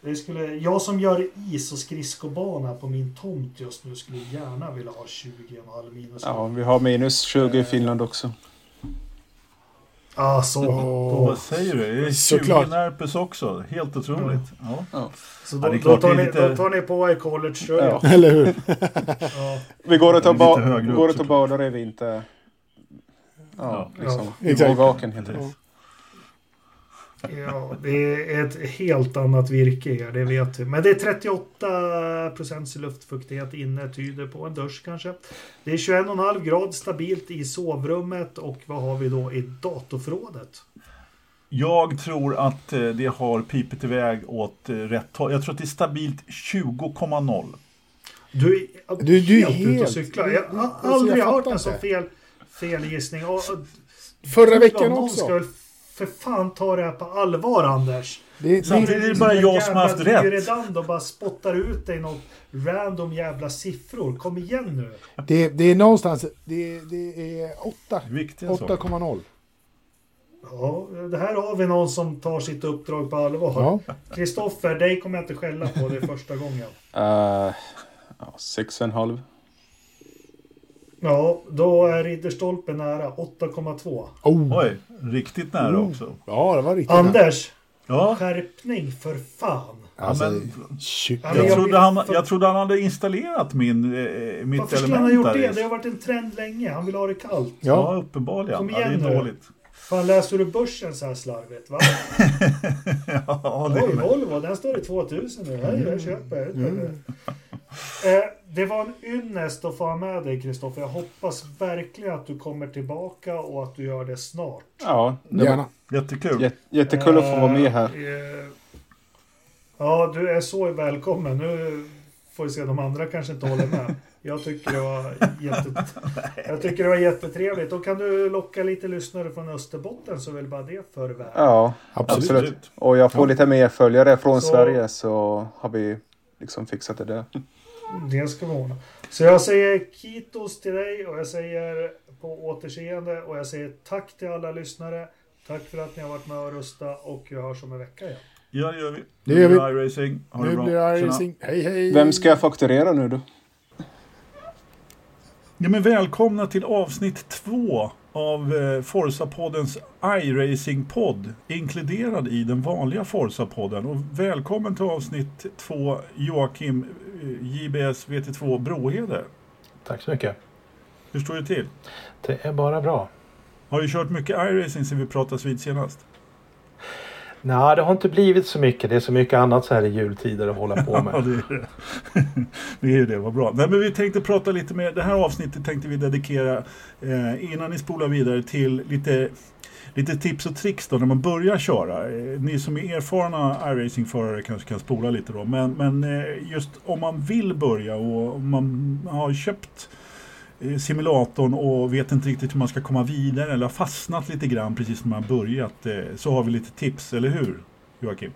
[SPEAKER 2] Det skulle, jag som gör is och skridskobana på min tomt just nu skulle gärna vilja ha 20,5 minusgrader.
[SPEAKER 1] Ja, vi har minus 20 i Finland också.
[SPEAKER 2] Ah, så.
[SPEAKER 3] Åh.
[SPEAKER 4] Vad säger du? Det är 20
[SPEAKER 3] Såklart.
[SPEAKER 4] närpes också. Helt otroligt. Ja.
[SPEAKER 2] så
[SPEAKER 4] Ja,
[SPEAKER 2] då,
[SPEAKER 4] det är
[SPEAKER 2] då, tar ni,
[SPEAKER 4] lite-
[SPEAKER 2] då tar ni på er collegetröja.
[SPEAKER 1] Ja.
[SPEAKER 3] Eller hur?
[SPEAKER 2] Ja.
[SPEAKER 1] Vi går och ba- går och tar badar i vinter. Ja,
[SPEAKER 4] Ja.
[SPEAKER 1] liksom.
[SPEAKER 2] Ja.
[SPEAKER 1] I
[SPEAKER 3] Exakt.
[SPEAKER 1] vågvaken heter det.
[SPEAKER 3] Ja.
[SPEAKER 2] Ja, det är ett helt annat virke här, det vet vi. Men det är 38 procents luftfuktighet inne, tyder på en dusch kanske. Det är 21,5 grad stabilt i sovrummet och vad har vi då i datorförrådet?
[SPEAKER 4] Jag tror att eh, det har pipit iväg åt eh, rätt håll. Jag tror att det är stabilt 20,0.
[SPEAKER 2] Du är
[SPEAKER 3] Du- du är
[SPEAKER 2] helt ute och
[SPEAKER 3] helt-
[SPEAKER 2] cyklar. Jag har aldrig
[SPEAKER 3] jag
[SPEAKER 2] hört en så fel, fel gissning. Och,
[SPEAKER 3] Förra veckan också.
[SPEAKER 2] För fan ta det här på allvar, Anders.
[SPEAKER 3] Det,
[SPEAKER 4] Samtidigt
[SPEAKER 3] det,
[SPEAKER 4] är det bara jag som har haft rätt.
[SPEAKER 2] Redand och bara spottar ut dig något random jävla siffror. Kom igen nu.
[SPEAKER 3] det, det är någonstans, det, det är 8.
[SPEAKER 4] Viktiga saker.
[SPEAKER 3] 8,0.
[SPEAKER 2] Ja, det här har vi någon som tar sitt uppdrag på allvar.
[SPEAKER 3] Ja.
[SPEAKER 2] Kristoffer, dig kommer jag inte skälla på det är första gången.
[SPEAKER 1] Uh, ja, sex och en halv.
[SPEAKER 2] Ja, då är Ridderstolpe nära. 8,2.
[SPEAKER 3] Oh.
[SPEAKER 4] Oj, riktigt nära också.
[SPEAKER 3] Ja, det var riktigt nära.
[SPEAKER 2] Anders,
[SPEAKER 4] Ja,
[SPEAKER 2] skärpning för fan.
[SPEAKER 3] Alltså,
[SPEAKER 4] men-
[SPEAKER 3] tju-
[SPEAKER 2] Ja, men
[SPEAKER 4] jag
[SPEAKER 2] jag
[SPEAKER 4] trodde, han, jag trodde han hade installerat min, eh, mitt
[SPEAKER 2] Varför skulle han ha
[SPEAKER 4] element
[SPEAKER 2] gjort det? Det har varit en trend länge. Han vill ha det kallt.
[SPEAKER 4] Ja,
[SPEAKER 3] ja.
[SPEAKER 4] uppenbarligen.
[SPEAKER 2] Kom
[SPEAKER 4] ja, det
[SPEAKER 2] igen
[SPEAKER 4] är dåligt.
[SPEAKER 2] Fan, läser du börsen så här slarvigt? Va?
[SPEAKER 4] ja, det
[SPEAKER 2] Oj, Volvo, den står i 2000 nu. Hej, jag köper.
[SPEAKER 3] Mm.
[SPEAKER 2] Eh, det var en ynnest att få ha med dig, Kristoffer. Jag hoppas verkligen att du kommer tillbaka och att du gör det snart.
[SPEAKER 1] Ja, det
[SPEAKER 3] Gärna.
[SPEAKER 4] jättekul.
[SPEAKER 1] jät- jättekul att få vara med här.
[SPEAKER 2] Eh, Ja, du är så välkommen. Nu får vi se, de andra kanske inte håller med. Jag tycker det var, jätte, jag tycker det var jättetrevligt. Då kan du locka lite lyssnare från Österbotten så väl bara det för världen.
[SPEAKER 1] Ja,
[SPEAKER 3] Absolut.
[SPEAKER 1] absolut. Och jag får
[SPEAKER 4] Ja.
[SPEAKER 1] lite mer följare från
[SPEAKER 2] Så-
[SPEAKER 1] Sverige så har vi liksom fixat det där.
[SPEAKER 2] Det ska vi ordna. Så jag säger kitos till dig och jag säger på återseende och jag säger tack till alla lyssnare. Tack för att ni har varit med och röstat och vi hörs om en vecka igen.
[SPEAKER 4] Ja, det gör vi.
[SPEAKER 3] Det
[SPEAKER 4] Nu
[SPEAKER 3] gör
[SPEAKER 4] blir
[SPEAKER 3] vi.
[SPEAKER 4] det iRacing. Ha det
[SPEAKER 3] Nu
[SPEAKER 4] bra.
[SPEAKER 3] blir
[SPEAKER 4] Tjena.
[SPEAKER 3] racing. Hej hej!
[SPEAKER 1] Vem ska jag fakturera nu då?
[SPEAKER 4] Ja, men välkomna till avsnitt två av eh, Forza-poddens iRacing-podd, inkluderad i den vanliga Forza-podden. Och välkommen till avsnitt två, Joakim eh, JBS VT2 Brohede.
[SPEAKER 5] Tack så mycket.
[SPEAKER 4] Hur står det till?
[SPEAKER 5] Det är bara bra.
[SPEAKER 4] Har du kört mycket iRacing sen vi pratades vid senast?
[SPEAKER 5] Nej, det har inte blivit så mycket. Det är så mycket annat så här i jultider att hålla på
[SPEAKER 4] Ja,
[SPEAKER 5] med.
[SPEAKER 4] det är det. det är ju det, vad bra. Nej, men vi tänkte prata lite mer, det här avsnittet tänkte vi dedikera eh, innan ni spolar vidare till lite, lite tips och tricks då när man börjar köra. Eh, ni som är erfarna iRacing-förare kanske kan spola lite då, men, men eh, just om man vill börja och om man har köpt simulatorn och vet inte riktigt hur man ska komma vidare eller har fastnat lite grann precis när man börjat eh, så har vi lite tips, eller hur Joakim?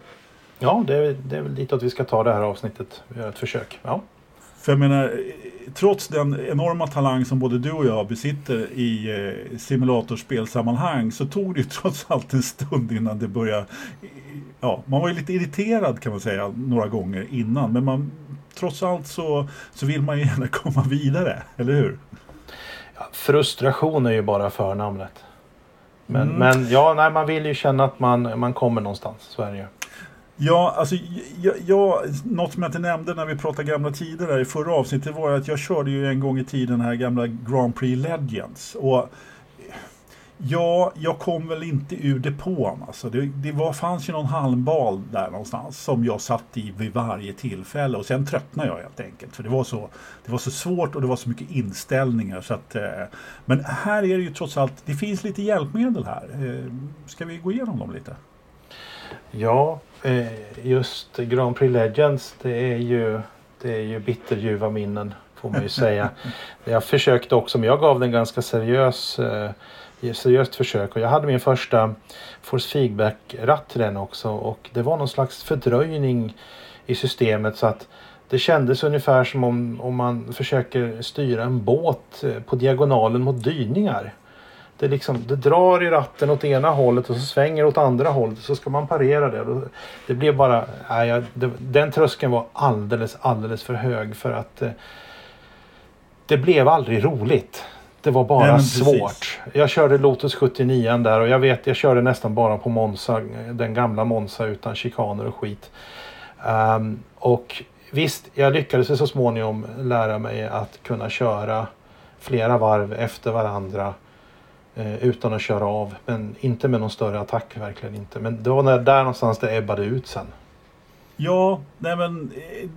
[SPEAKER 5] Ja, det är, det är väl ditåt vi ska ta det här avsnittet. Vi gör ett försök. Ja.
[SPEAKER 4] För jag menar, eh, trots den enorma talang som både du och jag besitter i eh, simulatorspelsammanhang så tog det ju trots allt en stund innan det började. Ja, man var ju lite irriterad kan man säga några gånger innan, men man, trots allt så, så vill man ju gärna komma vidare, eller hur?
[SPEAKER 5] Ja, frustration är ju bara förnamnet. Men,
[SPEAKER 4] Mm.
[SPEAKER 5] men ja, nej, man vill ju känna att man, man kommer någonstans. Så är det ju.
[SPEAKER 4] Ja, alltså jag, jag, något som jag inte nämnde när vi pratade gamla tider där i förra avsnittet var att jag körde ju en gång i tiden den här gamla Grand Prix Legends. Och ja, jag kom väl inte ur depån. Alltså det, det var, fanns ju någon halmbal där någonstans som jag satt i vid varje tillfälle och sen tröttnade jag helt enkelt. För det var så, det var så svårt och det var så mycket inställningar. Så att, eh, men här är det ju trots allt, det finns lite hjälpmedel här. Eh, ska vi gå igenom dem lite?
[SPEAKER 5] Ja, eh, just Grand Prix Legends, det är ju, det är ju bitterljuva minnen får man ju säga. Jag försökte också, men jag gav den ganska seriös, eh, seriöst försök och jag hade min första Force Feedback-ratt till den också och det var någon slags fördröjning i systemet så att det kändes ungefär som om, om man försöker styra en båt eh, på diagonalen mot dyningar. Det, liksom, det drar i ratten åt ena hållet och så svänger åt andra hållet. Så ska man parera det. Det blev bara... Nej, jag, det, den tröskeln var alldeles, alldeles för hög för att... Eh, det blev aldrig roligt. Det var bara
[SPEAKER 4] Nej,
[SPEAKER 5] svårt. Jag körde Lotus 79 där och jag vet jag körde nästan bara på Monza. Den gamla Monza utan chikaner och skit. Ehm, och visst, jag lyckades så småningom lära mig att kunna köra flera varv efter varandra eh, utan att köra av. Men inte med någon större attack, verkligen inte. Men det var när, där någonstans det ebbade ut sen.
[SPEAKER 4] Ja, nej men eh,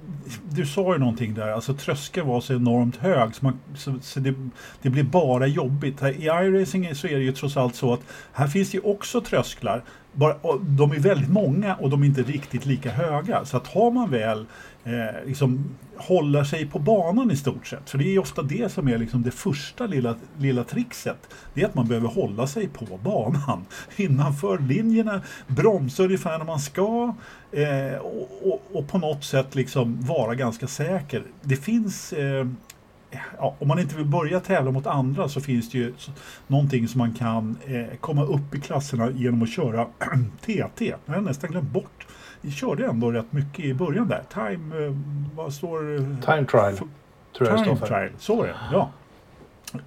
[SPEAKER 4] du sa ju någonting där. Alltså tröskeln var så enormt hög så, man, så, så det, det blir bara jobbigt. Här, I iRacing så är det ju trots allt så att här finns det ju också trösklar. Bara, och de är väldigt många och de är inte riktigt lika höga. Så att har man väl eh, liksom håller sig på banan i stort sett. För det är ofta det som är liksom det första lilla, lilla trixet. Det är att man behöver hålla sig på banan. Innanför linjerna, bromsa ungefär när man ska. Eh, och, och, och på något sätt liksom vara ganska säker. Det finns eh, Ja, om man inte vill börja tävla mot andra så finns det ju någonting som man kan eh, komma upp i klasserna genom att köra TT. Jag har nästan glömt bort. Vi körde ändå rätt mycket i början där. Time, eh, vad står
[SPEAKER 5] Time trial, tror jag det
[SPEAKER 4] Time trial, så är det. Ja.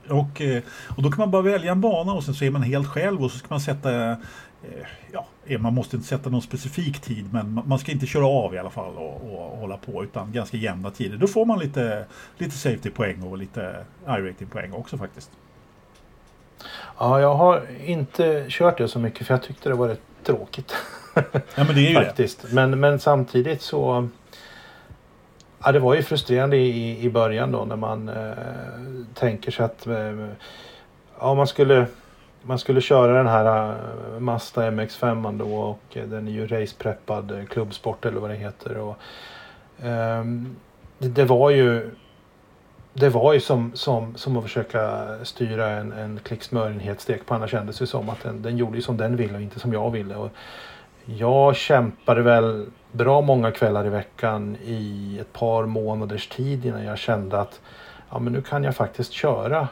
[SPEAKER 4] Och, eh, och då kan man bara välja en bana och sen så är man helt själv och så ska man sätta Ja, eh, man måste inte sätta någon specifik tid men ma- man ska inte köra av i alla fall och, och hålla på utan ganska jämna tider. Då får man lite, lite safety-poäng och lite i-rating-poäng också faktiskt.
[SPEAKER 5] Ja, jag har inte kört det så mycket för jag tyckte det var rätt tråkigt.
[SPEAKER 4] Ja men det är ju det.
[SPEAKER 5] faktiskt. Men, men samtidigt så... Ja, det var ju frustrerande i, i början då när man eh, tänker sig att eh, ja, man, skulle, man skulle köra den här äh, Mazda MX5 då och eh, den är ju racepreppad eh, klubbsport eller vad det heter. Och, um, det, det var ju det var ju som, som, som att försöka styra en, en klick smör i en het stekpanna kändes det som att den, den gjorde som den ville och inte som jag ville. Och jag kämpade väl bra många kvällar i veckan i ett par månaders tid innan jag kände att ja, men nu kan jag faktiskt köra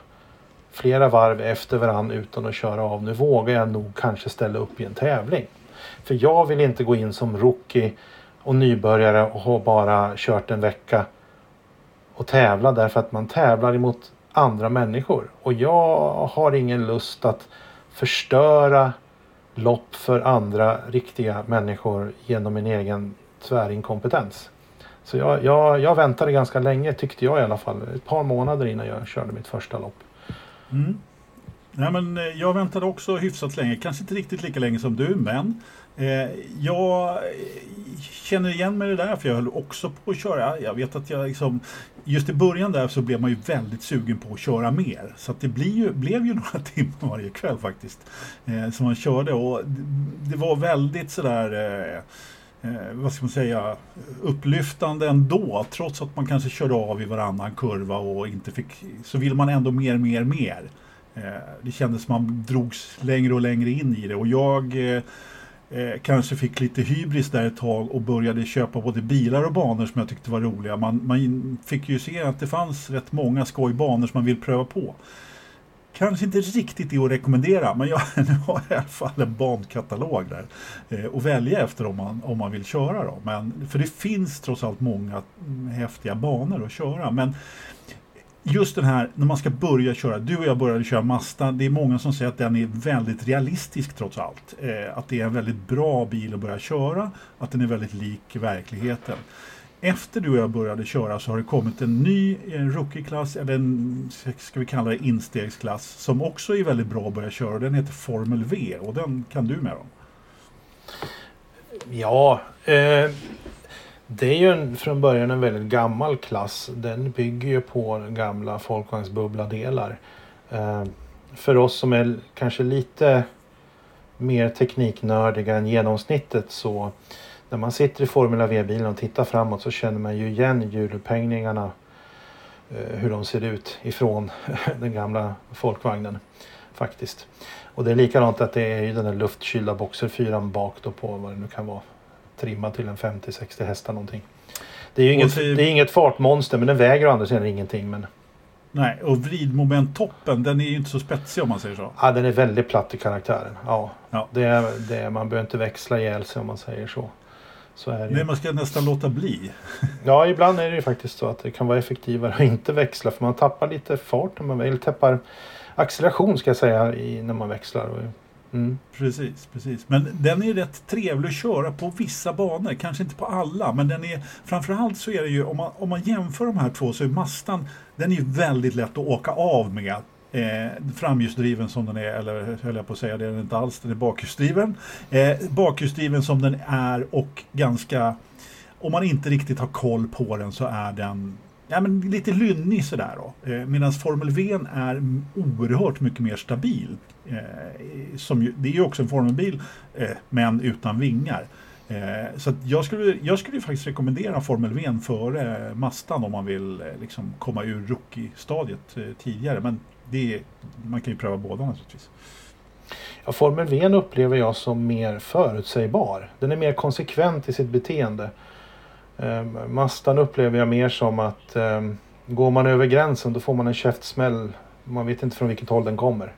[SPEAKER 5] flera varv efter varann utan att köra av. Nu vågar jag nog kanske ställa upp i en tävling. För jag vill inte gå in som rookie och nybörjare och ha bara kört en vecka och tävla därför att man tävlar emot andra människor. Och jag har ingen lust att förstöra lopp för andra riktiga människor genom min egen tvärinkompetens. Så jag, jag, jag väntade ganska länge tyckte jag i alla fall. Ett par månader innan jag körde mitt första lopp.
[SPEAKER 4] Mm. Nej, men eh, jag väntade också hyfsat länge, kanske inte riktigt lika länge som du, men eh, jag eh, känner igen mig i det där för jag höll också på att köra. Jag vet att jag liksom, just i början där så blev man ju väldigt sugen på att köra mer. Så att det blir ju, blev ju några timmar varje kväll faktiskt eh, som man körde och det var väldigt sådär eh, eh, vad ska man säga, upplyftande ändå. Trots att man kanske körde av i varannan kurva och inte fick, så vill man ändå mer, mer, mer. Eh, det kändes som man drogs längre och längre in i det och jag eh, eh, kanske fick lite hybris där ett tag och började köpa både bilar och banor som jag tyckte var roliga. Man, man fick ju se att det fanns rätt många skojbanor som man vill pröva på. Kanske inte riktigt det att rekommendera, men jag nu har jag i alla fall en bankatalog där eh, att välja efter om man, om man vill köra. Då. Men, för det finns trots allt många häftiga banor att köra. Men just den här när man ska börja köra. Du och jag började köra Mazda. Det är många som säger att den är väldigt realistisk trots allt. Eh, att det är en väldigt bra bil att börja köra. Att den är väldigt lik verkligheten. Efter du och jag började köra så har det kommit en ny rookie-klass, eller en, ska vi kalla det instegsklass, som också är väldigt bra att börja köra. Den heter Formel V och den kan du med om.
[SPEAKER 5] Ja, eh, det är ju en, från början en väldigt gammal klass. Den bygger ju på gamla folkvagnsbubbladelar. Eh, för oss som är kanske lite mer tekniknördiga än genomsnittet så när man sitter i Formula V-bilen och tittar framåt så känner man ju igen hjulupphängningarna eh, hur de ser ut ifrån den gamla folkvagnen faktiskt. Och det är likadant att det är ju den där luftkylda boxerfyran bak då på vad det nu kan vara trimmad till en 50-60 hästar någonting. Det är ju inget, det... det är inget fartmonster men den väger å andra sidan ingenting. Men...
[SPEAKER 4] Nej, och vridmomenttoppen den är ju inte så spetsig om man säger så.
[SPEAKER 5] Ja, den är väldigt platt i karaktären. Ja, ja. Det är, det är, man behöver inte växla ihjäl sig om man säger så. Så är det.
[SPEAKER 4] Nej, man ska nästan låta bli.
[SPEAKER 5] ja, ibland är det ju faktiskt så att det kan vara effektivare att inte växla för man tappar lite fart när man eller tappar acceleration ska jag säga i, när man växlar.
[SPEAKER 4] Mm. Precis, precis. Men den är rätt trevlig att köra på vissa banor, kanske inte på alla. Men den är, framförallt så är det ju, om man, om man jämför de här två så är Mastan, den är väldigt lätt att åka av med. Eh, framhjulsdriven som den är, eller höll jag på att säga, det är den inte alls, den är bakhjulsdriven. Eh, bakhjulsdriven som den är och ganska, om man inte riktigt har koll på den så är den ja, men lite lynnig sådär då. Eh, Medan Formel V är oerhört mycket mer stabil. Eh, som ju, det är ju också en Formelbil, eh, men utan vingar. Eh, så jag, skulle, jag skulle faktiskt rekommendera Formel V före Mastan om man vill eh, liksom komma ur rookie-stadiet eh, tidigare. Men det, man kan ju pröva båda naturligtvis.
[SPEAKER 5] Ja, Formel V upplever jag som mer förutsägbar. Den är mer konsekvent i sitt beteende. Um, Mastan upplever jag mer som att um, går man över gränsen då får man en käftsmäll. Man vet inte från vilket håll den kommer.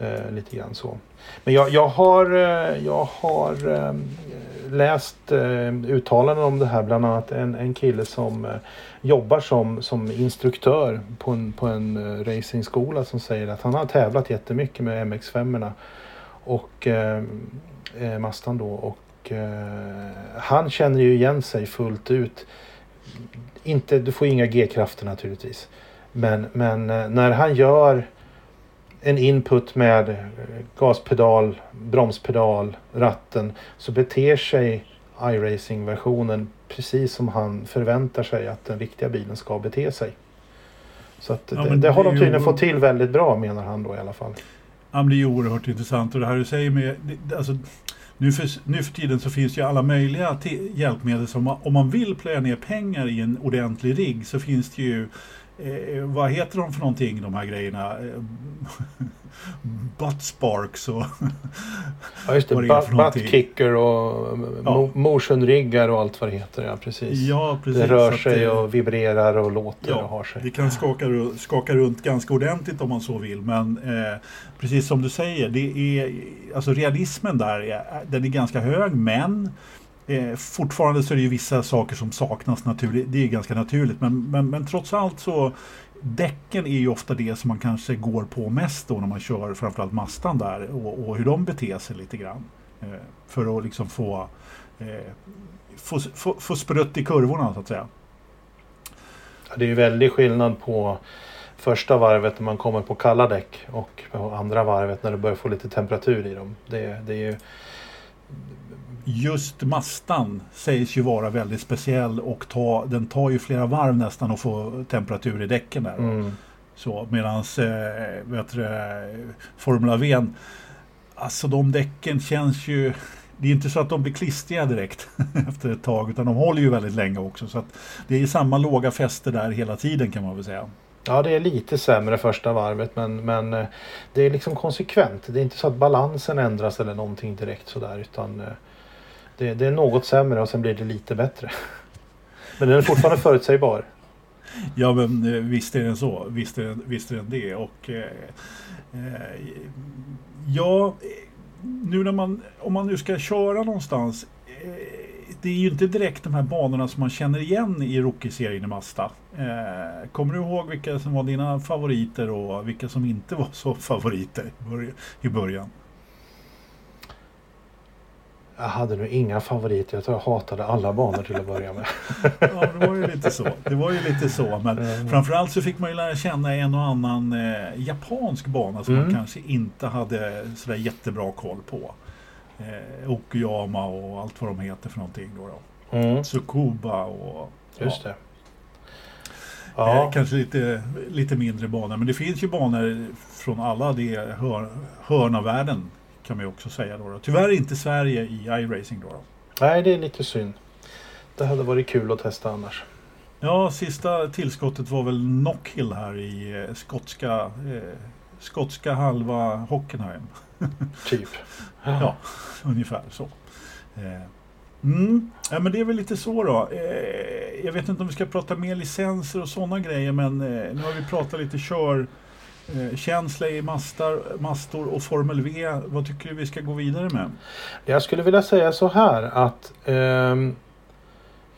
[SPEAKER 5] Uh, lite grann så. Men jag, jag har, eh, jag har uh, läst eh, uttalanden om det här. Bland annat en, en kille som eh, jobbar som, som instruktör på en, på en eh, racingskola som säger att han har tävlat jättemycket med MX5 och Mastan då. Och eh, han känner ju igen sig fullt ut. Inte, du får inga G-krafter naturligtvis. Men, men eh, när han gör en input med eh, gaspedal, bromspedal, ratten så beter sig iRacing-versionen precis som han förväntar sig att den riktiga bilen ska bete sig. Så att ja, det, det, har de tydligen ju... fått till väldigt bra menar han då i alla fall.
[SPEAKER 4] Ja, men det är ju oerhört intressant och det här du säger med, alltså, Nu för, nu för tiden så finns ju alla möjliga hjälpmedel. Som om man vill plöja ner pengar i en ordentlig rigg så finns det ju Eh, vad heter de för någonting, de här grejerna? Eh, butt sparks och...
[SPEAKER 5] ja, just det. Butt kicker och ja. motionriggar och allt vad det heter. Ja, precis.
[SPEAKER 4] Ja, precis.
[SPEAKER 5] Det rör sig det, och vibrerar och låter ja, och har sig.
[SPEAKER 4] Det kan skaka, skaka runt ganska ordentligt om man så vill. Men eh, precis som du säger, det är, alltså realismen där är, den är ganska hög. Men Eh, fortfarande så är det ju vissa saker som saknas naturligt. Det är ganska naturligt. Men, men, men trots allt så Däcken är ju ofta det som man kanske går på mest då när man kör framförallt Mastan där och, och hur de beter sig lite grann. Eh, för att liksom få, eh, få, få, få sprutt i kurvorna så att säga.
[SPEAKER 5] Det är ju väldigt skillnad på första varvet när man kommer på kalla däck och på andra varvet när det börjar få lite temperatur i dem. Det, det är ju
[SPEAKER 4] just mastan sägs ju vara väldigt speciell och ta, den tar ju flera varv nästan att få temperatur i däcken där. Mm. Så medans eh, vet du, Formula V, alltså de däcken känns ju det är inte så att de blir klistriga direkt efter ett tag utan de håller ju väldigt länge också. Så det är samma låga fäste där hela tiden kan man väl säga.
[SPEAKER 5] Ja, det är lite sämre första varvet men, men eh, det är liksom konsekvent. Det är inte så att balansen ändras eller någonting direkt sådär utan eh, det, det, är något sämre och sen blir det lite bättre. Men den är fortfarande förutsägbar.
[SPEAKER 4] Ja men eh, visst är den så. Visst är den, visst är den det. Och, eh, eh, ja, nu när man, om man nu ska köra någonstans. Eh, det är ju inte direkt de här banorna som man känner igen i Rookie-serien i Mazda. Eh, kommer du ihåg vilka som var dina favoriter och vilka som inte var så favoriter i början?
[SPEAKER 5] Jag hade nog inga favoriter. Jag tror jag hatade alla banor till att börja med.
[SPEAKER 4] ja, det var ju lite så. Det var ju lite så. Men mm. framförallt så fick man ju lära känna en och annan eh, japansk bana som mm. man kanske inte hade sådär jättebra koll på. Eh, Okuyama och allt vad de heter för någonting. Då, då. Mm. Tsukuba och...
[SPEAKER 5] Just det.
[SPEAKER 4] Ja. Eh, kanske lite, lite mindre banor. Men det finns ju banor från alla de hör, hörn av världen kan man ju också säga då. då. Tyvärr inte Sverige i iRacing då, då.
[SPEAKER 5] Nej, det är lite synd. Det hade varit kul att testa annars.
[SPEAKER 4] Ja, sista tillskottet var väl Knockhill här i eh, skotska, eh, skotska halva Hockenheim.
[SPEAKER 5] typ.
[SPEAKER 4] ja, ungefär så. Eh, mm. Ja, men det är väl lite så då. Eh, jag vet inte om vi ska prata mer licenser och sådana grejer men eh, nu har vi pratat lite kör Eh, känsla i mastar, mastor och Formel V. Vad tycker du vi ska gå vidare med?
[SPEAKER 5] Jag skulle vilja säga så här att eh,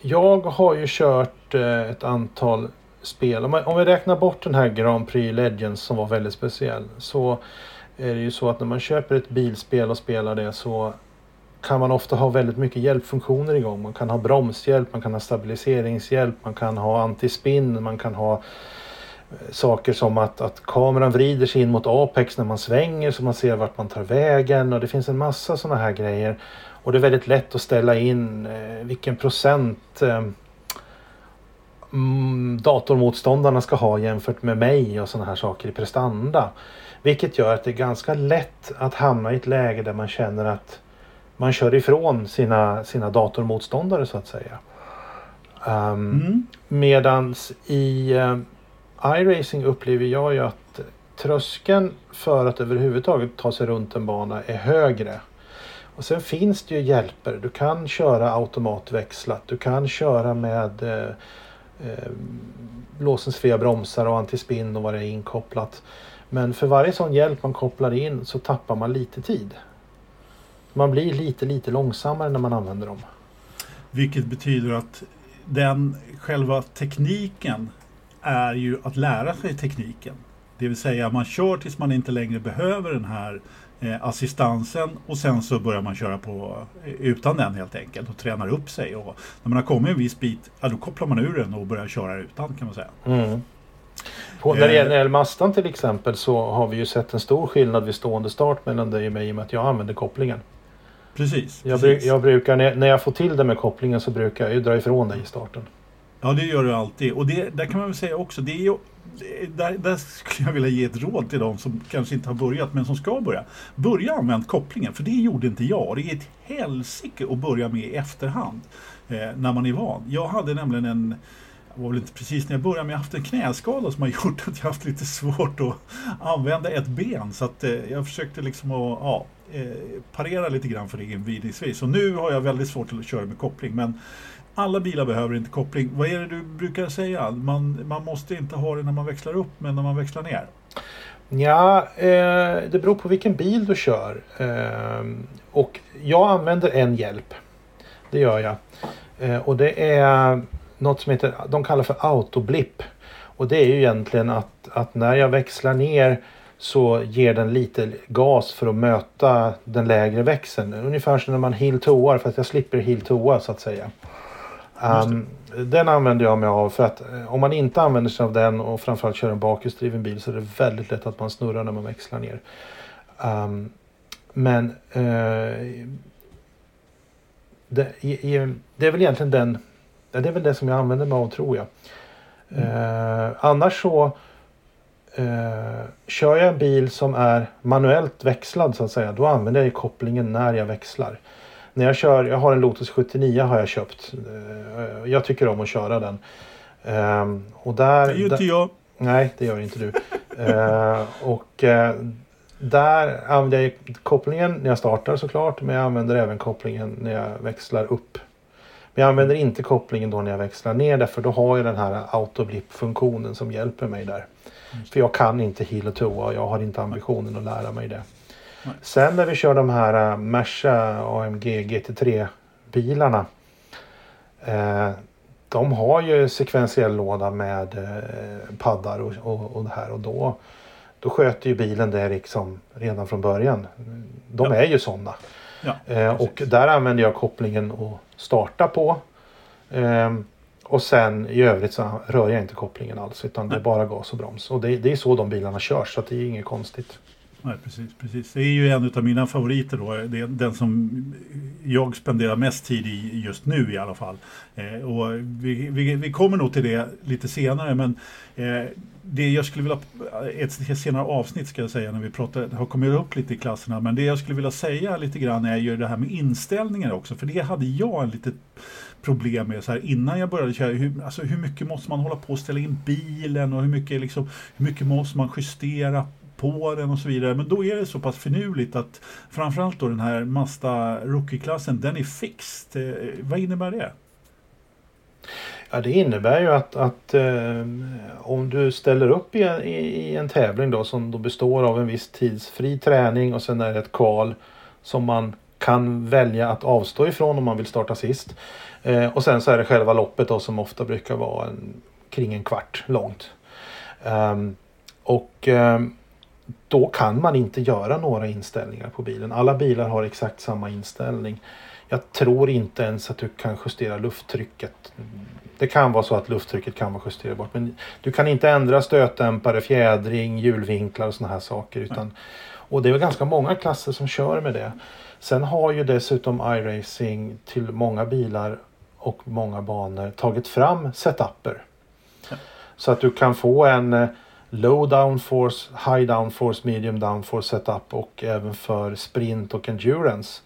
[SPEAKER 5] jag har ju kört eh, ett antal spel. Om, man, om vi räknar bort den här Grand Prix Legends som var väldigt speciell så är det ju så att när man köper ett bilspel och spelar det så kan man ofta ha väldigt mycket hjälpfunktioner igång. Man kan ha bromshjälp, man kan ha stabiliseringshjälp, man kan ha antispinn, man kan ha saker som att, att kameran vrider sig in mot Apex när man svänger så man ser vart man tar vägen och det finns en massa sådana här grejer. Och det är väldigt lätt att ställa in eh, vilken procent eh, mm, datormotståndarna ska ha jämfört med mig och sådana här saker i prestanda. Vilket gör att det är ganska lätt att hamna i ett läge där man känner att man kör ifrån sina, sina datormotståndare så att säga. Um, mm. Medans i uh, iRacing upplever jag ju att tröskeln för att överhuvudtaget ta sig runt en bana är högre. Och sen finns det ju hjälper. Du kan köra automatväxlat. Du kan köra med eh, eh, låsensfria bromsar och antispinn och vad det är inkopplat. Men för varje sån hjälp man kopplar in så tappar man lite tid. Man blir lite, lite långsammare när man använder dem.
[SPEAKER 4] Vilket betyder att den själva tekniken är ju att lära sig tekniken. Det vill säga man kör tills man inte längre behöver den här eh, assistansen och sen så börjar man köra på eh, utan den helt enkelt och tränar upp sig. Och när man har kommit en viss bit, ja, då kopplar man ur den och börjar köra utan kan man säga.
[SPEAKER 5] Mm. På, när det gäller eh. Mastan till exempel så har vi ju sett en stor skillnad vid stående start mellan dig och mig i och med att jag använder kopplingen.
[SPEAKER 4] Precis.
[SPEAKER 5] Jag,
[SPEAKER 4] precis.
[SPEAKER 5] jag brukar, när jag får till det med kopplingen så brukar jag dra ifrån dig i starten.
[SPEAKER 4] Ja, det gör du alltid. Och det, där kan man väl säga också, det är ju, där, där skulle jag vilja ge ett råd till de som kanske inte har börjat men som ska börja. Börja använda kopplingen, för det gjorde inte jag. Det är ett helsike att börja med i efterhand eh, när man är van. Jag hade nämligen en det var väl inte precis när jag började, men jag har haft en knäskada som har gjort att jag haft lite svårt att använda ett ben. Så att eh, jag försökte liksom att ja, eh, parera lite grann för det inledningsvis. Och nu har jag väldigt svårt att köra med koppling. Men alla bilar behöver inte koppling. Vad är det du brukar säga? Man, man måste inte ha det när man växlar upp, men när man växlar ner?
[SPEAKER 5] Ja, eh, det beror på vilken bil du kör. Eh, och jag använder en hjälp. Det gör jag. Eh, och det är något som heter, de kallar för autoblip. Och det är ju egentligen att, att när jag växlar ner så ger den lite gas för att möta den lägre växeln. Ungefär som när man heel-toar för att jag slipper heel-toa så att säga. Um, den använder jag mig av för att om man inte använder sig av den och framförallt kör en bakhjulsdriven bil så är det väldigt lätt att man snurrar när man växlar ner. Um, men uh, det, det är väl egentligen den det är väl det som jag använder mig av tror jag. Mm. Uh, annars så uh, kör jag en bil som är manuellt växlad så att säga. Då använder jag kopplingen när jag växlar när jag kör, jag har en Lotus 79 har jag köpt. Eh, jag tycker om att köra den. Ehm, och där,
[SPEAKER 4] det gör inte jag.
[SPEAKER 5] Nej, det gör inte du. Eh, och eh, där använder jag kopplingen när jag startar såklart. Men jag använder även kopplingen när jag växlar upp. Men jag använder inte kopplingen då när jag växlar ner därför då har jag den här autoblip-funktionen som hjälper mig där. För jag kan inte heel och toa och jag har inte ambitionen att lära mig det. Sen när vi kör de här uh, Merca AMG GT3 bilarna. Eh, de har ju sekventiell låda med eh, paddar och, och, och det här och då, då sköter ju bilen det liksom redan från början. De ja. är ju sådana. Ja, eh, och där använder jag kopplingen att starta på. Och sen i övrigt så rör jag inte kopplingen alls utan Nej. det är bara gas och broms. Och det, det är så de bilarna körs så det är inget konstigt.
[SPEAKER 4] Nej, precis, precis. Det är ju en av mina favoriter då. Det är den som jag spenderar mest tid i just nu i alla fall. Eh, och vi, vi, vi, kommer nog till det lite senare men eh, det jag skulle vilja, ett senare avsnitt ska jag säga när vi pratar, har kommit upp lite i klasserna, men det jag skulle vilja säga lite grann är ju det här med inställningar också, för det hade jag en litet problem med så här, innan jag började köra. Hur, alltså, hur mycket måste man hålla på och ställa in bilen och hur mycket, liksom, hur mycket måste man justera på den och så vidare. Men då är det så pass finurligt att framförallt då den här Mazda Rookie-klassen, den är fixed. Eh, vad innebär det?
[SPEAKER 5] Ja, det innebär ju att, att eh, om du ställer upp i en, i en tävling då som då består av en viss tidsfri träning och sen är det ett kval som man kan välja att avstå ifrån om man vill starta sist. Eh, och sen så är det själva loppet då som ofta brukar vara en, kring en kvart långt. Um, och um, då kan man inte göra några inställningar på bilen. Alla bilar har exakt samma inställning. Jag tror inte ens att du kan justera lufttrycket. Det kan vara så att lufttrycket kan vara justerbart men du kan inte ändra stötdämpare, fjädring, hjulvinklar och sådana här saker. Utan, och det är ganska många klasser som kör med det. Sen har ju dessutom iRacing till många bilar och många banor tagit fram setuper. Så att du kan få en low downforce, high downforce, medium downforce setup och även för sprint och endurance.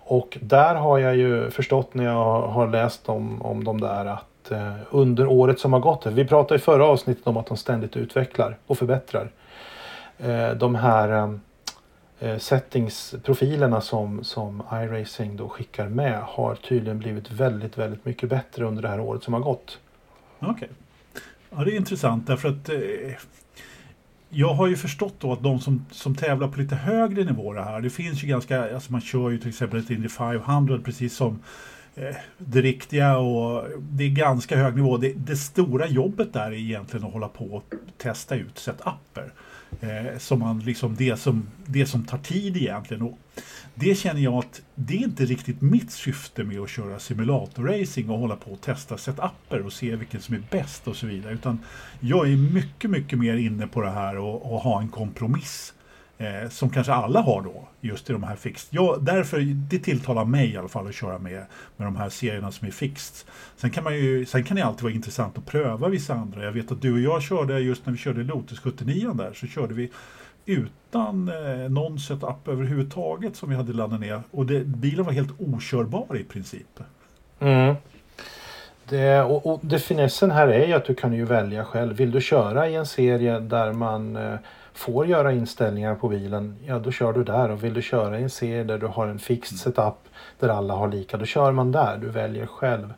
[SPEAKER 5] Och där har jag ju förstått när jag har läst om, om de där att eh, under året som har gått, vi pratade i förra avsnittet om att de ständigt utvecklar och förbättrar. Eh, de här eh, eh, settingsprofilerna som, som iRacing då skickar med har tydligen blivit väldigt, väldigt mycket bättre under det här året som har gått.
[SPEAKER 4] Okej. Okay. Ja, det är intressant därför att eh, jag har ju förstått då att de som, som tävlar på lite högre nivåer här, det finns ju ganska, alltså man kör ju till exempel ett Indy 500 precis som eh, det riktiga och det är ganska hög nivå. Det, det, stora jobbet där är egentligen att hålla på och testa ut setuper. Eh, som man liksom, det, som, det som tar tid egentligen. Och det känner jag att det är inte riktigt mitt syfte med att köra simulatorracing och hålla på och testa setuper och se vilken som är bäst och så vidare. Utan jag är mycket, mycket mer inne på det här och, och ha en kompromiss Eh, som kanske alla har då, just i de här fixed. Jag, därför, det tilltalar mig i alla fall att köra med, med de här serierna som är fixed. Sen kan, man ju, sen kan det alltid vara intressant att pröva vissa andra. Jag vet att du och jag körde, just när vi körde Lotus 79 där, så körde vi utan eh, någon setup överhuvudtaget som vi hade laddat ner. Och det, bilen var helt okörbar i princip.
[SPEAKER 5] Mm. Det, och, och det finessen här är ju att du kan ju välja själv. Vill du köra i en serie där man eh, får göra inställningar på bilen, ja då kör du där. Och vill du köra i en serie där du har en fixed mm. setup där alla har lika, då kör man där. Du väljer själv.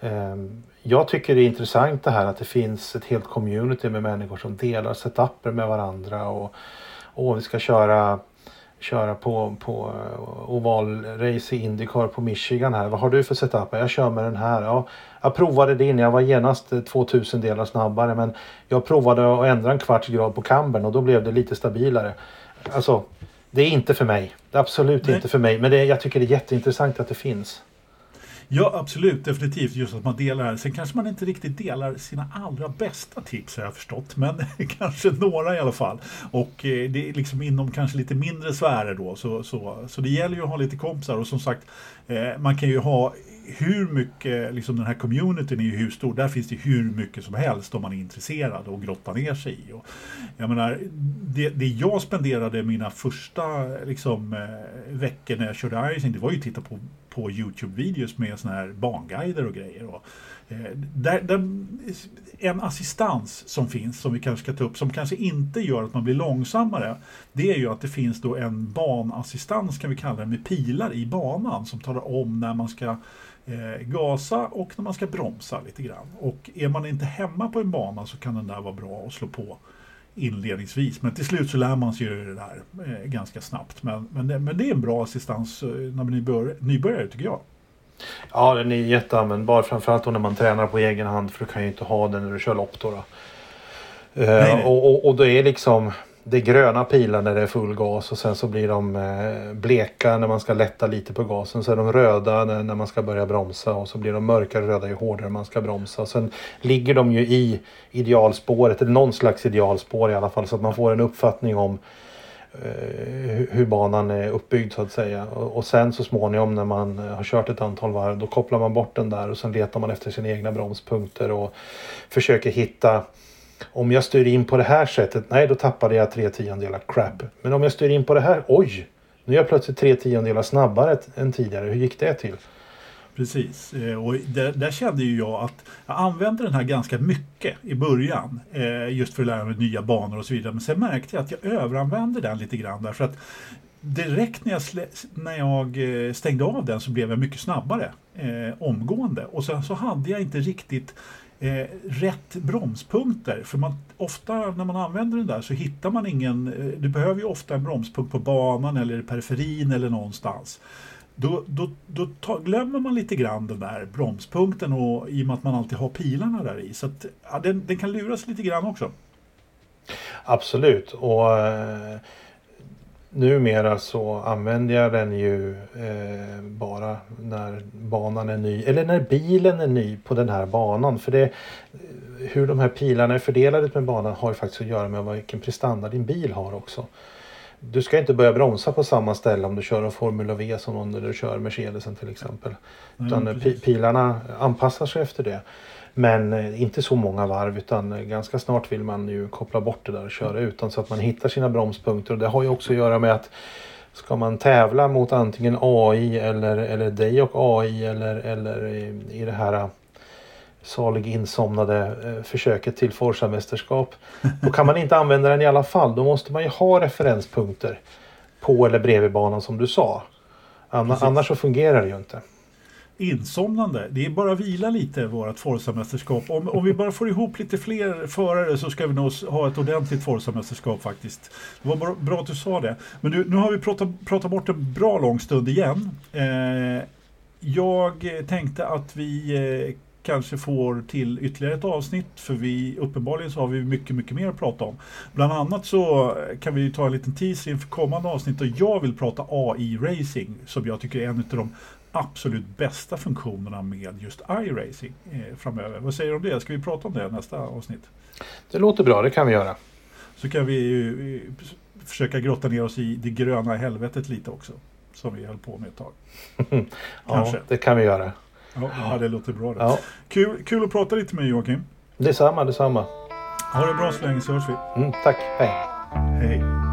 [SPEAKER 5] Um, jag tycker det är intressant det här att det finns ett helt community med människor som delar setuper med varandra och, och vi ska köra köra på, på eh, ovalrace i Indycar på Michigan här. Vad har du för setup? Jag kör med den här. Ja, jag provade din. Jag var genast 2000 delar snabbare men jag provade att ändra en kvarts grad på kambern och då blev det lite stabilare. Alltså, det är inte för mig. Det är absolut Nej. inte för mig. Men det, jag tycker det är jätteintressant att det finns.
[SPEAKER 4] Ja, absolut. Definitivt. Just att man delar här. Sen kanske man inte riktigt delar sina allra bästa tips har jag förstått. Men kanske några i alla fall. Och eh, det är liksom inom kanske lite mindre sfärer då. Så, så, så det gäller ju att ha lite kompisar. Och som sagt, eh, man kan ju ha hur mycket, liksom den här communityn är ju hur stor, där finns det hur mycket som helst om man är intresserad och grottar ner sig i. Och jag menar, det, det jag spenderade mina första liksom, eh, veckor när jag körde Icing, det var ju att titta på, på Youtube-videos med såna här banguider och grejer. Och, eh, där, där, en assistans som finns, som vi kanske ska ta upp, som kanske inte gör att man blir långsammare, det är ju att det finns då en banassistans, kan vi kalla det, med pilar i banan som talar om när man ska eh, gasa och när man ska bromsa lite grann. Och är man inte hemma på en bana så kan den där vara bra att slå på inledningsvis. Men till slut så lär man sig det där eh, ganska snabbt. Men, men, det, men det är en bra assistans eh, när man är nybörjare tycker jag.
[SPEAKER 5] Ja, den är jätteanvändbar. Framförallt när man tränar på egen hand. För du kan ju inte ha den när du kör lopp då. då. Eh, nej, nej. Och, och, och det är liksom det är gröna pilar när det är full gas och sen så blir de eh, bleka när man ska lätta lite på gasen. Så är de röda när, man ska börja bromsa och så blir de mörkare röda ju hårdare man ska bromsa. Sen ligger de ju i idealspåret, eller någon slags idealspår i alla fall så att man får en uppfattning om eh, hur banan är uppbyggd så att säga. Och sen så småningom när man eh, har kört ett antal varv då kopplar man bort den där och sen letar man efter sina egna bromspunkter och försöker hitta om jag styr in på det här sättet, nej då tappade jag tre tiondelar crap. Men om jag styr in på det här, oj! Nu är jag plötsligt tre tiondelar snabbare än tidigare. Hur gick det till?
[SPEAKER 4] Precis, eh, och där, där, kände ju jag att jag använde den här ganska mycket i början. Eh, just för att lära mig nya banor och så vidare. Men sen märkte jag att jag överanvände den lite grann därför att direkt när jag, när jag eh, stängde av den så blev jag mycket snabbare eh, omgående. Och sen så hade jag inte riktigt eh, rätt bromspunkter. För man, ofta när man använder den där så hittar man ingen, eh, du behöver ju ofta en bromspunkt på banan eller i periferin eller någonstans. Då, då, då ta, glömmer man lite grann den där bromspunkten och, i och med att man alltid har pilarna där i. Så att, ja, den, den kan luras lite grann också.
[SPEAKER 5] Absolut. Och eh, numera så använder jag den ju eh, bara när banan är ny eller när bilen är ny på den här banan. För det, hur de här pilarna är fördelade med banan har ju faktiskt att göra med vilken prestanda din bil har också. Du ska inte börja bromsa på samma ställe om du kör en Formula V som om du kör Mercedesen till exempel. Utan mm, pilarna anpassar sig efter det. Men eh, inte så många varv utan eh, ganska snart vill man ju koppla bort det där och köra utan så att man hittar sina bromspunkter. Och det har ju också att göra med att ska man tävla mot antingen AI eller, eller dig och AI eller, eller i, i det här eh, salig insomnade försöket till Forza-mästerskap. Då kan man inte använda den i alla fall. Då måste man ju ha referenspunkter på eller bredvid banan som du sa. Annars, annars så fungerar det ju inte
[SPEAKER 4] insomnande. Det är bara att vila lite vårt Forza-mästerskap. Om, om vi bara får ihop lite fler förare så ska vi nog ha ett ordentligt Forza-mästerskap faktiskt. Det var bra, bra, att du sa det. Men du, nu har vi pratat, pratat bort en bra lång stund igen. Eh, jag tänkte att vi eh, kanske får till ytterligare ett avsnitt för vi uppenbarligen så har vi mycket, mycket mer att prata om. Bland annat så eh, kan vi ta en liten teaser inför kommande avsnitt och jag vill prata AI-racing som jag tycker är en av de absolut bästa funktionerna med just iRacing eh, framöver. Vad säger du om det? Ska vi prata om det nästa avsnitt?
[SPEAKER 5] Det låter bra, det kan vi göra.
[SPEAKER 4] Så kan vi ju eh, försöka grotta ner oss i det gröna helvetet lite också. Som vi höll på med ett tag. Kanske.
[SPEAKER 5] Ja, det kan vi göra.
[SPEAKER 4] Ja, ja det låter bra det.
[SPEAKER 5] Ja,
[SPEAKER 4] Kul, kul att prata lite med dig Joakim.
[SPEAKER 5] detsamma, detsamma.
[SPEAKER 4] Ha det bra så länge så hörs vi.
[SPEAKER 5] Mm, tack, hej.
[SPEAKER 4] Hej.